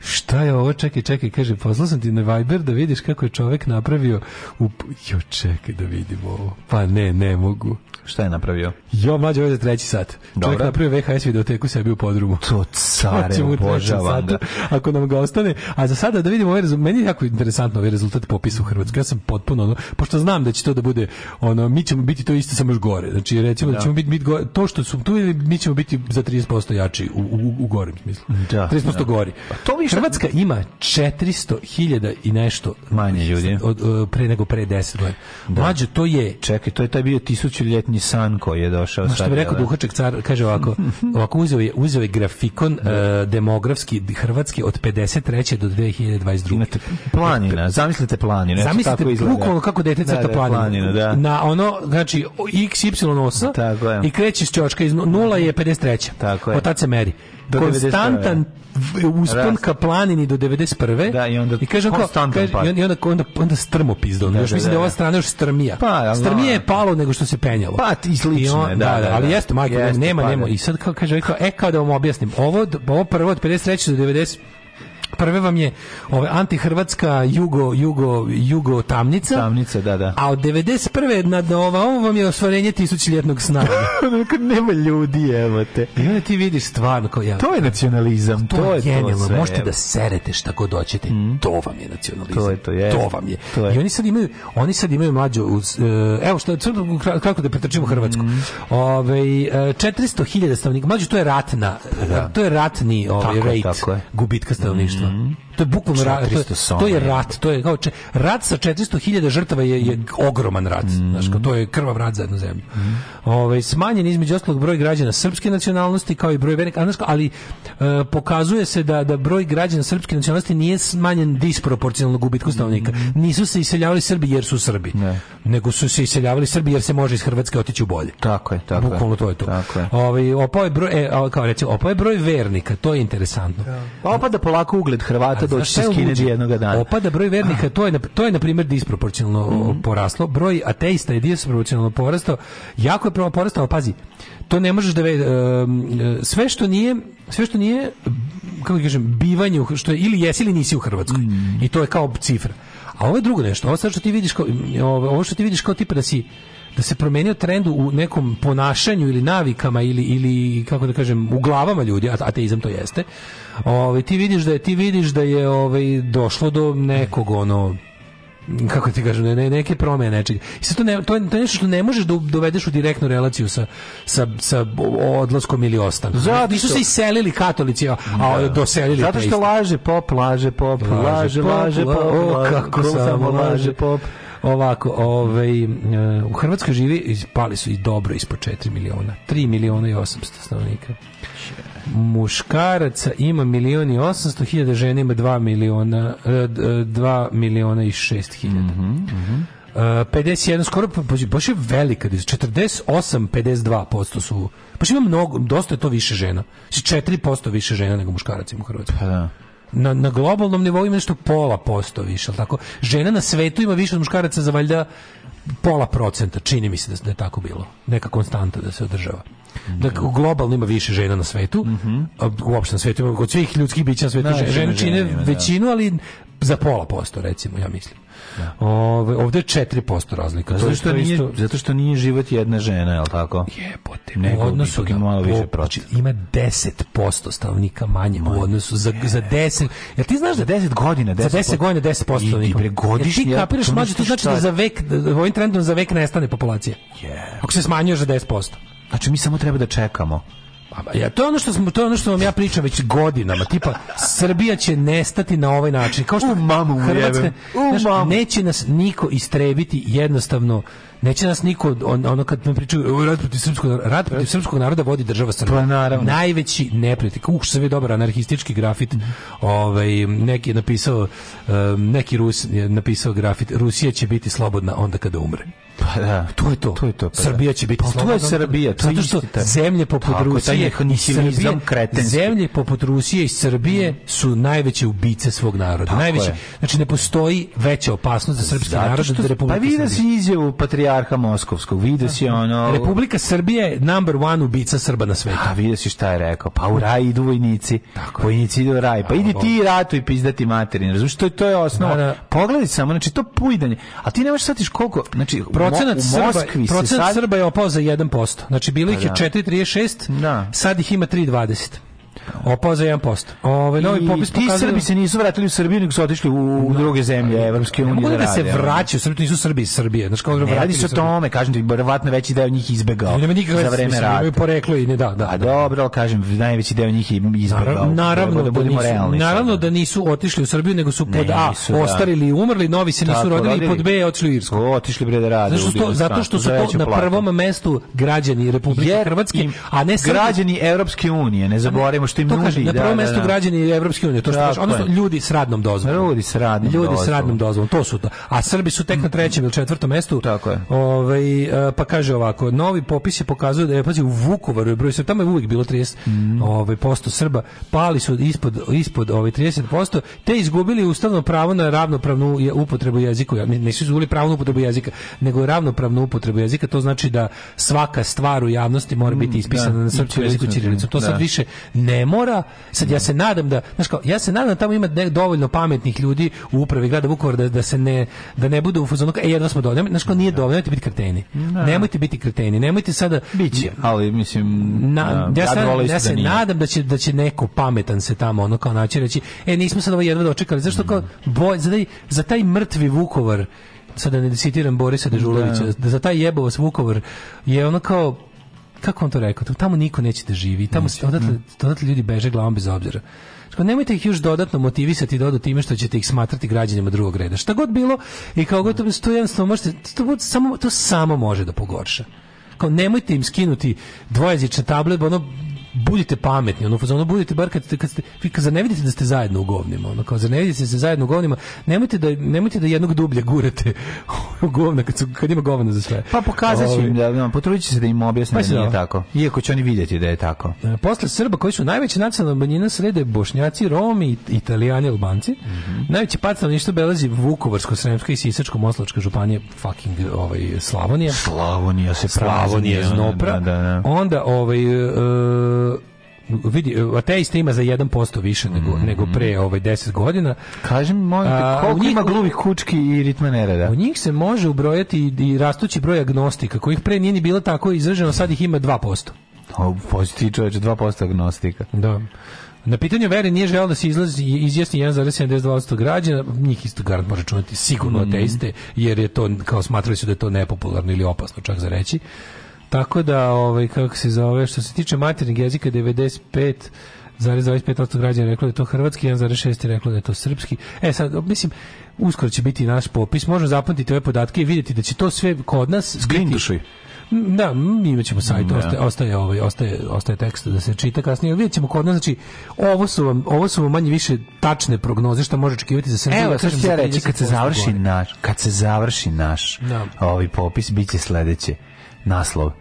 šta je ovo? Čekaj, čekaj, kaže, poslao sam ti na Viber da vidiš kako je čovek napravio... U... Jo, čekaj da vidimo ovo. Pa ne, ne mogu. Šta je napravio? Jo, mlađe ovo treći sat. Dobro. Čovjek napravio VHS videoteku sebi u podrumu. To care, obožavam da. Ako nam ga ostane. A za sada da vidimo ovaj rezultat. Meni je jako interesantno ovaj rezultat popisa u Hrvatskoj. Ja sam potpuno, ono, pošto znam da će to da bude, ono, mi ćemo biti to isto samo još gore. Znači, recimo da, da ćemo biti, biti gore. To što su tu, mi ćemo biti za 30% jači u, u, u gorem smislu. Da, 30% da. gori. to mi Hrvatska ima 400.000 i nešto manje ljudi. Od, pre nego pre 10 godina. Da. Mlađe, to je... Čekaj, to je taj bio tisućljetni životni san koji je došao sad. Što bi rekao da? Duhaček car, kaže ovako, ovako uzeo je, uzeo je grafikon uh, demografski hrvatski od 53. do 2022. Imate planina, zamislite planina. Zamislite bukvalno kako dete crta da, da, planina. Da. Na ono, znači, x, y osa tako je. i krećeš čočka iz nula je 53. Tako je. Od tad se meri konstantan uspon ka planini do 91. Da, i onda kaže onko, i onda, onda, onda strmo pizdo. Da, još da, mislim da, da, je ova da. strana još strmija. Pa, strmije da. je palo nego što se penjalo. Pa, i slično, da, da, da, Ali jeste, majke, nema, pa nema. I sad kao, kaže, e, kao e, da vam objasnim, ovo, ovo prvo od 53. do 90 prve vam je ove antihrvatska jugo jugo jugo tamnica. Tamnica, da, da. A od 91. na nova ovo vam je osvarenje tisućljetnog sna. *laughs* nema ljudi, evo te. I onda ti vidiš stvarno kao ja. To je nacionalizam, to, to je genijalno. To sve, Možete da evo. da serete šta god hoćete. Mm. To vam je nacionalizam. To je to, je. To vam je. To je. I oni sad imaju, oni sad imaju mlađu uz, e, evo što kako da pretrčimo Hrvatsku. Mm. Ove 400.000 e, stanovnika. Mlađu to je ratna. Pa da. To je ratni ovaj rate tako je. gubitka stanovništva. Mm grozno. Mm. To je bukvalno rat, to, to, je rat, to je kao če, rat sa 400.000 žrtava je, je ogroman rat, mm. znaš, kao, to je krvav rat za jednu zemlju. Mm. Ove, ovaj, smanjen između ostalog broj građana srpske nacionalnosti kao i broj vernika, ali e, pokazuje se da da broj građana srpske nacionalnosti nije smanjen disproporcionalno gubitku stanovnika. Mm. Nisu se iseljavali Srbi jer su Srbi, ne. nego su se iseljavali Srbi jer se može iz Hrvatske otići u bolje. Tako je, tako bukvalno to je to. Tako je. Ove, ovaj, broj, e, kao reći, opao broj vernika, to je interesantno. Ja. Da. Pa opada polako ugled ugled Hrvata doći će skinuti jednoga dana. Opada broj vernika, to je, to je na primjer disproporcionalno mm -hmm. poraslo. Broj ateista je disproporcionalno porastao. Jako je prvo porastao, pazi, to ne možeš da ve, e, sve što nije sve što nije kako da kažem bivanje što je ili jesi ili nisi u Hrvatskoj mm. i to je kao cifra a ovo je drugo nešto ovo što ti vidiš kao ovo što ti vidiš kao tipa da si da se promenio trend u nekom ponašanju ili navikama ili, ili kako da kažem, u glavama ljudi, ateizam to jeste, ovaj, ti vidiš da je, ti vidiš da je ovaj, došlo do nekog ono, kako ti kažem, ne, neke promene nečega. I sad to, ne, to, je, to je nešto što ne možeš da dovedeš u direktnu relaciju sa, sa, sa odlaskom ili ostankom. Zato su se iselili katolici, a, a da. doselili Zato što laže pop, laže pop, laže, laže, laže pop, laže pop, o, kako samo laže pop. Ovako, ovaj, e, u Hrvatskoj živi, pali su i dobro ispod 4 miliona. 3 miliona i 800 stanovnika. Muškaraca ima milion i 800 hiljada, žena ima 2 miliona, 2 e, e, miliona i 6 hiljada. Mm -hmm. 51, skoro, pa, pa, baš je velika, 48-52% su, baš ima mnogo, dosta je to više žena. 4% više žena nego muškaraca ima u Hrvatskoj. Pa da na, na globalnom nivou ima nešto pola posto više, ali tako? Žena na svetu ima više od muškaraca za valjda pola procenta, čini mi se da, da je tako bilo. Neka konstanta da se održava. Da mhm. globalno ima više žena na svetu, mm -hmm. uopšte na svetu, ima, svih ljudskih bića na svetu, da, žene, žene čine žene, većinu, ali za pola posto recimo, ja mislim. Da. ovde je 4% razlika. Zato što, nije, isto... zato što nije život jedna žena, je li tako? Jebote, Nego, znači, u odnosu na, malo više proći. Ima 10% stavnika manje Moj, u odnosu za, je. za 10. Jel ti znaš da 10 godina, 10 za 10 godina 10% stavnika. Ti, godišnje, ti kapiraš mlađe, to znači da za vek, da, ovim trendom za vek nestane populacija. Je. Ako se smanjuje za 10%. Znači mi samo treba da čekamo. Ja, to je ono što smo, to je ono što vam ja pričam već godinama, tipa Srbija će nestati na ovaj način. Kao što u mamu Hrvatska, u znaš, mamu. neće nas niko istrebiti jednostavno neće nas niko on, ono kad mi pričaju o rat protiv srpskog rat protiv srpskog naroda vodi država Srbija. Pa naravno. Najveći neprijatelj. Uh, se vidi dobar anarhistički grafit. Ovaj neki je napisao eh, neki Rus je napisao grafit Rusija će biti slobodna onda kada umre. Pa da, to je to. To je to. Pa da. Srbija će biti pa, slobodna. To je Srbija, to zato što zemlje poput Tako, Rusije, taj Srbije, kretenski. zemlje poput Rusije i Srbije mm. su najveće ubice svog naroda. Tako najveće. Je. Znači ne postoji veća opasnost za srpski zato narod što, da Republika Pa vidi se izjavu patrijarha Moskovskog, vidi se ono Republika Srbija je number one ubica Srba na svetu. A vidi se šta je rekao. Pa u raj idu vojnici. Tako vojnici idu u raj. Pa idi ti ratu i pizdati materin. Razumeš što je to je osnova. Da, da. Pogledaj samo, znači to pujdanje. A ti nemaš shvatiš koliko, znači procenat, u Moskvi Srba, procenat sad... Srba je opao za 1%. Znači, bilo ih je 4,36, pa da. sad ih ima 3,20. Opao za 1%. Ove, ovaj, novi popis ti pokazali... Srbi se nisu vratili u Srbiju, nego su otišli u, u da. druge zemlje Evropske unije. Ne da, da se vraćaju, Srbi nisu Srbi iz Srbije. Znači, kao da ne, radi se o tome, kažem ti, verovatno veći deo njih izbegao. Nema nikakve za vreme rata. Imaju poreklo i ne da, da. A dobro, kažem, najveći deo njih je izbegao. Naravno, da budemo da realni. Naravno da nisu otišli u Srbiju, nego su pod A ostarili i umrli, novi se nisu rodili pod B otišli u Irsku. Otišli bre da rade. Zato što su to na prvom mestu građani Republike Hrvatske, a ne građani Evropske unije, ne zaboravimo što im to nudi, na da, prvom da, mjestu da. građani Evropske unije, to što kaže, odnosno ljudi s radnom dozvolom. Ljudi s radnom Ljudi dozvolom. s radnom dozvolom, to su to. A Srbi su tek na trećem ili četvrtom mjestu. Tako je. Ovaj e, pa kaže ovako, novi popisi pokazuju da je pazi u Vukovaru je broj tamo je uvijek bilo 30 mm. ovaj posto Srba, pali su ispod ispod ovaj 30%, te izgubili ustavno pravo na ravnopravnu upotrebu jezika. Ja, nisu izgubili pravo na upotrebu jezika, nego ravnopravnu upotrebu jezika, to znači da svaka stvar u javnosti mora biti mm, ispisana mm, da, na srpskom jeziku ćirilicom. To sad više ne mora. Sad ja se nadam da, znači kao, ja se nadam da tamo ima ne, dovoljno pametnih ljudi u upravi grada Vukovara da, da se ne da ne bude u fazonu e jedno smo dovoljno, znači kao nije da. dovoljno, nemojte biti kreteni. Da. Nemojte biti kreteni, nemojte sada biti. ali mislim na, ja, da, sad, ja se da nadam da će da će neko pametan se tamo ono kao naći reći e nismo sad ovo jedno dočekali zašto kao boj, za, taj, za taj mrtvi Vukovar sada ne citiram Borisa Dežulovića, da. da za taj jebovac Vukovar je ono kao kako on to rekao, tamo niko neće da živi, tamo se odatle, mm. odatle ljudi beže glavom bez obzira. Kao nemojte ih još dodatno motivisati dodo time što ćete ih smatrati građanima drugog reda. Šta god bilo i kao god to jednostavno možete, to, to, samo, to samo može da pogorša. Kao nemojte im skinuti dvojezične table, ono budite pametni, ono, ono budite bar kad, kad, ste, kad, kad ne vidite da ste zajedno u govnima, ono, kao, za ne vidite da ste zajedno u govnima, nemojte da, nemojte da jednog dublja gurate u govna, kad, su, kad ima govna za sve. Pa pokazat ću im, da, no, da, potrudit se da im objasne pa da nije da. tako, iako će oni vidjeti da je tako. E, posle Srba, koji su najveća nacionalna manjina srede Bošnjaci, Romi, Italijani, Albanci, mm -hmm. najveći pad stanovništva belazi vukovarsko Sremsko i Sisačko-Moslavačka županija, fucking ovaj, Slavonija. Slavonija se Slavonija, Slavonija znopra. Da, da, da. Onda ovaj, e, Uh, vidi, uh, ateista ima za 1% više nego, mm -hmm. nego pre ovaj 10 godina. Kažem, mi, molim te, koliko njih, ima gluvih kučki i ritmanera, da? U njih se može ubrojati i, i rastući broj agnostika, kojih pre nije ni bilo tako izraženo, sad ih ima 2%. O, pozitiv čoveč, 2% agnostika. Da. Na pitanju vere nije želeo da se izlazi izjasni 1,72% građana, njih isto garant može čunati sigurno mm -hmm. ateiste, jer je to, kao smatrali su da je to nepopularno ili opasno čak za reći. Tako da, ovaj, kako se zove, što se tiče maternjeg jezika, 95 25% građana reklo da je to hrvatski, 1,6% reklo da je to srpski. E sad, mislim, uskoro će biti naš popis, možemo zapamtiti ove podatke i vidjeti da će to sve kod nas... Skrindušaj. Da, mi imat ćemo sajt, da. ostaje, ostaje, ovaj, ostaje, ostaje tekst da se čita kasnije, vidjet ćemo kod nas, znači, ovo su vam, ovo su vam manje više tačne prognoze što može očekivati za Srbiju. Evo, to ću ja reći, kad se završi gore. naš, kad se završi naš da. ovaj popis, bit će sledeće naslov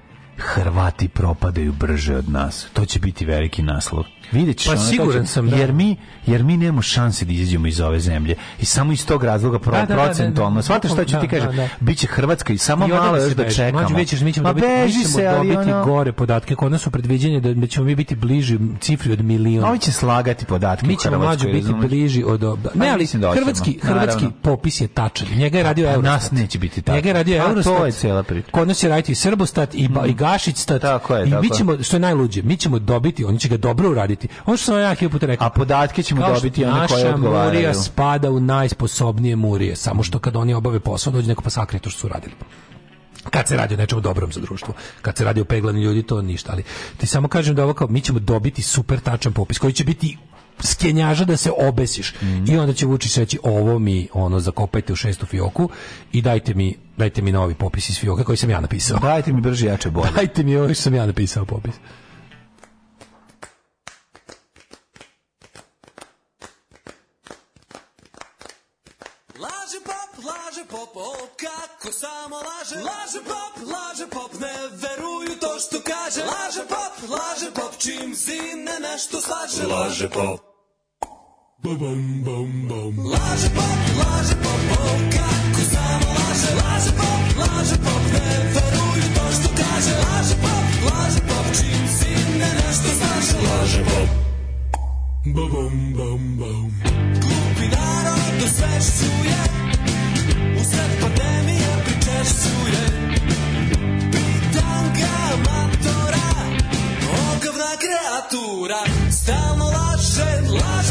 Hrvati propadaju brže od nas. To će biti veliki naslov. Videćeš pa siguran sam da. jer mi jer mi nemamo šanse da izađemo iz ove zemlje i samo iz tog razloga pro, da, da, da, da procentualno da, da šta ću ti kažem biće Hrvatska i samo I malo još da čekamo Mađu, vidjet ćeš, mi ćemo Ma dobiti, beži mi ćemo dobiti ono... gore podatke kod nas su predviđanje da ćemo mi biti bliži cifri od miliona ovi će slagati podatke mi ćemo mlađu biti bliži od ob... Pa ne ali da hrvatski hrvatski popis je tačan njega je radio pa Eurostat nas neće biti tačan njega je radio Eurostat pa to je cela priča kod nas će raditi Srbostat i, i Rašić tako je, i tako. mi ćemo što je najluđe, mi ćemo dobiti, oni će ga dobro uraditi. Ono što sam ja hiljadu puta rekao. A podatke ćemo dobiti one koje odgovaraju. Naša Murija spada u najsposobnije Murije, samo što kad oni obave posao dođe neko pa sakrije to što su radili kad se radi o nečemu dobrom za društvo, kad se radi o peglanju ljudi, to ništa, ali ti samo kažem da ovo kao, mi ćemo dobiti super tačan popis koji će biti skenjaža da se obesiš. Mm I onda će Vučić reći ovo mi ono zakopajte u šestu fioku i dajte mi dajte mi novi popis iz fioka koji sam ja napisao. Dajte mi brže jače bolje. *laughs* Dajte mi ovo ovaj što sam ja napisao popis. Laže pop, laže pop, o kako samo laže. Laže pop, laže pop, ne veruju to što kaže. Laže pop, laže pop, čim zine nešto slaže. Laže pop. Bum, bum, bum, bum. Laže pop, laže pop, pop, kako samo laže, laže pop, laže pop, ne veruju to što kaže, laže pop, laže pop, čim sine nešto znaš, laže pop. Bum, bum, bum, bum. Glupi narod osvešćuje, usred pandemije pričešćuje, pitan ga matora, ogavna kreatura, stalno laže, laže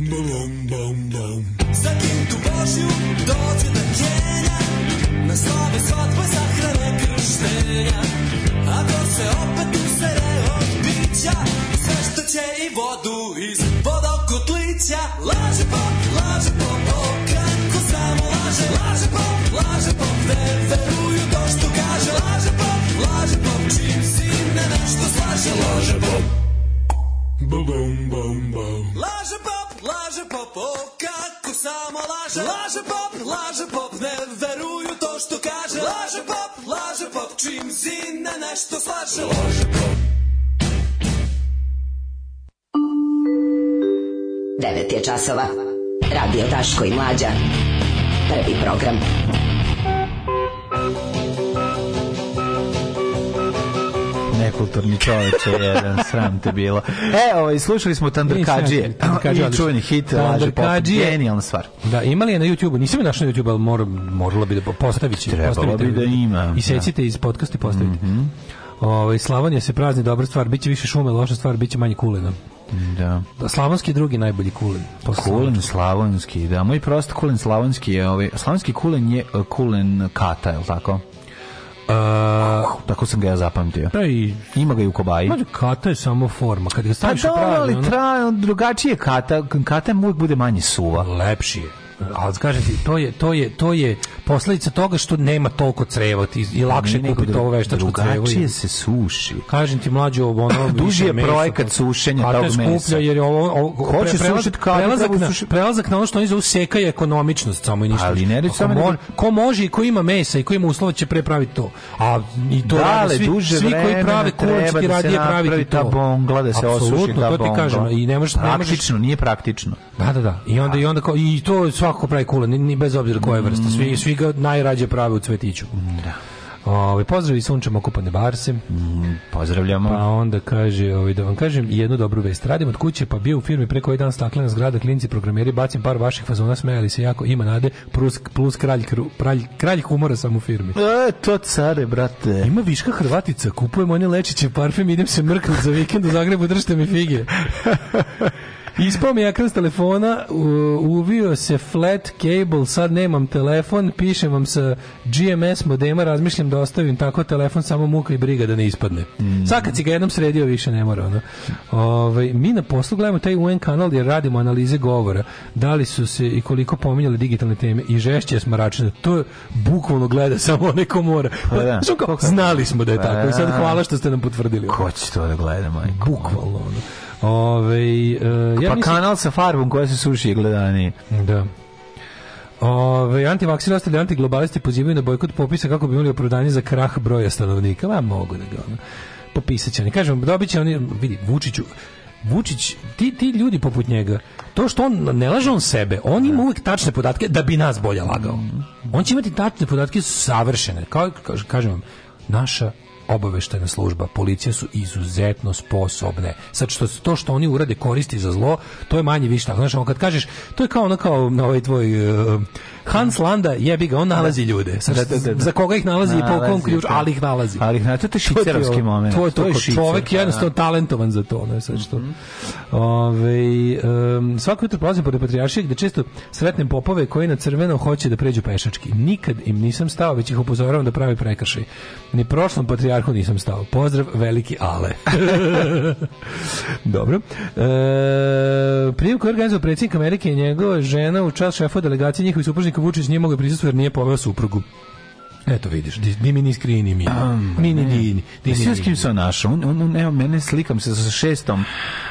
Bum, bum, bum. Zatim tu Božju dođe da Kenja, na slave svatba sahrane krštenja. A to se opet usere od pića, sve što će i vodu iz vodokotlića. Laže pop, laže pop, o kako samo laže. Laže pop, laže pop, ne veruju to što kaže. Laže pop, laže pop, čim si na nešto slaže. Laže pop. Bum, bum, bum, bum. Laže pop, laže pop, o kako samo laže. Laže pop, laže pop, ne veruju to što kaže. Laže pop, laže pop, čim si nešto slaže. Laže pop. 9 je časova. Radio Taško i Mlađa. Prvi program. Prvi program. nekulturni čoveče, jedan, sram te bilo. E, ovaj, slušali smo Tandrkađije. I čuveni hit, laže genijalna stvar. Da, imali je na YouTube-u, nisam je našao na YouTube-u, ali mor, moralo bi da postavit će. Trebalo bi da ima. I da. secite iz podcasta i postavite. Mm -hmm. Ovo, ovaj, Slavonija se prazni, dobra stvar, bit će više šume, loša stvar, bit će manje kulena. Da. da slavonski je drugi najbolji kulen. Kulen slavonski, da. Moj prosto kulen slavonski je, ovaj, slavonski kulen je eh, kulen kata, je li tako? Uh, tako sam ga ja zapamtio. Da i ima ga i u kobaji. Mađu, kata je samo forma. Kad ga pa staviš pa da, ali ono... drugačije kata, kata mu uvijek bude manje suva. Lepši je ali kažem ti, to je, to je, to je posledica toga što nema toliko creva ti, i lakše kupiti ovo veštačko crevo. Drugačije se suši. Kažem ti, mlađo, ono... *laughs* Duži je projekat sušenja tog mesa. A to je skuplja, jer ovo... ovo Hoće pre, prelazak, sušiti prelazak, na, prelazak na ono što oni zovu seka je ekonomičnost, samo i ništa. Ali ne reći samo... Mo, ko može i ko ima mesa i ko ima uslova će prepraviti to. A i to Dale, svi, duže svi koji prave da kurac ti radije praviti to. bongla, da se Absolutno, ta bongla. to ti kažem. I ne možeš, praktično, nije praktično. Da, da, da. I onda, i onda, i to svako pravi kulen, ni, ni bez obzira koje vrste. Svi, mm. svi ga najrađe prave u cvetiću. Da. Ovaj pozdravi sunčem okupane Barse. Mm, pozdravljamo. Pa onda kaže, ovaj da vam kažem jednu dobru vest. Radim od kuće, pa bio u firmi preko jedan staklena zgrada, klinci programeri, bacim par vaših fazona, smejali se jako, ima nade, plus, plus kralj, kralj, kralj humora sam u firmi. E, to care, brate. Ima viška Hrvatica, kupujem one lečiće parfem, idem se mrknut za vikend u Zagrebu, držite mi fige. *laughs* Ispao mi ekran s telefona, uvio se flat cable, sad nemam telefon, pišem vam sa GMS modema, razmišljam da ostavim tako telefon, samo muka i briga da ne ispadne. Mm. Sad kad si ga jednom sredio, više ne mora. Ono. Ove, ovaj, mi na poslu gledamo taj UN kanal jer radimo analize govora. Da li su se i koliko pominjali digitalne teme i žešće smo računali. To bukvalno gleda *laughs* samo neko mora. Pa, da. Znali smo da je tako i sad pa da. hvala što ste nam potvrdili. Ko će to da gleda, majko? Bukvalno. Ono. Ove, e, pa ja pa mislim... kanal sa farbom koja se suši gledani. Da. Ove, antivaksini ostali antiglobalisti pozivaju na bojkot popisa kako bi imali opravdanje za krah broja stanovnika. Ma mogu da ga ono. Popisat će oni. Kažem, dobit će oni, vidi, Vučiću, Vučić, ti, ti ljudi poput njega, to što on ne laže on sebe, on ima uvek tačne podatke da bi nas bolje lagao. On će imati tačne podatke savršene. Kao, kažem vam, naša obaveštena služba, policija su izuzetno sposobne. Sad što to što oni urade koristi za zlo, to je manje više tako. Znači, kad kažeš, to je kao ono kao na ovaj tvoj uh, Hans Landa jebi ga, on nalazi da. ljude. Sada, da, da, za koga ih nalazi, i po kom ključu, da. ali ih nalazi. Ali ih nalazi, to je šicerovski moment. To je to, to je da, jednostavno talentovan za to. Ne, sad što. Mm -hmm. Ove, um, svako jutro prolazim pored Patrijaršije gde često sretnem popove koji na crveno hoće da pređu pešački. Nikad im nisam stao, već ih upozoravam da pravi prekršaj. Ni prošlom patrijarhu nisam stao. Pozdrav, veliki Ale. *laughs* Dobro. E, Prijem koji organizao predsjednik Amerike i njegova žena u čast šefa delegacije njihovi supružnika Aleksandar Vučić nije mogao prisustvovati jer nije poveo suprugu. Eto vidiš, di, mi ni skrini mi. Um, ni ni ni. Di, pa s kim sam našao? On, on, evo, mene slikam se sa šestom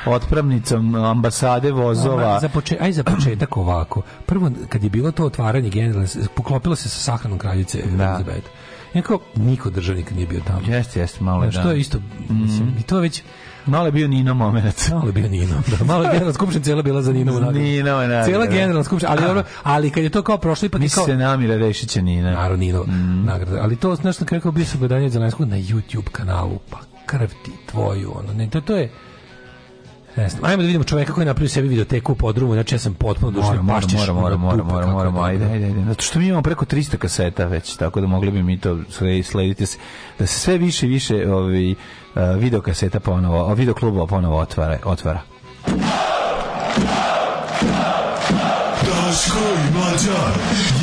otpravnicom ambasade vozova. No, za poče, aj za početak ovako. Prvo, kad je bilo to otvaranje generalno, poklopilo se sa sahranom kraljice da. Elizabeta. Jako, niko državnik nije bio tamo. Jeste, jeste, malo je. Što je da. isto, mislim, mm. i to već Malo bio Nino moment. Malo bio Nino. Da, malo je generalna skupština cijela bila za Nino. Nino je nagrada. Cela da. generalna skupština, ali dobro, ali kad je to kao prošlo ipak Misli kao... se namira rešit Nina. Naravno Nino mm. nagrada. Ali to, znaš, kako bio sam za za na YouTube kanalu, pa krv ti tvoju, ono, ne, to, to je... Ne znam. Ajmo da vidimo čoveka koji je napravio sebi videoteku u podrumu, znači ja sam potpuno dušan. Moramo, moramo, moramo, moramo, mora, moramo, ajde, ajde, ajde. Zato što mi imamo preko 300 kaseta već, tako da mogli bi mi to slediti, da se sve više i više ovi, ovaj, E, video kaseta ponovo, a video klubova ponovo otvara. otvara. Daško i mlađa,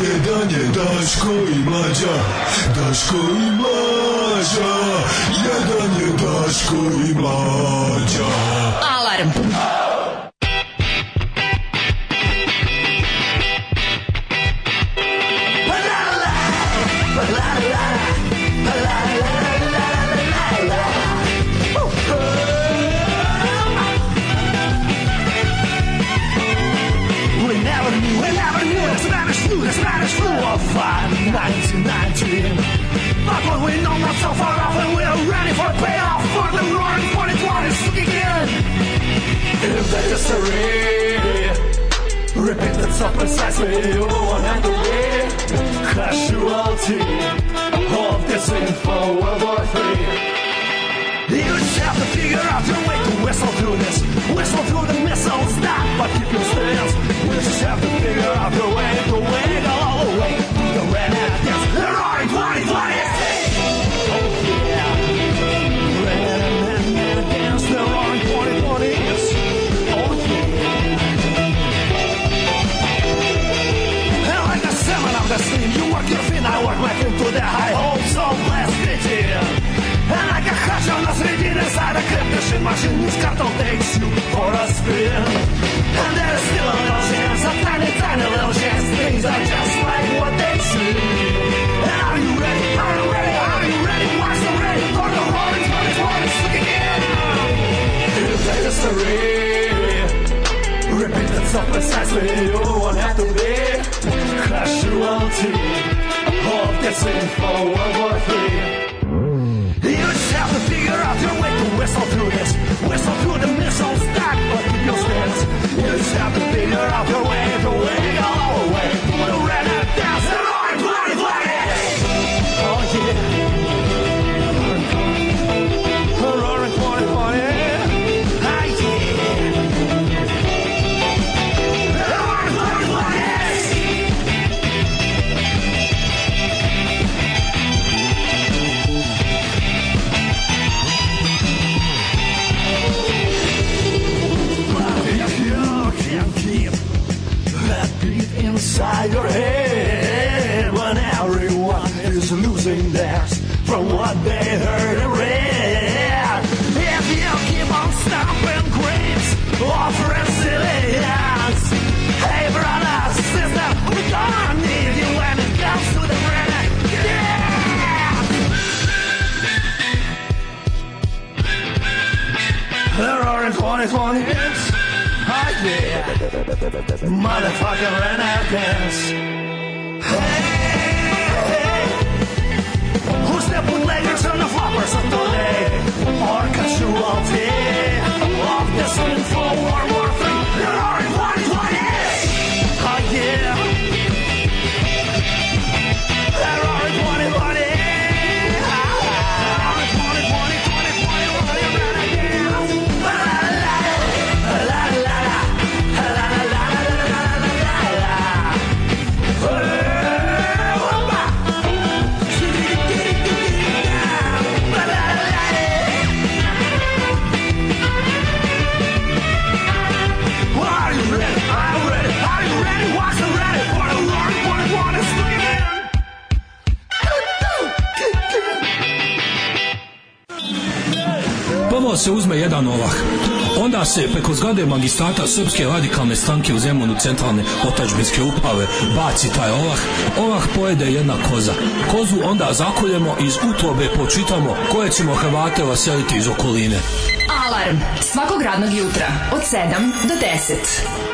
jedan je Daško i mlađa, Daško i mlađa, jedan je Daško i mlađa. Alarm! 5,1990. Back when we know not so and we're ready for payoff for the roaring 2020 shook again. If and casualty of this info war You just have to figure out your way to whistle through this. Whistle through the missiles, stop, but keep your stance. You just have to figure out your way to win. machines, cartotec's for a spin. And there's still a little chance, a tiny, tiny little chance, things are just like what they seem. Are you ready? Are you ready? Are you ready? the ready for the history. itself precisely. You won't have to be casualty of destined for World War whistle through this, whistle through the missile, that but no sense. You stop the finger off your way, the way. inside your head when everyone is losing theirs from what they heard and read. If you keep on stomping creeps, offering resilience, hey brother, sister, we don't need you when it comes to the renegade. Yeah! There are in 2020 yeah. Motherfucker ran out pants. Hey, hey. Who's the bootleggers and the floppers of today? Or you casualty of the swing forward? se preko zgrade magistrata srpske radikalne stanke u Zemunu centralne otačbinske upave baci taj olah, olah pojede jedna koza. Kozu onda zakoljemo iz utrobe počitamo koje ćemo Hrvate vaseliti iz okoline. Alarm svakog radnog jutra od 7 do 10.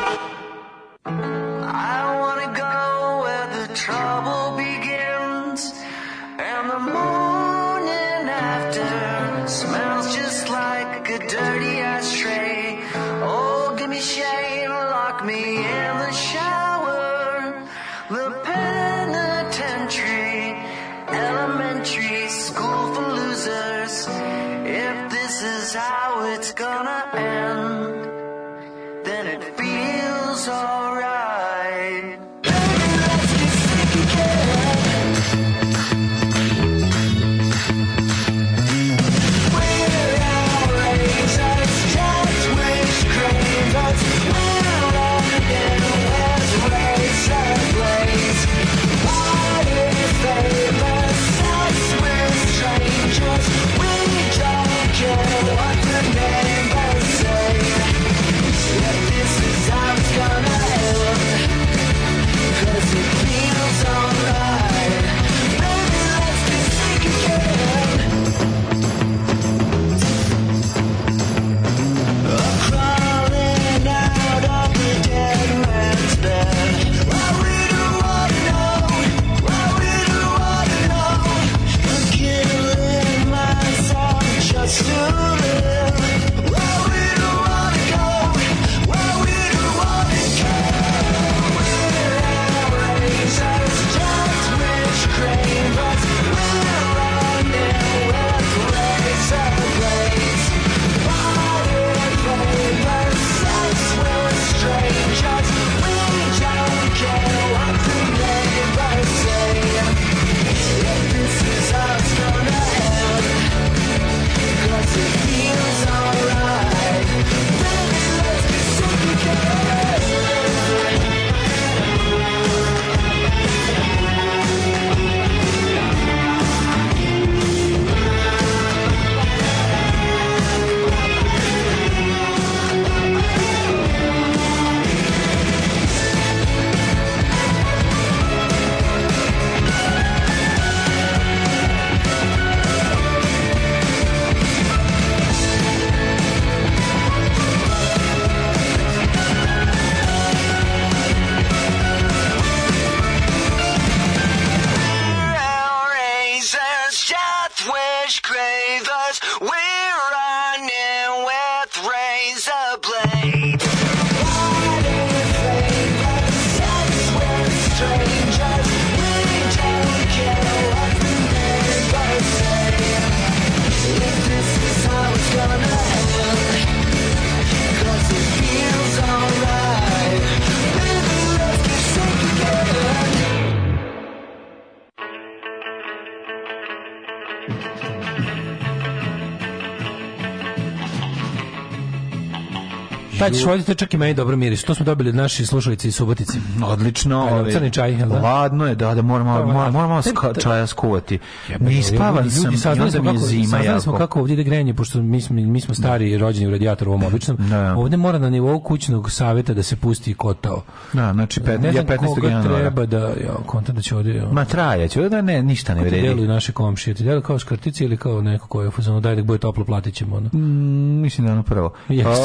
Taj švoljite čak i meni dobro miris. To smo dobili od naših slušalica iz Subotice. Odlično. Ove, crni čaj. Da? Ladno je, da, da moramo, moramo, moramo, moramo čaja skuvati. Ne ispavan sam, ljudi, saznali smo kako, saznali smo kako ovdje ide grenje, pošto mi smo, mi smo stari rođeni u radijatoru ovom običnom. Da. Ovdje mora na nivou kućnog savjeta da se pusti kotao. Da, znači pet, ne ja 15. januara. treba da, ja, konta da će ovdje... Ma traja će, da ne, ništa ne vredi. Deluju naše komšije, ti deluju kao škartici ili kao neko koje je u daj da bude toplo, platit ćemo. Ono. Mm, mislim da ono prvo. Jeste.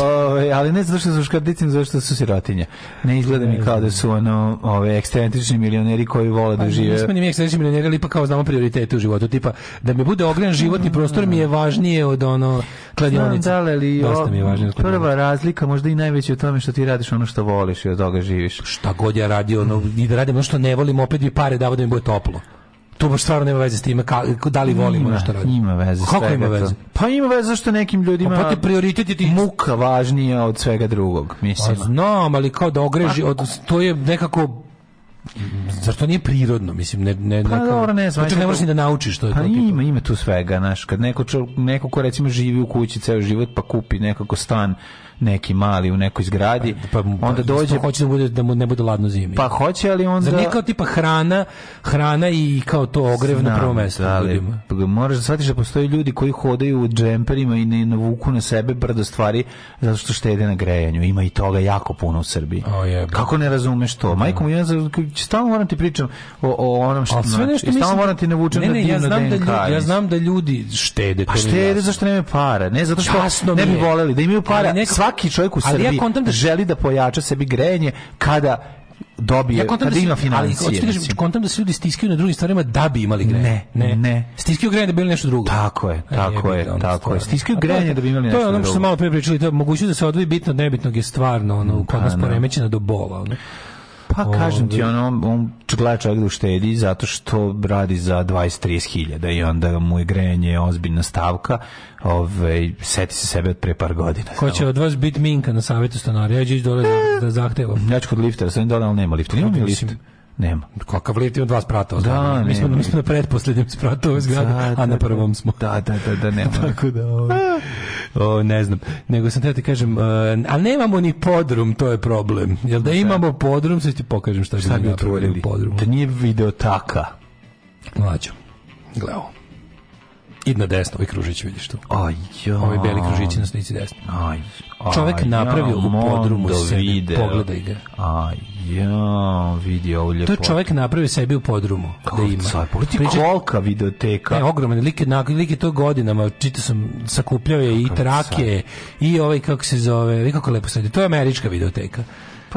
ali ne znam zašto su škardicim, zašto su sirotinja. Ne izgleda mi kao da su ono, ove, ekscentrični milioneri koji vole da pa žive. Nismo ni mi ekscentrični milioneri, ali pa kao znamo prioritete u životu. Tipa, da mi bude ogren životni prostor mi je važnije od ono kladionice. Da, li, je Prva razlika možda i najveća u tome što ti radiš ono što voliš i od toga živiš. Šta god ja radio, ono, i da radim ono što ne volim, opet bi pare davo da mi bude toplo to baš stvarno nema veze s time ka, da li volimo ima, nešto radimo. Ima veze. Kako ima veze? Pa ima veze što nekim ljudima pa, pa prioritet je ti muka važnija od svega drugog, mislim. Pa znam, ali kao da ogreži pa- od to je nekako Zar to nije prirodno? Mislim, ne, ne, pa, neka, dobro, ne, znači, ne moraš ni da naučiš što je pa to. Pa ima, ima tu svega, znaš, kad neko, čo, neko ko recimo živi u kući ceo život pa kupi nekako stan neki mali u nekoj zgradi, pa, pa, onda pa, pa dođe... hoće da, bude, da mu ne bude ladno zimi. Pa hoće, ali onda... za neka tipa hrana, hrana i kao to ogrev na prvo mesto. Da, ali, moraš da shvatiš da postoje ljudi koji hodaju u džemperima i ne navuku na sebe brdo stvari zato što štede na grejanju. Ima i toga jako puno u Srbiji. O, Kako ne razumeš to? Da. Majko mu za stalno moram ti pričam o, o onom što znači. nešto mislim, stalno moram ti navučem ne, ne, da ja znam da, da ljudi, ja znam da ljudi štede pa štede jasno. zašto nema para ne zato što jasno ne bi voleli da imaju para neko, svaki čovjek u Srbiji ja da... želi da pojača sebi grejanje kada dobije ja kada da ima financije. Ali hoćete da kontam da se ljudi stiskaju na drugim stvarima da bi imali grejanje. Ne, ne, ne. Stiskaju grejanje da bi imali nešto drugo. Tako je, e, tako e, je, tako je. Stiskaju grejanje da bi imali nešto drugo. To je ono što smo malo pre pričali, to mogućnost da se odvoji bitno od nebitnog je stvarno ono kod pa nas poremećena do bola, ono. Pa ovaj, kažem ti, ono, on gleda čovjek da uštedi zato što radi za 20-30 hiljada i onda mu je grejanje ozbiljna stavka. Ove, ovaj, seti se sebe od pre par godina. Ko će od vas biti Minka na savjetu stanara? Ja ću ići dole da, da zahtevam. Ja ću kod liftera, sam dole, ali nema lifta. Nema mi lift. Nema. Kakav lift od dva sprata? Da, mi mi smo na pretposlednjem spratu ove zgrade, da, a na prvom smo. Da, da, da, da nema. Tako da, ovaj, *laughs* o, ne znam. Nego sam teo ti kažem, uh, ali nemamo ni podrum, to je problem. Jel da, da. imamo podrum, sad ti pokažem šta, šta bi napravili podrumu. Da nije video taka. Mlađo, gledamo. Id na desno, ovaj kružić vidiš tu. Ajoj. Ovaj beli kružići na slici desno. Aj, aj Čovek napravio ja, u podrumu da sebe. Pogledaj ga. Aj, vidi ovu ljepotu. To je čovjek napravio sebi u podrumu. Da kako da ima. Sad, pogledaj Priča... kolika videoteka. Ne, ogromne, lik na, lik to godinama, čita sam, sakupljao je kako i trake, sad. i ovaj, kako se zove, vi kako lepo sad, to je američka videoteka.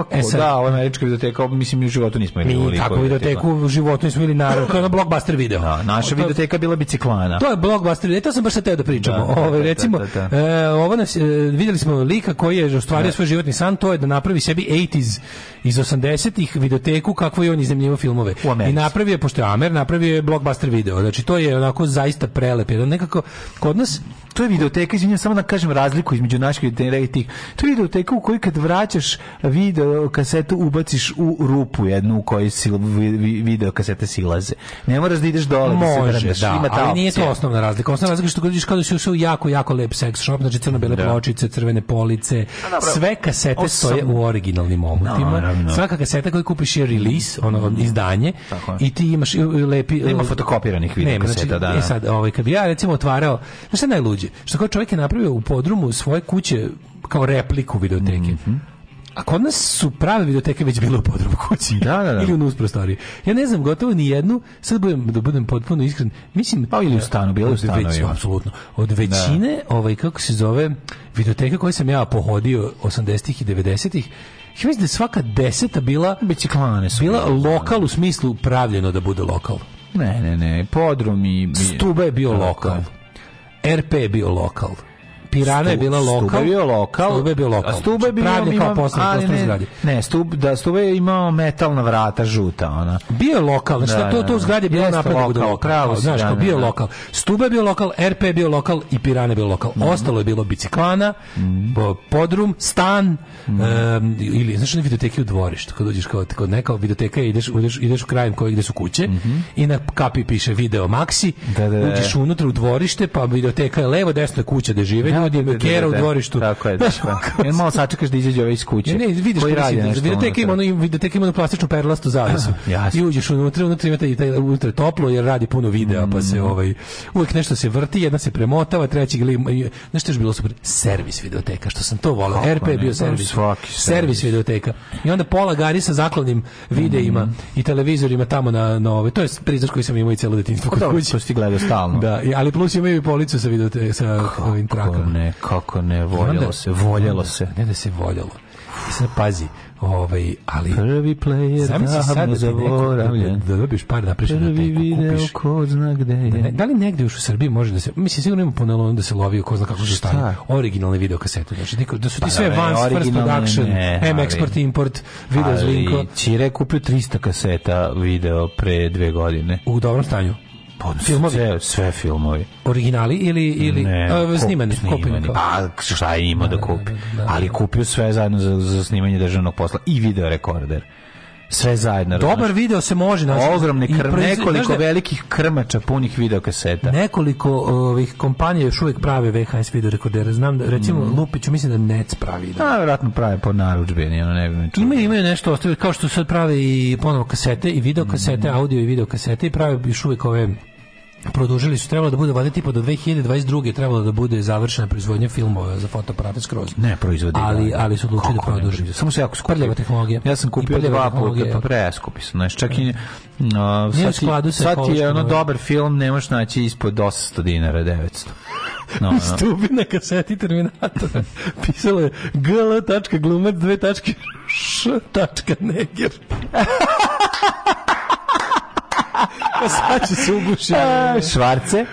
Tako, e sad, da, ova američka videoteka, mislim, mi u životu nismo imali Mi takvu videoteku u životu nismo imali, naravno, to je ono blockbuster video. Da, naša videoteka bila biciklana. To je blockbuster video, e, to sam baš sa teo da pričamo. Da, Ove, ovaj, da, da, recimo, da, da, da, e, ovo nas, e, vidjeli smo lika koji je ostvario svoj životni san, to je da napravi sebi 80s iz 80-ih videoteku kakvo je on iznemljivo filmove. I napravio je, pošto je Amer, napravio je blockbuster video. Znači, to je onako zaista prelep. Jedan nekako, kod nas... To je videoteka, izvinjam, samo da kažem razliku između naših videoteka i tih. To je videoteka u kojoj kad vraćaš video kasetu, ubaciš u rupu jednu u kojoj si, video kasete silaze. Ne moraš da ideš dole. Može, da, se da Ima ta ali nije to osnovna razlika. Osnovna razlika je što godiš kada si ušao jako, jako lep sex shop, znači crno-bele da. pločice, crvene police, sve kasete stoje u originalnim ovutima. Naravno. Svaka kaseta koju kupiš je release, ono mhm. izdanje Tako. i ti imaš e, lepi e, nema fotokopiranih video nema, kaseta, znači, da. E da. sad, ovaj kad bi ja recimo otvarao, znači najluđe, što kao čovjek je napravio u podrumu svoje kuće kao repliku videoteke. Mm -hmm. A kod nas su prave videoteke već bile u podrobu kući. Da, da, da. *laughs* Ili u nus prostoriji. Ja ne znam gotovo ni jednu, sad budem, da budem potpuno iskren, mislim... Pa ili u stanu, bilo u stanu. apsolutno. Od da. većine, da. ovaj, kako se zove, videoteka koje sam ja pohodio 80-ih i 90-ih, ja mislim da je svaka deseta bila biciklane su bila da. lokal u smislu pravljeno da bude lokal. Ne, ne, ne, podrum i... Stuba je bio lokal. RP je bio lokal. Pirana Stu, je bila lokal. Stube je bio lokal. Stube je bio lokal. A Stube je znači, bio pravni kao poslednji ne, zgradi. Ne, Stub, da Stube je imao metalna vrata žuta ona. Bio je lokal, znači da, to da, to da. zgradi je bilo napred lokal, lokal, pravo, znaš, kao da, bio lokal. Stube je bio lokal, RP je bio lokal i Pirana je bio lokal. Mm Ostalo je bilo biciklana, mm podrum, stan, mm um, ili znaš na videoteki u dvorištu, kad dođeš kao kod neka videoteka ideš ideš ideš krajem koji gde su kuće mhm. i na kapi piše video Maxi, da, da, uđeš unutra u dvorište, pa videoteka je levo, desno je kuća gde žive nema da dimnjaka da, u da. dvorištu. Tako je, da. Znači, malo sačekaš da izađe ovaj iz kuće. Ne, ne vidiš koji radi nešto. tek ima, ono, videoteka ima plastičnu perlastu zavisu. I uđeš unutra, unutra ima taj, taj ultra toplo jer radi puno videa, pa se mm. ovaj uvek nešto se vrti, jedna se premotava, treći gledaj, nešto je bilo super servis videoteka, što sam to volao. RP je bio pa, servis. servis videoteka. I onda pola gari sa zaklonim videima mhm. i televizorima tamo na na ove. To je prizor koji sam imao i celo detinjstvo pa kod kuće. To si gledao stalno. Da, ali plus imaju i policu sa video sa ovim trakama ne, kako ne, da- voljelo onda, se, voljelo se. Da- ne da se voljelo. I sad pazi, ovaj, ali... Prvi player da davno zaboravljen. Da dobiš par napriša na teku, kupiš. video ko zna gde je. Da, ne, da li negde još u Srbiji može da se... Mislim, sigurno ima ponelo da se lovi ko zna kako se stavio. Originalne video kasete. Znači, da su ti pa, sve advanced first production, ne, M export, import, video zlinko. Ali Čire je kupio 300 kaseta video pre dve godine. U dobrom stanju. Pa, filmovi? Sve, sve filmovi. Originali ili, ili snimani? Snimani, pa šta je imao da, da kupi. Da, da, da. Ali kupio sve zajedno za, za snimanje državnog posla i video rekorder sve zajedno. Dobar video se može naći. Ogromne krm, nekoliko znaš, da- velikih krmača punih videokaseta. Nekoliko ovih kompanija još uvek prave VHS video rekordere. Znam da recimo mm. Lupiću mislim da Nec pravi. Da. A vjerojatno prave po narudžbini, ono ne, ne Imaju imaju nešto ostavili kao što sad prave i ponovo kasete i video kasete, mm. audio i video kasete i prave još uvek ove produžili su trebalo da bude valjda tipa do 2022 trebalo da bude završena proizvodnja filmova za fotoaparate skroz. Ne, proizvodi. Da, ali da. ali su odlučili da produže. Samo se jako skuplja tehnologija. Ja sam kupio dva puta, pa preskupi su, znači čak i uh, sad, skladu sad je ono dobar film nemaš naći ispod 800 dinara, 900. *laughs* No, no. Stupi na kaseti terminator *laughs* Pisalo je gl.glumac2.š.neger. *laughs* Sad će se ugušiti. *laughs* Švarce.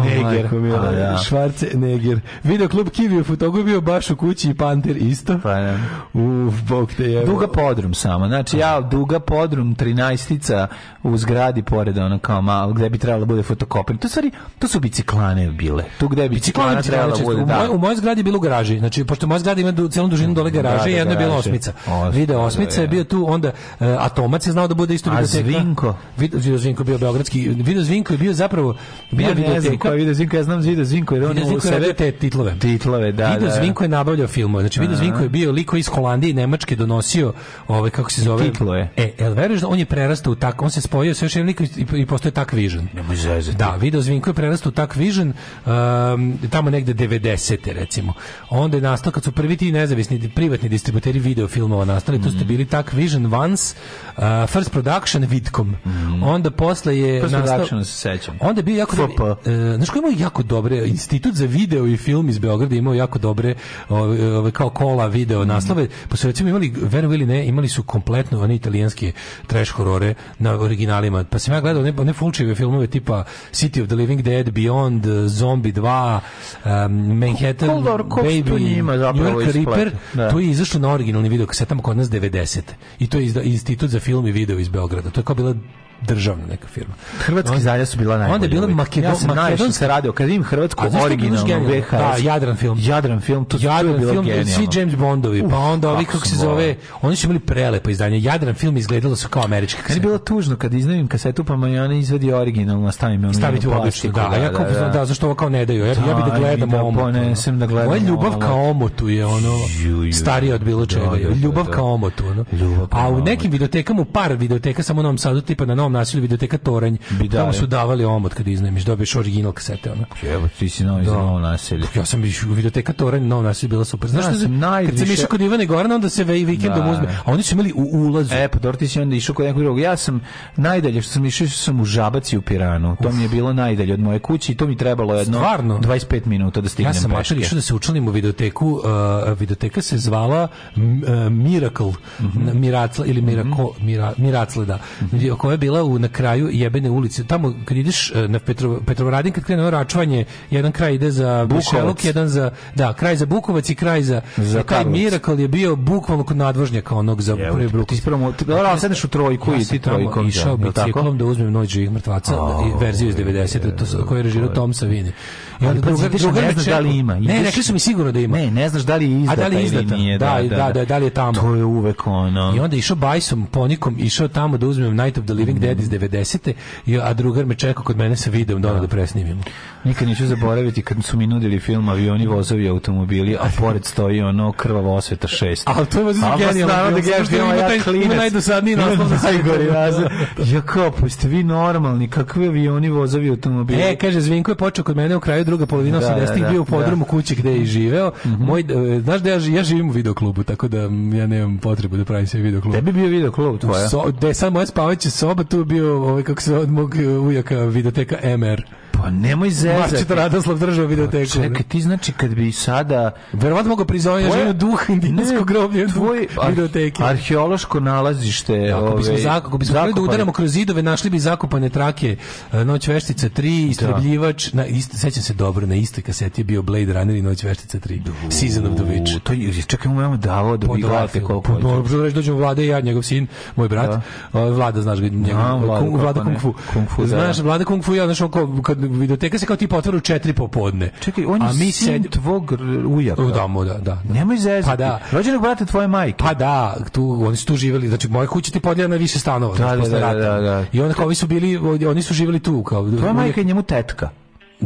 Neger. Oh, Neger. Video klub Kivi u Futogu bio baš u kući i Panter isto. Pa ja. Da. Uf, bog te je. Duga podrum samo. Znači, ja, duga podrum, 13 ica u zgradi pored ono kao malo, gde bi trebalo da bude fotokopir. To, stvari, to su biciklane bile. Tu gde bi biciklana, biciklana trebala bude, da. U, moj, u mojoj zgradi je bilo u garaži. Znači, pošto moja zgrada ima du, celom dužinu dole garaže, jedna je bila osmica. Os, Video osmica je bio tu, onda uh, Atomac je znao da bude isto biblioteka. A Zvinko? Video Zvinko bio beogradski. Video Zvinko je bio zapravo bio ja, biblioteka Zvinko, je Vido Zvinko, ja znam da Vido Zvinko, je on u Zvinko sebe... te titlove. Titlove, da, Vido da, da. Zvinko je nabavljao filmove. Znači, Vido da. Zvinko je bio liko iz Holandije i Nemačke donosio, ovaj, kako se zove... Titlove. E, el veruješ da on je prerastao u tak, on se spojio sa još jednim likom i, i postoje tak Vision. Nemoj zezati. Da, Vido Zvinko je prerastao u tak Vision um, tamo negde 90. te recimo. Onda je nastao, kad su prvi ti nezavisni privatni distributeri video filmova nastali, mm -hmm. ste bili tak Vision Once, uh, First Production Vidcom. Mm Onda posle je... First nastao, Production se sećam. Onda je bio jako... FP. Uh, e, E, znaš ko imao jako dobre, institut za video i film iz Beograda imao jako dobre ove, ove kao kola video naslove, pa su recimo imali, verujem ili ne, imali su kompletno one italijanske trash horore na originalima, pa sam ja gledao ne, ne Fulčeve filmove tipa City of the Living Dead, Beyond, Zombie 2, um, Manhattan, Ko, Koldor, Baby, New York Reaper, da. to je izašlo na originalni video kasetama kod nas 90. I to je izda, institut za film i video iz Beograda. To je kao bila državna neka firma. Hrvatski zaljev su bila najbolja. Onda je bila Makedon, ja sam se radio, kad vidim hrvatsko originalno VHS. Da, Jadran film. Jadran film, to Jadran bilo film, genijalno. svi James Bondovi, pa Uf, pa onda ovi kako se zove, oni su imali prelepo izdanje. Jadran film izgledalo su kao američki kaseta. Kad je bilo tužno kad iznajmim kasetu, pa mi ona izvedi originalno, stavim je ono. Staviti u obličku, da, da, ja da, da, da, zašto ovo kao ne daju, ja, da, ja bi da, da gledam da ovo. Ponesem da gledam. Moja ljubav ka omotu je ono starija od bilo da, čega. Ljubav ka omotu, ono. A u nekim videotekama, u par videoteka samo u Novom Sadu, tipa na Novom nasilju videoteka Toranj. Bidale. Tamo su davali omot kad iznajmiš, dobiješ original kasete ona. Evo ti si novi da. novo nasilje. Ja sam išao videoteka Toranj, novo nasilje bila super. Znaš ja, da sam najviše... Kad sam išao kod Ivane Gorana, onda se ve vikendom da. uzme. A oni su imali u ulazu. E, pa dobro ti si onda išao kod nekog drugog. Ja sam najdalje što sam išao sam u Žabac i u Piranu. Uf. mi je bilo najdalje od moje kuće i to mi trebalo jedno Stvarno? 25 minuta da stignem. Ja sam mater išao da se učlanim u videoteku. Uh, videoteka se zvala uh, Miracle, mm -hmm. Miracle ili Miracle, mm -hmm. Miracle, da. Mm -hmm. Koja je bila bila u, na kraju jebene ulice. Tamo kad ideš e, na Petro, Petrovaradin, kad krene ono račvanje, jedan kraj ide za Bukovac jedan za... Da, kraj za Bukovac i kraj za... za taj Mirakal je bio bukvalno kod nadvožnjaka onog za prvi bruk. Ti spravo, da, sedneš u trojku ja i ti trojkom. Ja išao da, biciklom da uzmem noć živih mrtvaca, i verziju iz 90. to koji režirao Tom Savini. I drugar, druga, druga ne znaš da li ima. Ideš, ne, rekli su mi sigurno da ima. Ne, ne znaš da li je izdata, da li izdata? nije. Da, da, da, da, da. Da, da, li je tamo. To je uvek ono. I onda išao bajsom, ponikom, išao tamo da uzmem Night of the Living mm. Dead iz 90. Mhm. A drugar me čekao kod mene sa videom da, da presnimimo. Nikad neću zaboraviti kad su mi nudili film avioni, vozovi, automobili, a pored stoji ono krvavo osveta 6. Ali to je vas genijalno. da Ima najdosadniji naslov za najgori razred. Ja kao, pa ste vi normalni, kakvi avioni, vozovi, automobili? E, kaže, Zvinko je počeo kod mene u kraju kraju druga polovina 80-ih da, da, da, bio u podrumu kući gde je i živeo. Mm -hmm. Moj, e, znaš da ja, ja živim u videoklubu, tako da ja nemam potrebu da pravim sve videoklub. Tebi bio videoklub tvoja? So, da je sad moja spavaća soba, tu bio, ovaj, kako se od mog e, ujaka, videoteka MR. Pa nemoj zezati. Marčito Radoslav držao videoteku. Pa čekaj, ti znači kad bi sada... Verovatno ga prizovanja tvoje... duh indijskog groblja tvoj... videoteke. Arheološko nalazište. Ako ove... bismo, ovaj, zak... Ako bismo da udaramo kroz zidove, našli bi zakopane trake e, Noć veštica da. 3, Istrebljivač. Da. Na, ist... Sećam se dobro, na istoj kaseti je bio Blade Runner i Noć veštica 3. Du, Season of the Witch. To je, čekaj, mu imamo davo da bi gledate koliko... Po, po, po, dođemo vlade i ja, njegov sin, moj brat. Da. Vlada, znaš ga, njegov, Vlada, Kung Fu. Da. Znaš, Vlada Kung Fu, ja, znaš, on kad videoteka se kao tip otvara u 4 popodne. Čekaj, on je A mi sin sedi... tvog ujaka. U domu, da, da, da. da. Nemoj zezati. Pa da. Rođenog brata tvoje majke. Pa da, tu, oni su tu živeli, znači moja kuća ti podijela na više stanova. Da, znači, da, da, da, da, I onda kao vi su bili, oni su živeli tu. Kao, tvoja majka je njemu tetka.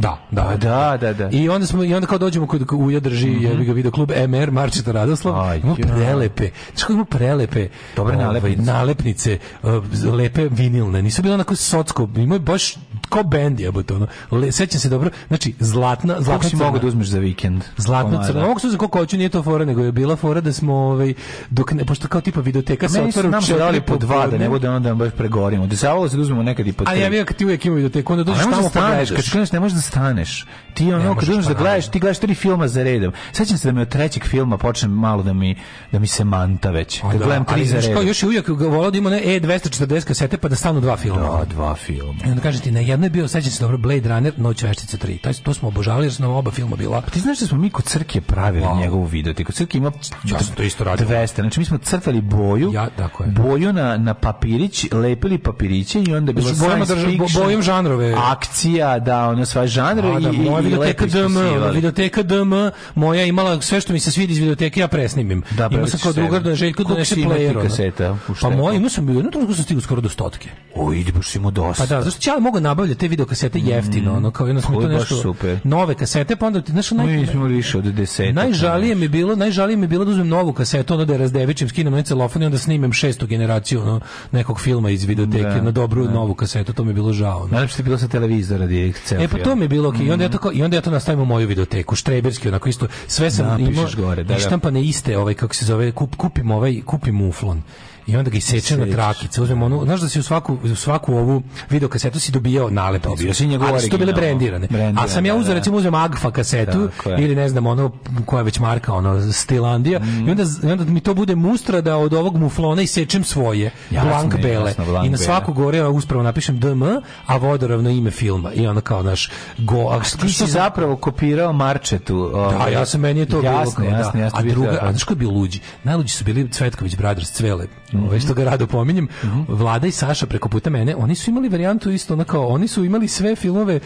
Da, da, pa da, da, da. I onda smo i onda kao dođemo kod u drži mm -hmm. ga video klub MR Marčeta Radoslav. Imamo prelepe. Znači imamo prelepe. Dobre ovaj, nalepnice. Nalepnice, uh, lepe vinilne. Nisu bile onako socsko, imaju baš kao bend je ono. Le, sećam se dobro. Znači zlatna, zlatna. Kako si mogao da uzmeš za vikend? Zlatna crna. Mogu se za koliko hoću, nije to fora, nego je bila fora da smo ovaj dok ne pošto kao tipa videoteka se otvara nam dali po dva da ne bude onda baš pregorimo. Dešavalo se da uzmemo nekad i po tri. Ali ja bih da pa kad ti uvek imao videoteku, onda dođeš tamo pa gledaš, kad ne možeš da staneš. Ti ono kad da pa gledaš, ti gledaš tri filma za redom. Sećam se da mi od trećeg filma počne malo da mi da mi se manta već. Da, da gledam tri za redom. Još i uvijek volao da ima ne, E 240 kasete pa da stanu dva filma. Da, dva filma. I onda ti, na jedno je bio sećam se dobro Blade Runner, Noć veštice 3. Taj to smo obožavali jer su nam oba filma bila. Pa ti znaš da smo mi kod Crke pravili wow. njegovu video. Ti kod Crke ima ja sam to isto radio. 200. Znači mi smo crtali boju. Ja, tako je. Boju na na papirić, lepili papiriće i onda bilo znači, bojama drža, bojom žanrove. Akcija, da, ona sva žanr da, i, da, moja i videoteka DM, videoteka DM, moja imala sve što mi se sviđa iz videoteke ja presnimim. Da, pa imao sam kao drugar da Željko donese player kaseta. Pa moj, imao sam jednu trenutku sam stigao skoro do stotke. O, idi baš imao dosta. Pa da, zašto ćala mogu nabavljati te videokasete mm, jeftino, mm, ono kao jednostavno to nešto super. nove kasete, pa onda ti znaš naj Mi smo više od 10. Najžalije mi bilo, najžalije mi bilo da uzmem novu kasetu, onda da je razdevičim, skinem na celofon i onda snimim šestu generaciju ono, nekog filma iz videoteke da, na dobru da. novu kasetu, to mi je bilo žao. Najlepše je bilo sa televizora direkt. Da e pa to mi je bilo okej. Okay. I onda ja mhm. tako i onda ja to nastavim u moju videoteku, štreberski onako isto. Sve sam Napišeš imao gore, da, da. iste ovaj kako se zove, kup, kupim ovaj kupim muflon i onda ga isečem na trakice, uzmem onu, znaš da se u svaku, u svaku ovu video kasetu si dobijao nalepnicu. Dobio si njegovu originalnu. to bile brendirane. brendirane. A sam ja uzeo, da, da. recimo, uzem Magfa kasetu ili ne znam, ono, koja je već marka, ono, Stilandija, mm. i onda, onda mi to bude mustra da od ovog muflona isečem svoje, jasne, blank bele. Jasno, blank I na svaku gore uspravo napišem DM, a vodoravno ime filma. I onda kao, naš, go... A ti si zapravo kopirao Marčetu. Ovaj- da, ja sam, meni je to jasne, bilo. Jasno, da. jasno, jasno. A druga, a znaš ko je bio luđi? Najluđi su bili Cvetković Brothers, Cvele. Mm-hmm. ovaj, što ga rado pominjem, mm-hmm. Vlada i Saša preko puta mene, oni su imali varijantu isto, na kao, oni su imali sve filmove,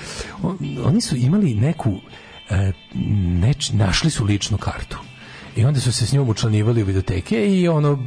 on, oni su imali neku, e, neč, našli su ličnu kartu. I onda su se s njom učlanivali u videoteke i ono,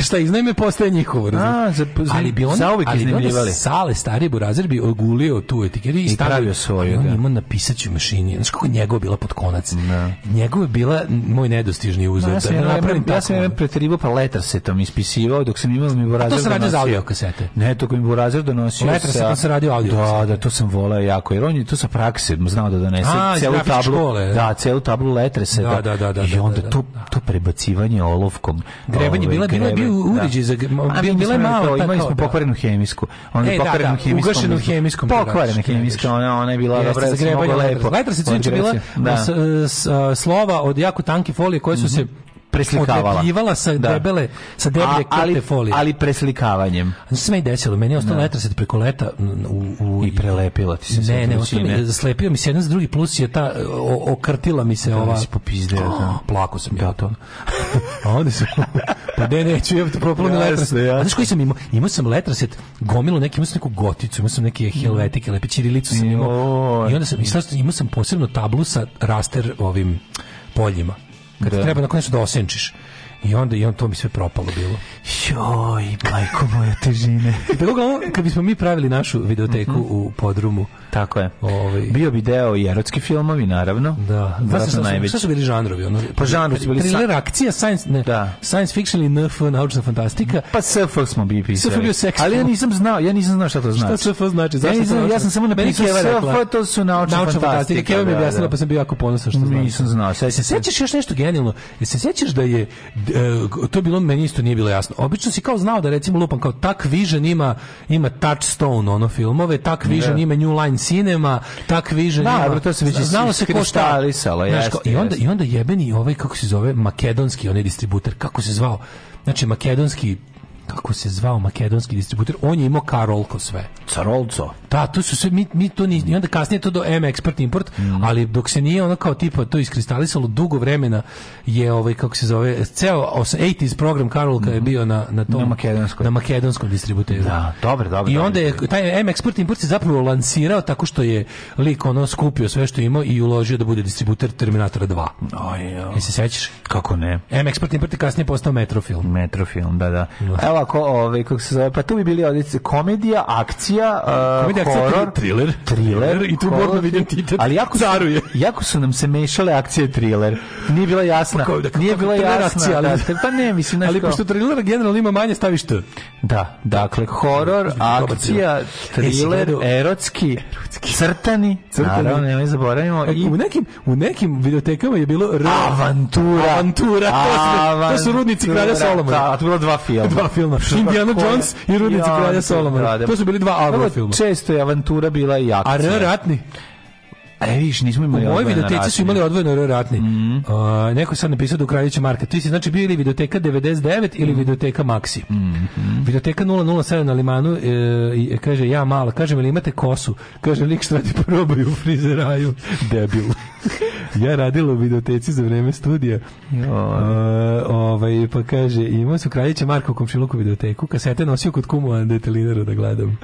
šta iznajme postaje njihovo, razumiješ? A, za, za, ali bi on, zauvijek ali bi sale stari burazir bi ogulio tu etiketu i, I stavio svoju. On da. ima na pisaću mašini. Znaš kako njegova bila pod konac? Ne. Da. Njegova je bila moj nedostižni uzor. No, ja da, ja, ja, ja sam jedan preterivo, pa letar se tom ispisivao dok sam imao mi burazir donosio. To sam radio za audio kasete. Ne, to mi burazir donosio letar sa... Letar se radio audio da, kasete. Da, to sam volao jako, jer on je to sa prakse znao da donese. A, celu tablu, škole. Da, celu tablu letre se. Da, da, da. da I onda to, da. to prebacivanje olovkom. Grebanje, ovaj, bila, bila bio da. uređaj za... Bila, malo... Imali smo da. pokvarenu hemijsku. Ona e, je pokvarenu hemijsku. Ugašenu hemijskom. Pokvarena hemijska, ona, ona je bila dobra, lepo. Lajtra se čini bila slova od jako tanke folije koje su se mhm preslikavala. Odlepljivala sa da. debele, sa deblje ali, folije. Ali preslikavanjem. Znači se i desilo, meni je ostalo da. letraset preko leta u, u, i prelepila ti se. Ne, ne, ostalo mi, slepio mi se jedan za drugi plus je ta, o, okrtila mi se da, da ova. Da si popizdeo. Oh, plako sam ja to. *laughs* A onda sam, pa ne, neću, ja to proplunim letraset. Ja. A znaš koji sam imao? Imao sam letraset, gomilu neki, imao sam neku goticu, imao sam neke helvetike, lepe čirilicu sam imao. I onda sam, imao sam posebno tablu sa raster ovim poljima Kad da. treba na nešto da osenčiš. I onda i on to mi sve propalo bilo. Joj, majko moja težine. *laughs* Tako kad bismo mi pravili našu videoteku mm -hmm. u podrumu. Tako je. Ovaj bio bi deo i erotski filmovi naravno. Da. Da su najveći. Šta su bili žanrovi ono? Pa žanru su bili thriller, akcija, science, ne, da. science fiction ili NF, naučna fantastika. Pa SF smo bili pisali. SF Ali ja nisam znao, ja nisam znao šta to znači. Šta SF znači? Zašto? Ja, nisam, ja sam samo napisao priče rekla. SF to su naučna, naučna fantastika. Keva mi da, objasnila da. pa sam bio jako ponosan što znači. Nisam znao. Se sećaš još nešto genijalno? E, se sećaš da je E, to je bilo meni isto nije bilo jasno. Obično si kao znao da recimo lupam kao Tak Vision ima ima Touchstone ono filmove, Tak Vision da. ima New Line Cinema, Tak Vision da, ima. to se već znalo se ko šta i onda i onda jebeni ovaj kako se zove makedonski onaj distributer, kako se zvao? Znači makedonski kako se zvao makedonski distributer, on je imao Karolko sve. Carolco. Da, to su sve, mi, mi to ni, onda kasnije to do M Export Import, mm. ali dok se nije ono kao tipa to iskristalisalo dugo vremena je ovaj, kako se zove, ceo 80s program Karolka mm. je mhm. bio na, na tom, na makedonskom, na makedonskom distributeru. Da, dobro, dobro. I onda je, taj M Export Import se zapravo lansirao tako što je lik ono skupio sve što je imao i uložio da bude distributer Terminatora 2. Oj, Aj, e, se sećaš? Kako ne? M Export Import je kasnije postao Metrofilm. Metrofilm, da, da. No. Da ovako, ovaj kako se zove, pa tu bi bili odice komedija, akcija, uh, komedija, horror, thriller, thriller i tu moramo vidjeti Ali jako su, Jako su nam se mešale akcije i thriller. Nije bila jasna. Pa kao, dakle, nije pa bila jasna. ali, da, pa ne, mislim Ali kao... pošto thriller generalno ima manje staviš T. Da, dakle horor, akcija, e, thriller, erotski, erotski, crtani, crtani. Naravno, nemoj zaboravimo e, i u nekim u nekim videotekama je bilo avantura. Avantura. To su, to su rudnici kralja Solomona. Da, a to bilo dva filma. Dva filma filma. Indiana Jones i Rudnici kralja Solomona. To su bili dva Avro filma. Često je avantura bila jaka. A ratni? E, viš, nismo imali U mojoj su imali odvojeno ratni. Mm. Uh, neko sad napisao da u Kraljeća Marka. Ti si znači bio ili videoteka 99 ili mm. videoteka Maxi. Mm -hmm. Videoteka 007 na limanu e, kaže, ja mala, kažem, ili imate kosu? Kaže, lik šta ti probaju u frizeraju? *laughs* Debil. *laughs* ja radila u videoteci za vreme studija. Uh, ovaj, pa kaže, imao su Kraljeća Marka u komšiluku videoteku, kasete nosio kod kumu Lidera da gledam.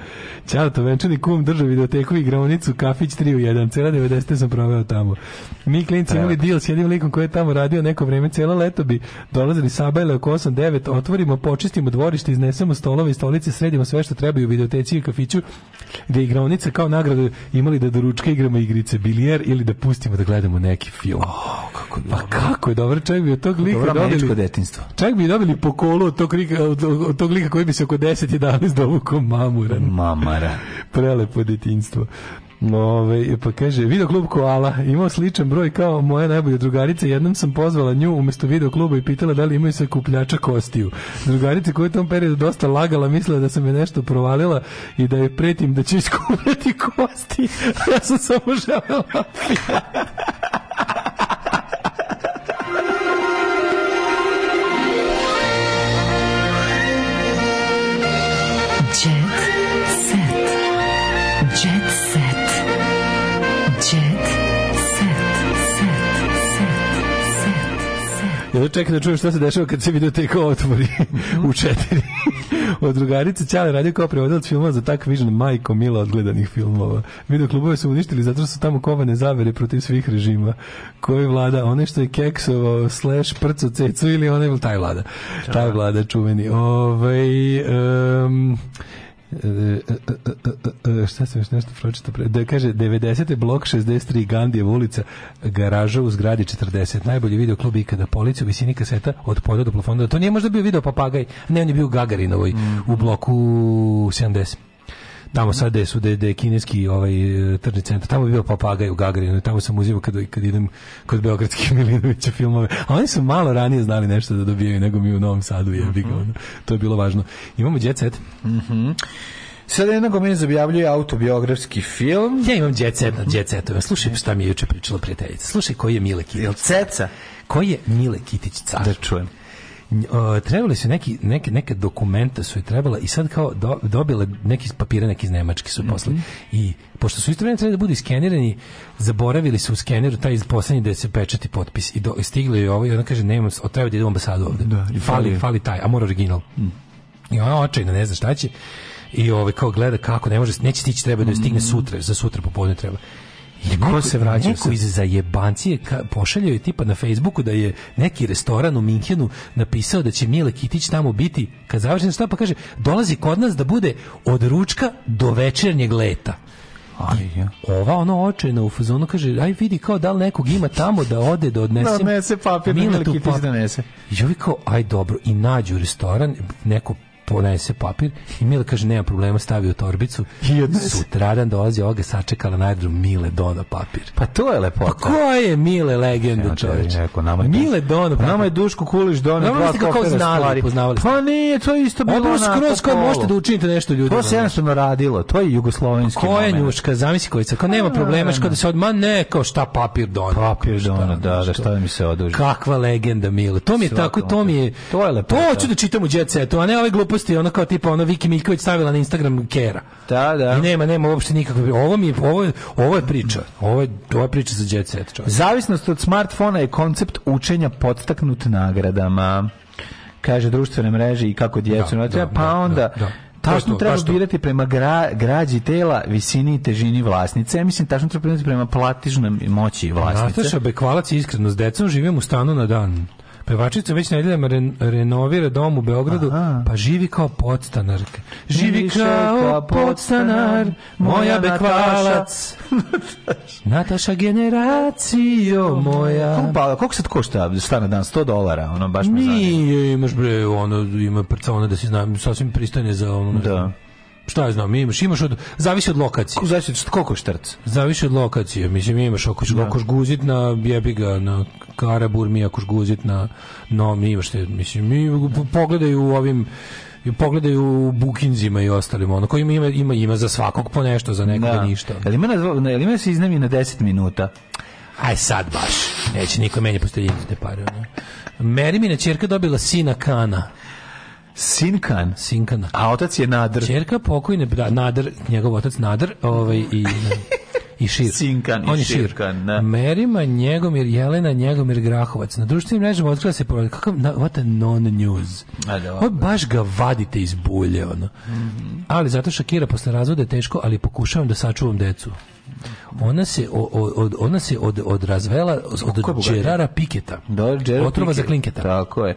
Ćao, to venčani kum drža videoteku i graonicu, kafić 3 u 1, cela 90. sam proveo tamo. Mi klinci imali deal s jednim likom koji je tamo radio neko vrijeme cijelo leto bi dolazili sabajle oko 8 9, otvorimo, počistimo dvorište, iznesemo stolove i stolice, sredimo sve što treba u videoteci i kafiću gdje igraonica kao nagradu imali da do ručka igramo igrice bilijer ili da pustimo da gledamo neki film. Oh, kako Pa kako je dobro, čovjek bi od tog lika dobro, dobili... detinstvo. Čovjek bi dobili po kolu od tog, lika, od, tog lika koji bi se oko 10 i 11 dovukao mamura. Mamara. *laughs* Prelepo detinstvo. Ove, ovaj, pa kaže, video videoklub Koala imao sličan broj kao moja najbolja drugarica. Jednom sam pozvala nju umesto video kluba i pitala da li imaju se kupljača kostiju. Drugarica koja je u tom periodu dosta lagala, mislila da sam je nešto provalila i da je pretim da će iskupljati kosti. *laughs* ja sam samo želela da- *laughs* Ja čekam da čujem šta se dešava kad se videoteka otvori mhm. u 4. *laughs* od drugarice Ćale radio kao prevodilac filma za tak vision majko mila odgledanih filmova. Video klubove su uništili zato što su tamo kovane zavere protiv svih režima koji vlada. One što je keksovao slash prco cecu ili onaj taj vlada. Da. Taj vlada čuveni. Ove, ovaj, um, šta sam još nešto pročitao pre, da kaže 90. blok 63 Gandijev ulica garaža u zgradi 40 najbolji video klub ikada policu visini kaseta od poda do plafonda to nije možda bio video papagaj ne on je bio Gagarinovoj mm. u bloku 70 tamo sad gde su gde je kineski ovaj tržni centar tamo je bio papagaj u Gagarinu tamo sam uzimao kad kad idem kod beogradskih *laughs* Milinovića filmove a oni su malo ranije znali nešto da dobijaju nego mi u Novom Sadu je mm -hmm. to je bilo važno imamo jet mhm mm -hmm. Sada jedna Gomez objavljuje autobiografski film. Ja imam jet set nad jet setom. Slušaj šta mi je juče pričala prijateljica. Slušaj koji je Mile Kitić. Jel ceca? Koji je Mile Kitić car? Da čujem uh, trebali su neki, neke, neke dokumenta su je trebala i sad kao do, dobile neki papire, neki iz Nemačke su poslali. Mm -hmm. I pošto su isto trebali da budu skenirani zaboravili su u skeneru taj poslednji da se pečati potpis i, do, i stiglo je ovo i ona kaže, nemam, treba da idem u ambasadu ovde. Da, fali, fali, fali taj, a mora original. Mm. I ona očajna, ne zna šta će i ovaj kao gleda kako ne može neće stići treba da stigne mhm. sutra za sutra popodne treba I neko, ko se vraća neko iz zajebancije ka, pošaljaju tipa na Facebooku da je neki restoran u Minhenu napisao da će Mile Kitić tamo biti kad završi šta pa kaže dolazi kod nas da bude od ručka do večernjeg leta. Aj, ja. ova ono očajna u fazonu kaže aj vidi kao da li nekog ima tamo da ode da odnesem. da odnese papir Mile Kitić donese. I ovi kao aj dobro i nađu restoran neko ponese papir i Mile kaže nema problema, stavi u torbicu. I sutradan dolazi ovoga, sačekala na aerodrom Mile Dona papir. Pa to je lepo Pa ko je Mile legenda, čoveče? Mile Dona papir. Nama je pa Duško Kuliš Dona dva kako znali, poznavali. Pa nije, to isto bilo na skroz kao možete da učinite nešto ljudi To se jednostavno radilo, to je jugoslovenski. Ko je njuška, zamisli kojica, kao nema problema, što da se odma ne, kao šta papir Dona. Papir Dona, da, da, šta da mi se oduži. Kakva legenda Mile. To mi je tako, to mi je. To je lepo. To ću da čitam u đeceta, a ne ove gluposti gluposti, ono kao tipa ono Viki Miljković stavila na Instagram Kera. Da, da. I nema, nema uopšte nikakve. Ovo mi je, ovo, ovo je priča. Ovo je, ovo je priča za jet set. Čovjek. Zavisnost od smartfona je koncept učenja podstaknut nagradama. Kaže društvene mreže i kako djecu. Da, da, pa onda... Da, Tačno treba tačno. birati prema gra, građi tela, visini i težini vlasnice. Ja mislim, tačno treba birati prema platižnom moći vlasnice. Nataša Bekvalac je iskreno s decom, živim u stanu na dan. Pevačica već nedeljama re, renovira dom u Beogradu, Aha. pa živi kao podstanar. Živi kao, podstanar, moja bekvalac. Nataša generacijo moja. Kako, pa, koliko sad košta stana dan? 100 dolara? Ono baš me Nije, imaš bre, ono, ima prca ono da si znam, sasvim pristane za ono. Da šta ja znam, imaš, imaš od, zavisi od lokacije. Zavisi od koliko štrc? Zavisi od lokacije, mislim imaš ako ćeš da. guzit na jebiga, na Karabur, mi ako guzit na Nom, imaš te, mislim, mi pogledaj u ovim i pogledaju u bukinzima i ostalim ono koji ima ima ima za svakog po nešto za nekoga da. ništa. Ali mene na, ali mene da se iznemi na 10 minuta. Aj sad baš. Neće niko meni postaviti te pare. Ono. Merimina ćerka dobila sina Kana. Sinkan. Sinkan. A otac je Nadr. Čerka pokojne, da, Nadr, njegov otac Nadr, ovaj, i... i Šir. Sinkan On i Širkan. Da. Merima Njegomir Jelena Njegomir Grahovac. Na društvenim mrežama otkrila se pored kakav what a non news. Da, Ovo baš ga vadite iz bulje ono. Mm -hmm. Ali zato Šakira posle razvoda je teško, ali pokušavam da sačuvam decu. Ona se od, ona se od, od razvela od Džerara Piketa. Do, da, Otrova Piket. za klinketa. Tako je.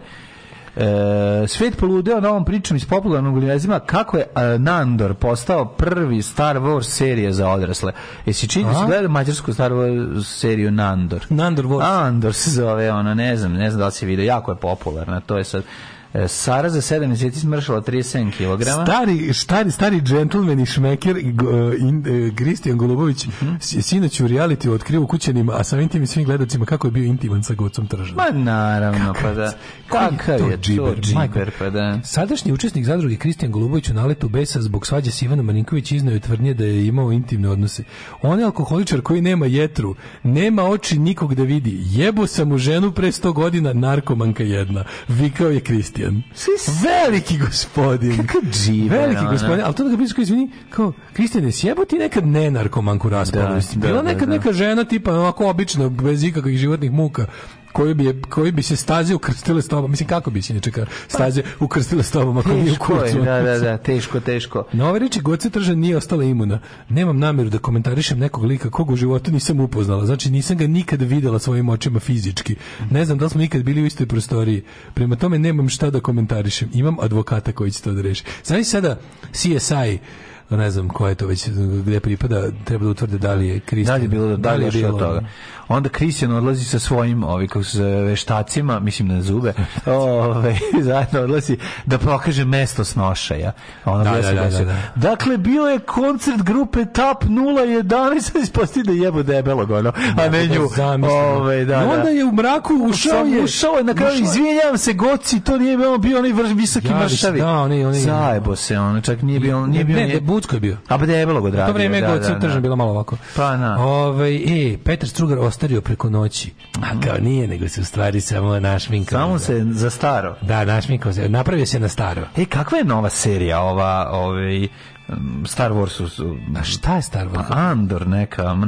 E, svet poludeo novom pričom iz popularnog univerzima kako je e, Nandor postao prvi Star Wars serije za odrasle. Jesi čini se gleda mađarsku Star Wars seriju Nandor? Nandor Wars. Nandor se zove, ono, ne znam, ne znam da li si vidio, jako je popularna, to je sad E, Sara za 7 mjeseci smršala 37 kg. Stari, stari, stari džentlmen i šmeker e, e, Kristijan Golubović mm -hmm. sinoć u reality otkrio u kućanima, a samim tim i svim gledocima kako je bio intiman sa gocom tržana. Ma naravno, pa da. Kakav, pa da. Kakav je to, džiber, džiber, pa da. Sadašnji učesnik zadruge Kristijan Golubović u naletu Besa zbog svađe s Ivanom Marinković iznao je tvrdnje da je imao intimne odnose. On je alkoholičar koji nema jetru, nema oči nikog da vidi. Jebo sam u ženu pre 100 godina, narkomanka jedna. Vikao je Kristijan gospodin. Veliki gospodin. Kako dživa. Veliki gospodin. Ali to da ga blisko izvini, kao, Kristijane, sjebo ti nekad ne narkomanku da, raspadu. Da, bila da, nekad neka žena, tipa, ovako obično, bez ikakvih životnih muka, koji bi, je, koji bi se staze ukrstile s tobom. Mislim, kako bi se nečeka staze ukrstile s tobom ako nije u kurcu? Da, da, da, teško, teško. Na ove reči Goce Tržan nije ostala imuna. Nemam namjeru da komentarišem nekog lika kog u životu nisam upoznala. Znači, nisam ga nikad videla svojim očima fizički. Ne znam da li smo nikad bili u istoj prostoriji. Prema tome, nemam šta da komentarišem. Imam advokata koji će to da reši. Znači sada CSI ne znam ko je to već gde pripada, treba da utvrde da li je Kristijan. Da li je bilo, da li je da bilo toga onda Kristijan odlazi sa svojim ovi, ovaj, kako se veštacima, mislim na zube, *laughs* ove, ovaj, *laughs* zajedno odlazi da pokaže mesto snošaja. Ono da, da, da, da, Dakle, bio je koncert grupe TAP 011, *laughs* sad isposti da jebu debelog, ono, a da, ne da, nju. Ove, ovaj, da, da. onda je u mraku ušao je... Ušao je, na kraju, izvinjavam se, goci, to nije bio, bio onaj visoki mršavi. Da, oni, oni, Zajebo se, ono, čak nije bio... Nije bio ne, ne, Bucko je bio. A pa debelog odradio. To vreme je da, da, bila malo ovako. Pa na. Ove, e, Petar Strugar, ostario preko noći. A kao nije, nego se u stvari samo našminkao. Samo se za staro. Da, našminkao se. Napravio se na staro. E, kakva je nova serija ova, ovaj, Star Wars su... A šta je Star Wars? Pa Andor neka, Nandor.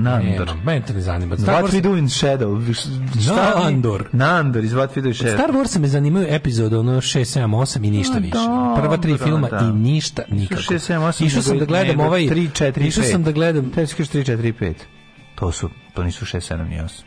Ne, meni to ne zanima. Star What Wars... We Do in Shadow. Šta no, Andor. Nandor iz What We Do in Shadow. Star Wars me zanimaju epizode ono 6, 7, 8 i ništa no, više. Prva tri da. filma da. i ništa nikako. 6, 7, 8. Išao sam da gledam nego, ovaj... 3, 4, 5. Išao sam da gledam... Tebi 3, 4, 5. To su, to nisu 6, 7 i 8.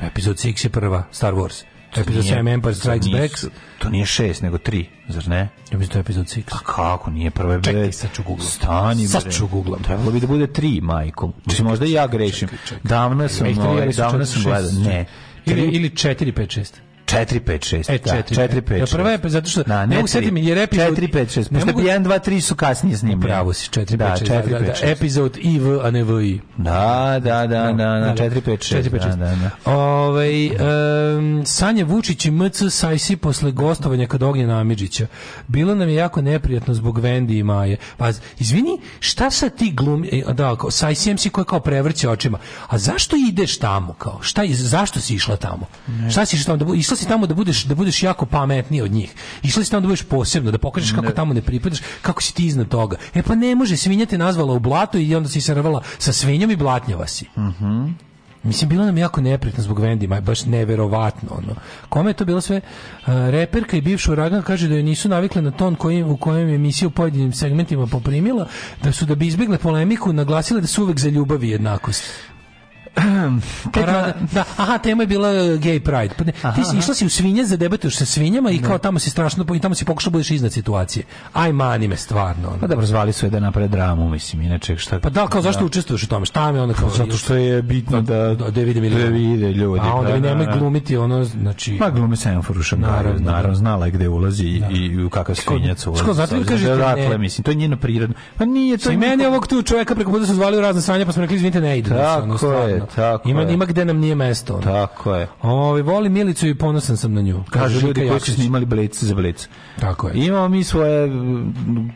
Pa epizod 6 je prva, Star Wars. To epizod nije, 7 Empire Strikes to Back. To nije 6, nego 3, zar ne? Ja mislim da to je epizod 6. Pa kako, nije prva je Čekaj, sad ću googlam. Stani, sad ću googlam. Trebalo bi da bude 3, majko. Mislim, možda i ja grešim. Čekaj, čekaj. Davno sam, čekaj, ovaj- davno sam gledao. Ne. Ili, ili 4, 5, 6. 4 5 6. E, 4, da, 4 5. Ja prva je pa zato što da, ne, usetim je epizod 4 5 6. Posle 1 2 3 su kasnije snimljeni. Pravo si 4 da, 5 6. 4, da, 6. Da, da. epizod IV a ne VI. Da, da, da, da, da, 4 5 6. 4 5 6. Da, da, da. da, da ovaj um, Sanje Vučić i MC Sajsi posle gostovanja kod Ognjena Amidžića. Bilo nam je jako neprijatno zbog Vendi i Maje. Pa izvini, šta sa ti glum e, da kao Sajsi MC koji kao prevrće očima. A zašto ideš tamo kao? Šta zašto si išla tamo? Ne. Šta si išla tamo? Da, Išla si tamo da budeš da budeš jako pametniji od njih. Išla si tamo da budeš posebno, da pokažeš kako ne. tamo ne pripadaš, kako si ti iznad toga. E pa ne može, svinja te nazvala u blato i onda si se rvala sa svinjom i blatnjava si. Uh mhm. -huh. Mislim, bilo nam jako neprijatno zbog Vendima, baš neverovatno. Ono. Kome je to bilo sve? Uh, reperka i bivša uragan kaže da joj nisu navikle na ton kojim, u kojem je emisija u pojedinim segmentima poprimila, da su da bi izbjegle polemiku naglasile da su uvek za ljubav i jednakost. Ehm, Parada, da, aha, tema je bila gay pride. Pa ne, aha, ti si aha. išla si u svinje za debatuješ sa svinjama i ne. kao tamo si strašno i tamo si pokušao da budeš iznad situacije. Aj mani me stvarno. Ono. Pa dobro, zvali su je da naprave dramu, mislim, inače šta. Pa da, kao zašto da. učestvuješ u tome? Šta mi onda pa kao? Zato što je bitno da da, da, da vide milion. Da vide ljudi. A onda mi da, nemoj glumiti ono, znači Ma glumi Senforuša, naravno, naravno znala je gde ulazi da. i u kakav svinjac ulazi. Ko zato kaže dakle, mislim, to je njeno prirodno. Pa nije to. I meni ovog tu čoveka preko puta su zvali u razne sranja, pa smo rekli izvinite ne ide. Tako je, Tako ima, je. ima gde nam nije mesto. Ono. Tako je. Ovi, ovaj, voli Milicu i ponosan sam na nju. Kažu ljudi koji su snimali Blic za Blic. Tako je. Imamo mi svoje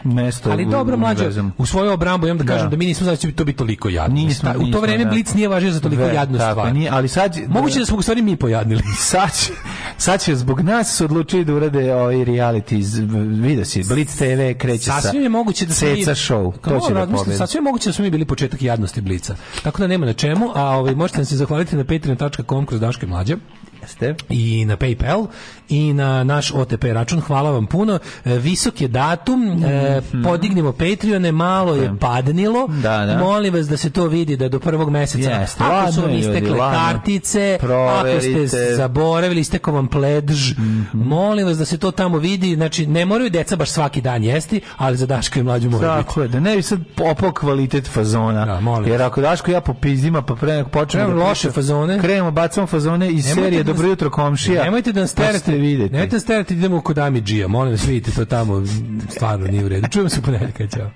mesto. Ali dobro, mlađe, u svoju obrambu imam da, da. kažem da, mi nismo znači bi to bi toliko jadno. Nismo, nismo, u to vreme da. Blic nije važio za toliko Ve, jadnu stvar. Nije, ali sad, Moguće da smo u stvari mi pojadnili. *laughs* Sad, sad će zbog nas odlučiti da urade ovaj reality. Vidio si, Blic TV kreće sa... Sasvim je moguće da smo... Seca show. To će da pobedi. Sasvim je moguće da smo mi bili početak jadnosti Blica. Tako da nema na čemu, a a ovaj, možete nam se zahvaliti na patreon.com kroz Daške Mlađe. Jeste. I na PayPal i na naš OTP račun. Hvala vam puno. E, visok je datum. E, mm -hmm. Podignemo Patreone, malo je padnilo. Da, da. Molim vas da se to vidi da do prvog meseca. Jeste. Ako ladno, su vam istekle ljudi, kartice, Proverite. ako ste zaboravili, isteko vam pledž. Mm -hmm. Molim vas da se to tamo vidi. Znači, ne moraju deca baš svaki dan jesti, ali za Daško i mlađu moraju biti. Tako je, da ne bi sad popao kvalitet fazona. Da, molim. Jer ako Daško ja popizdima, pa pre nek počnemo... Da loše fazone. Krenemo, bacamo fazone iz Nemojte serije da dobro jutro komšija. Nemojte da sterate terate, vidite. Nemojte da nas da idemo kod Amidžija. Molim vas, vidite to tamo, stvarno nije u redu. Čujemo se ponedeljak, ćao.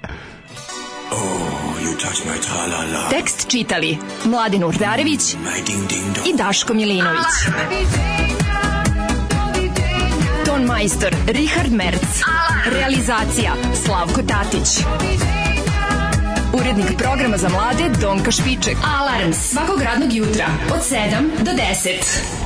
Oh, you touch my -la -la. Tekst čitali Mladin Urdarević mm, i Daško Milinović. Ah, Ton majstor Richard Merc. Ah, Realizacija Slavko Tatić. Urednik programa za mlade Donka Špiček. Alarms svakog radnog jutra od 7 do 10.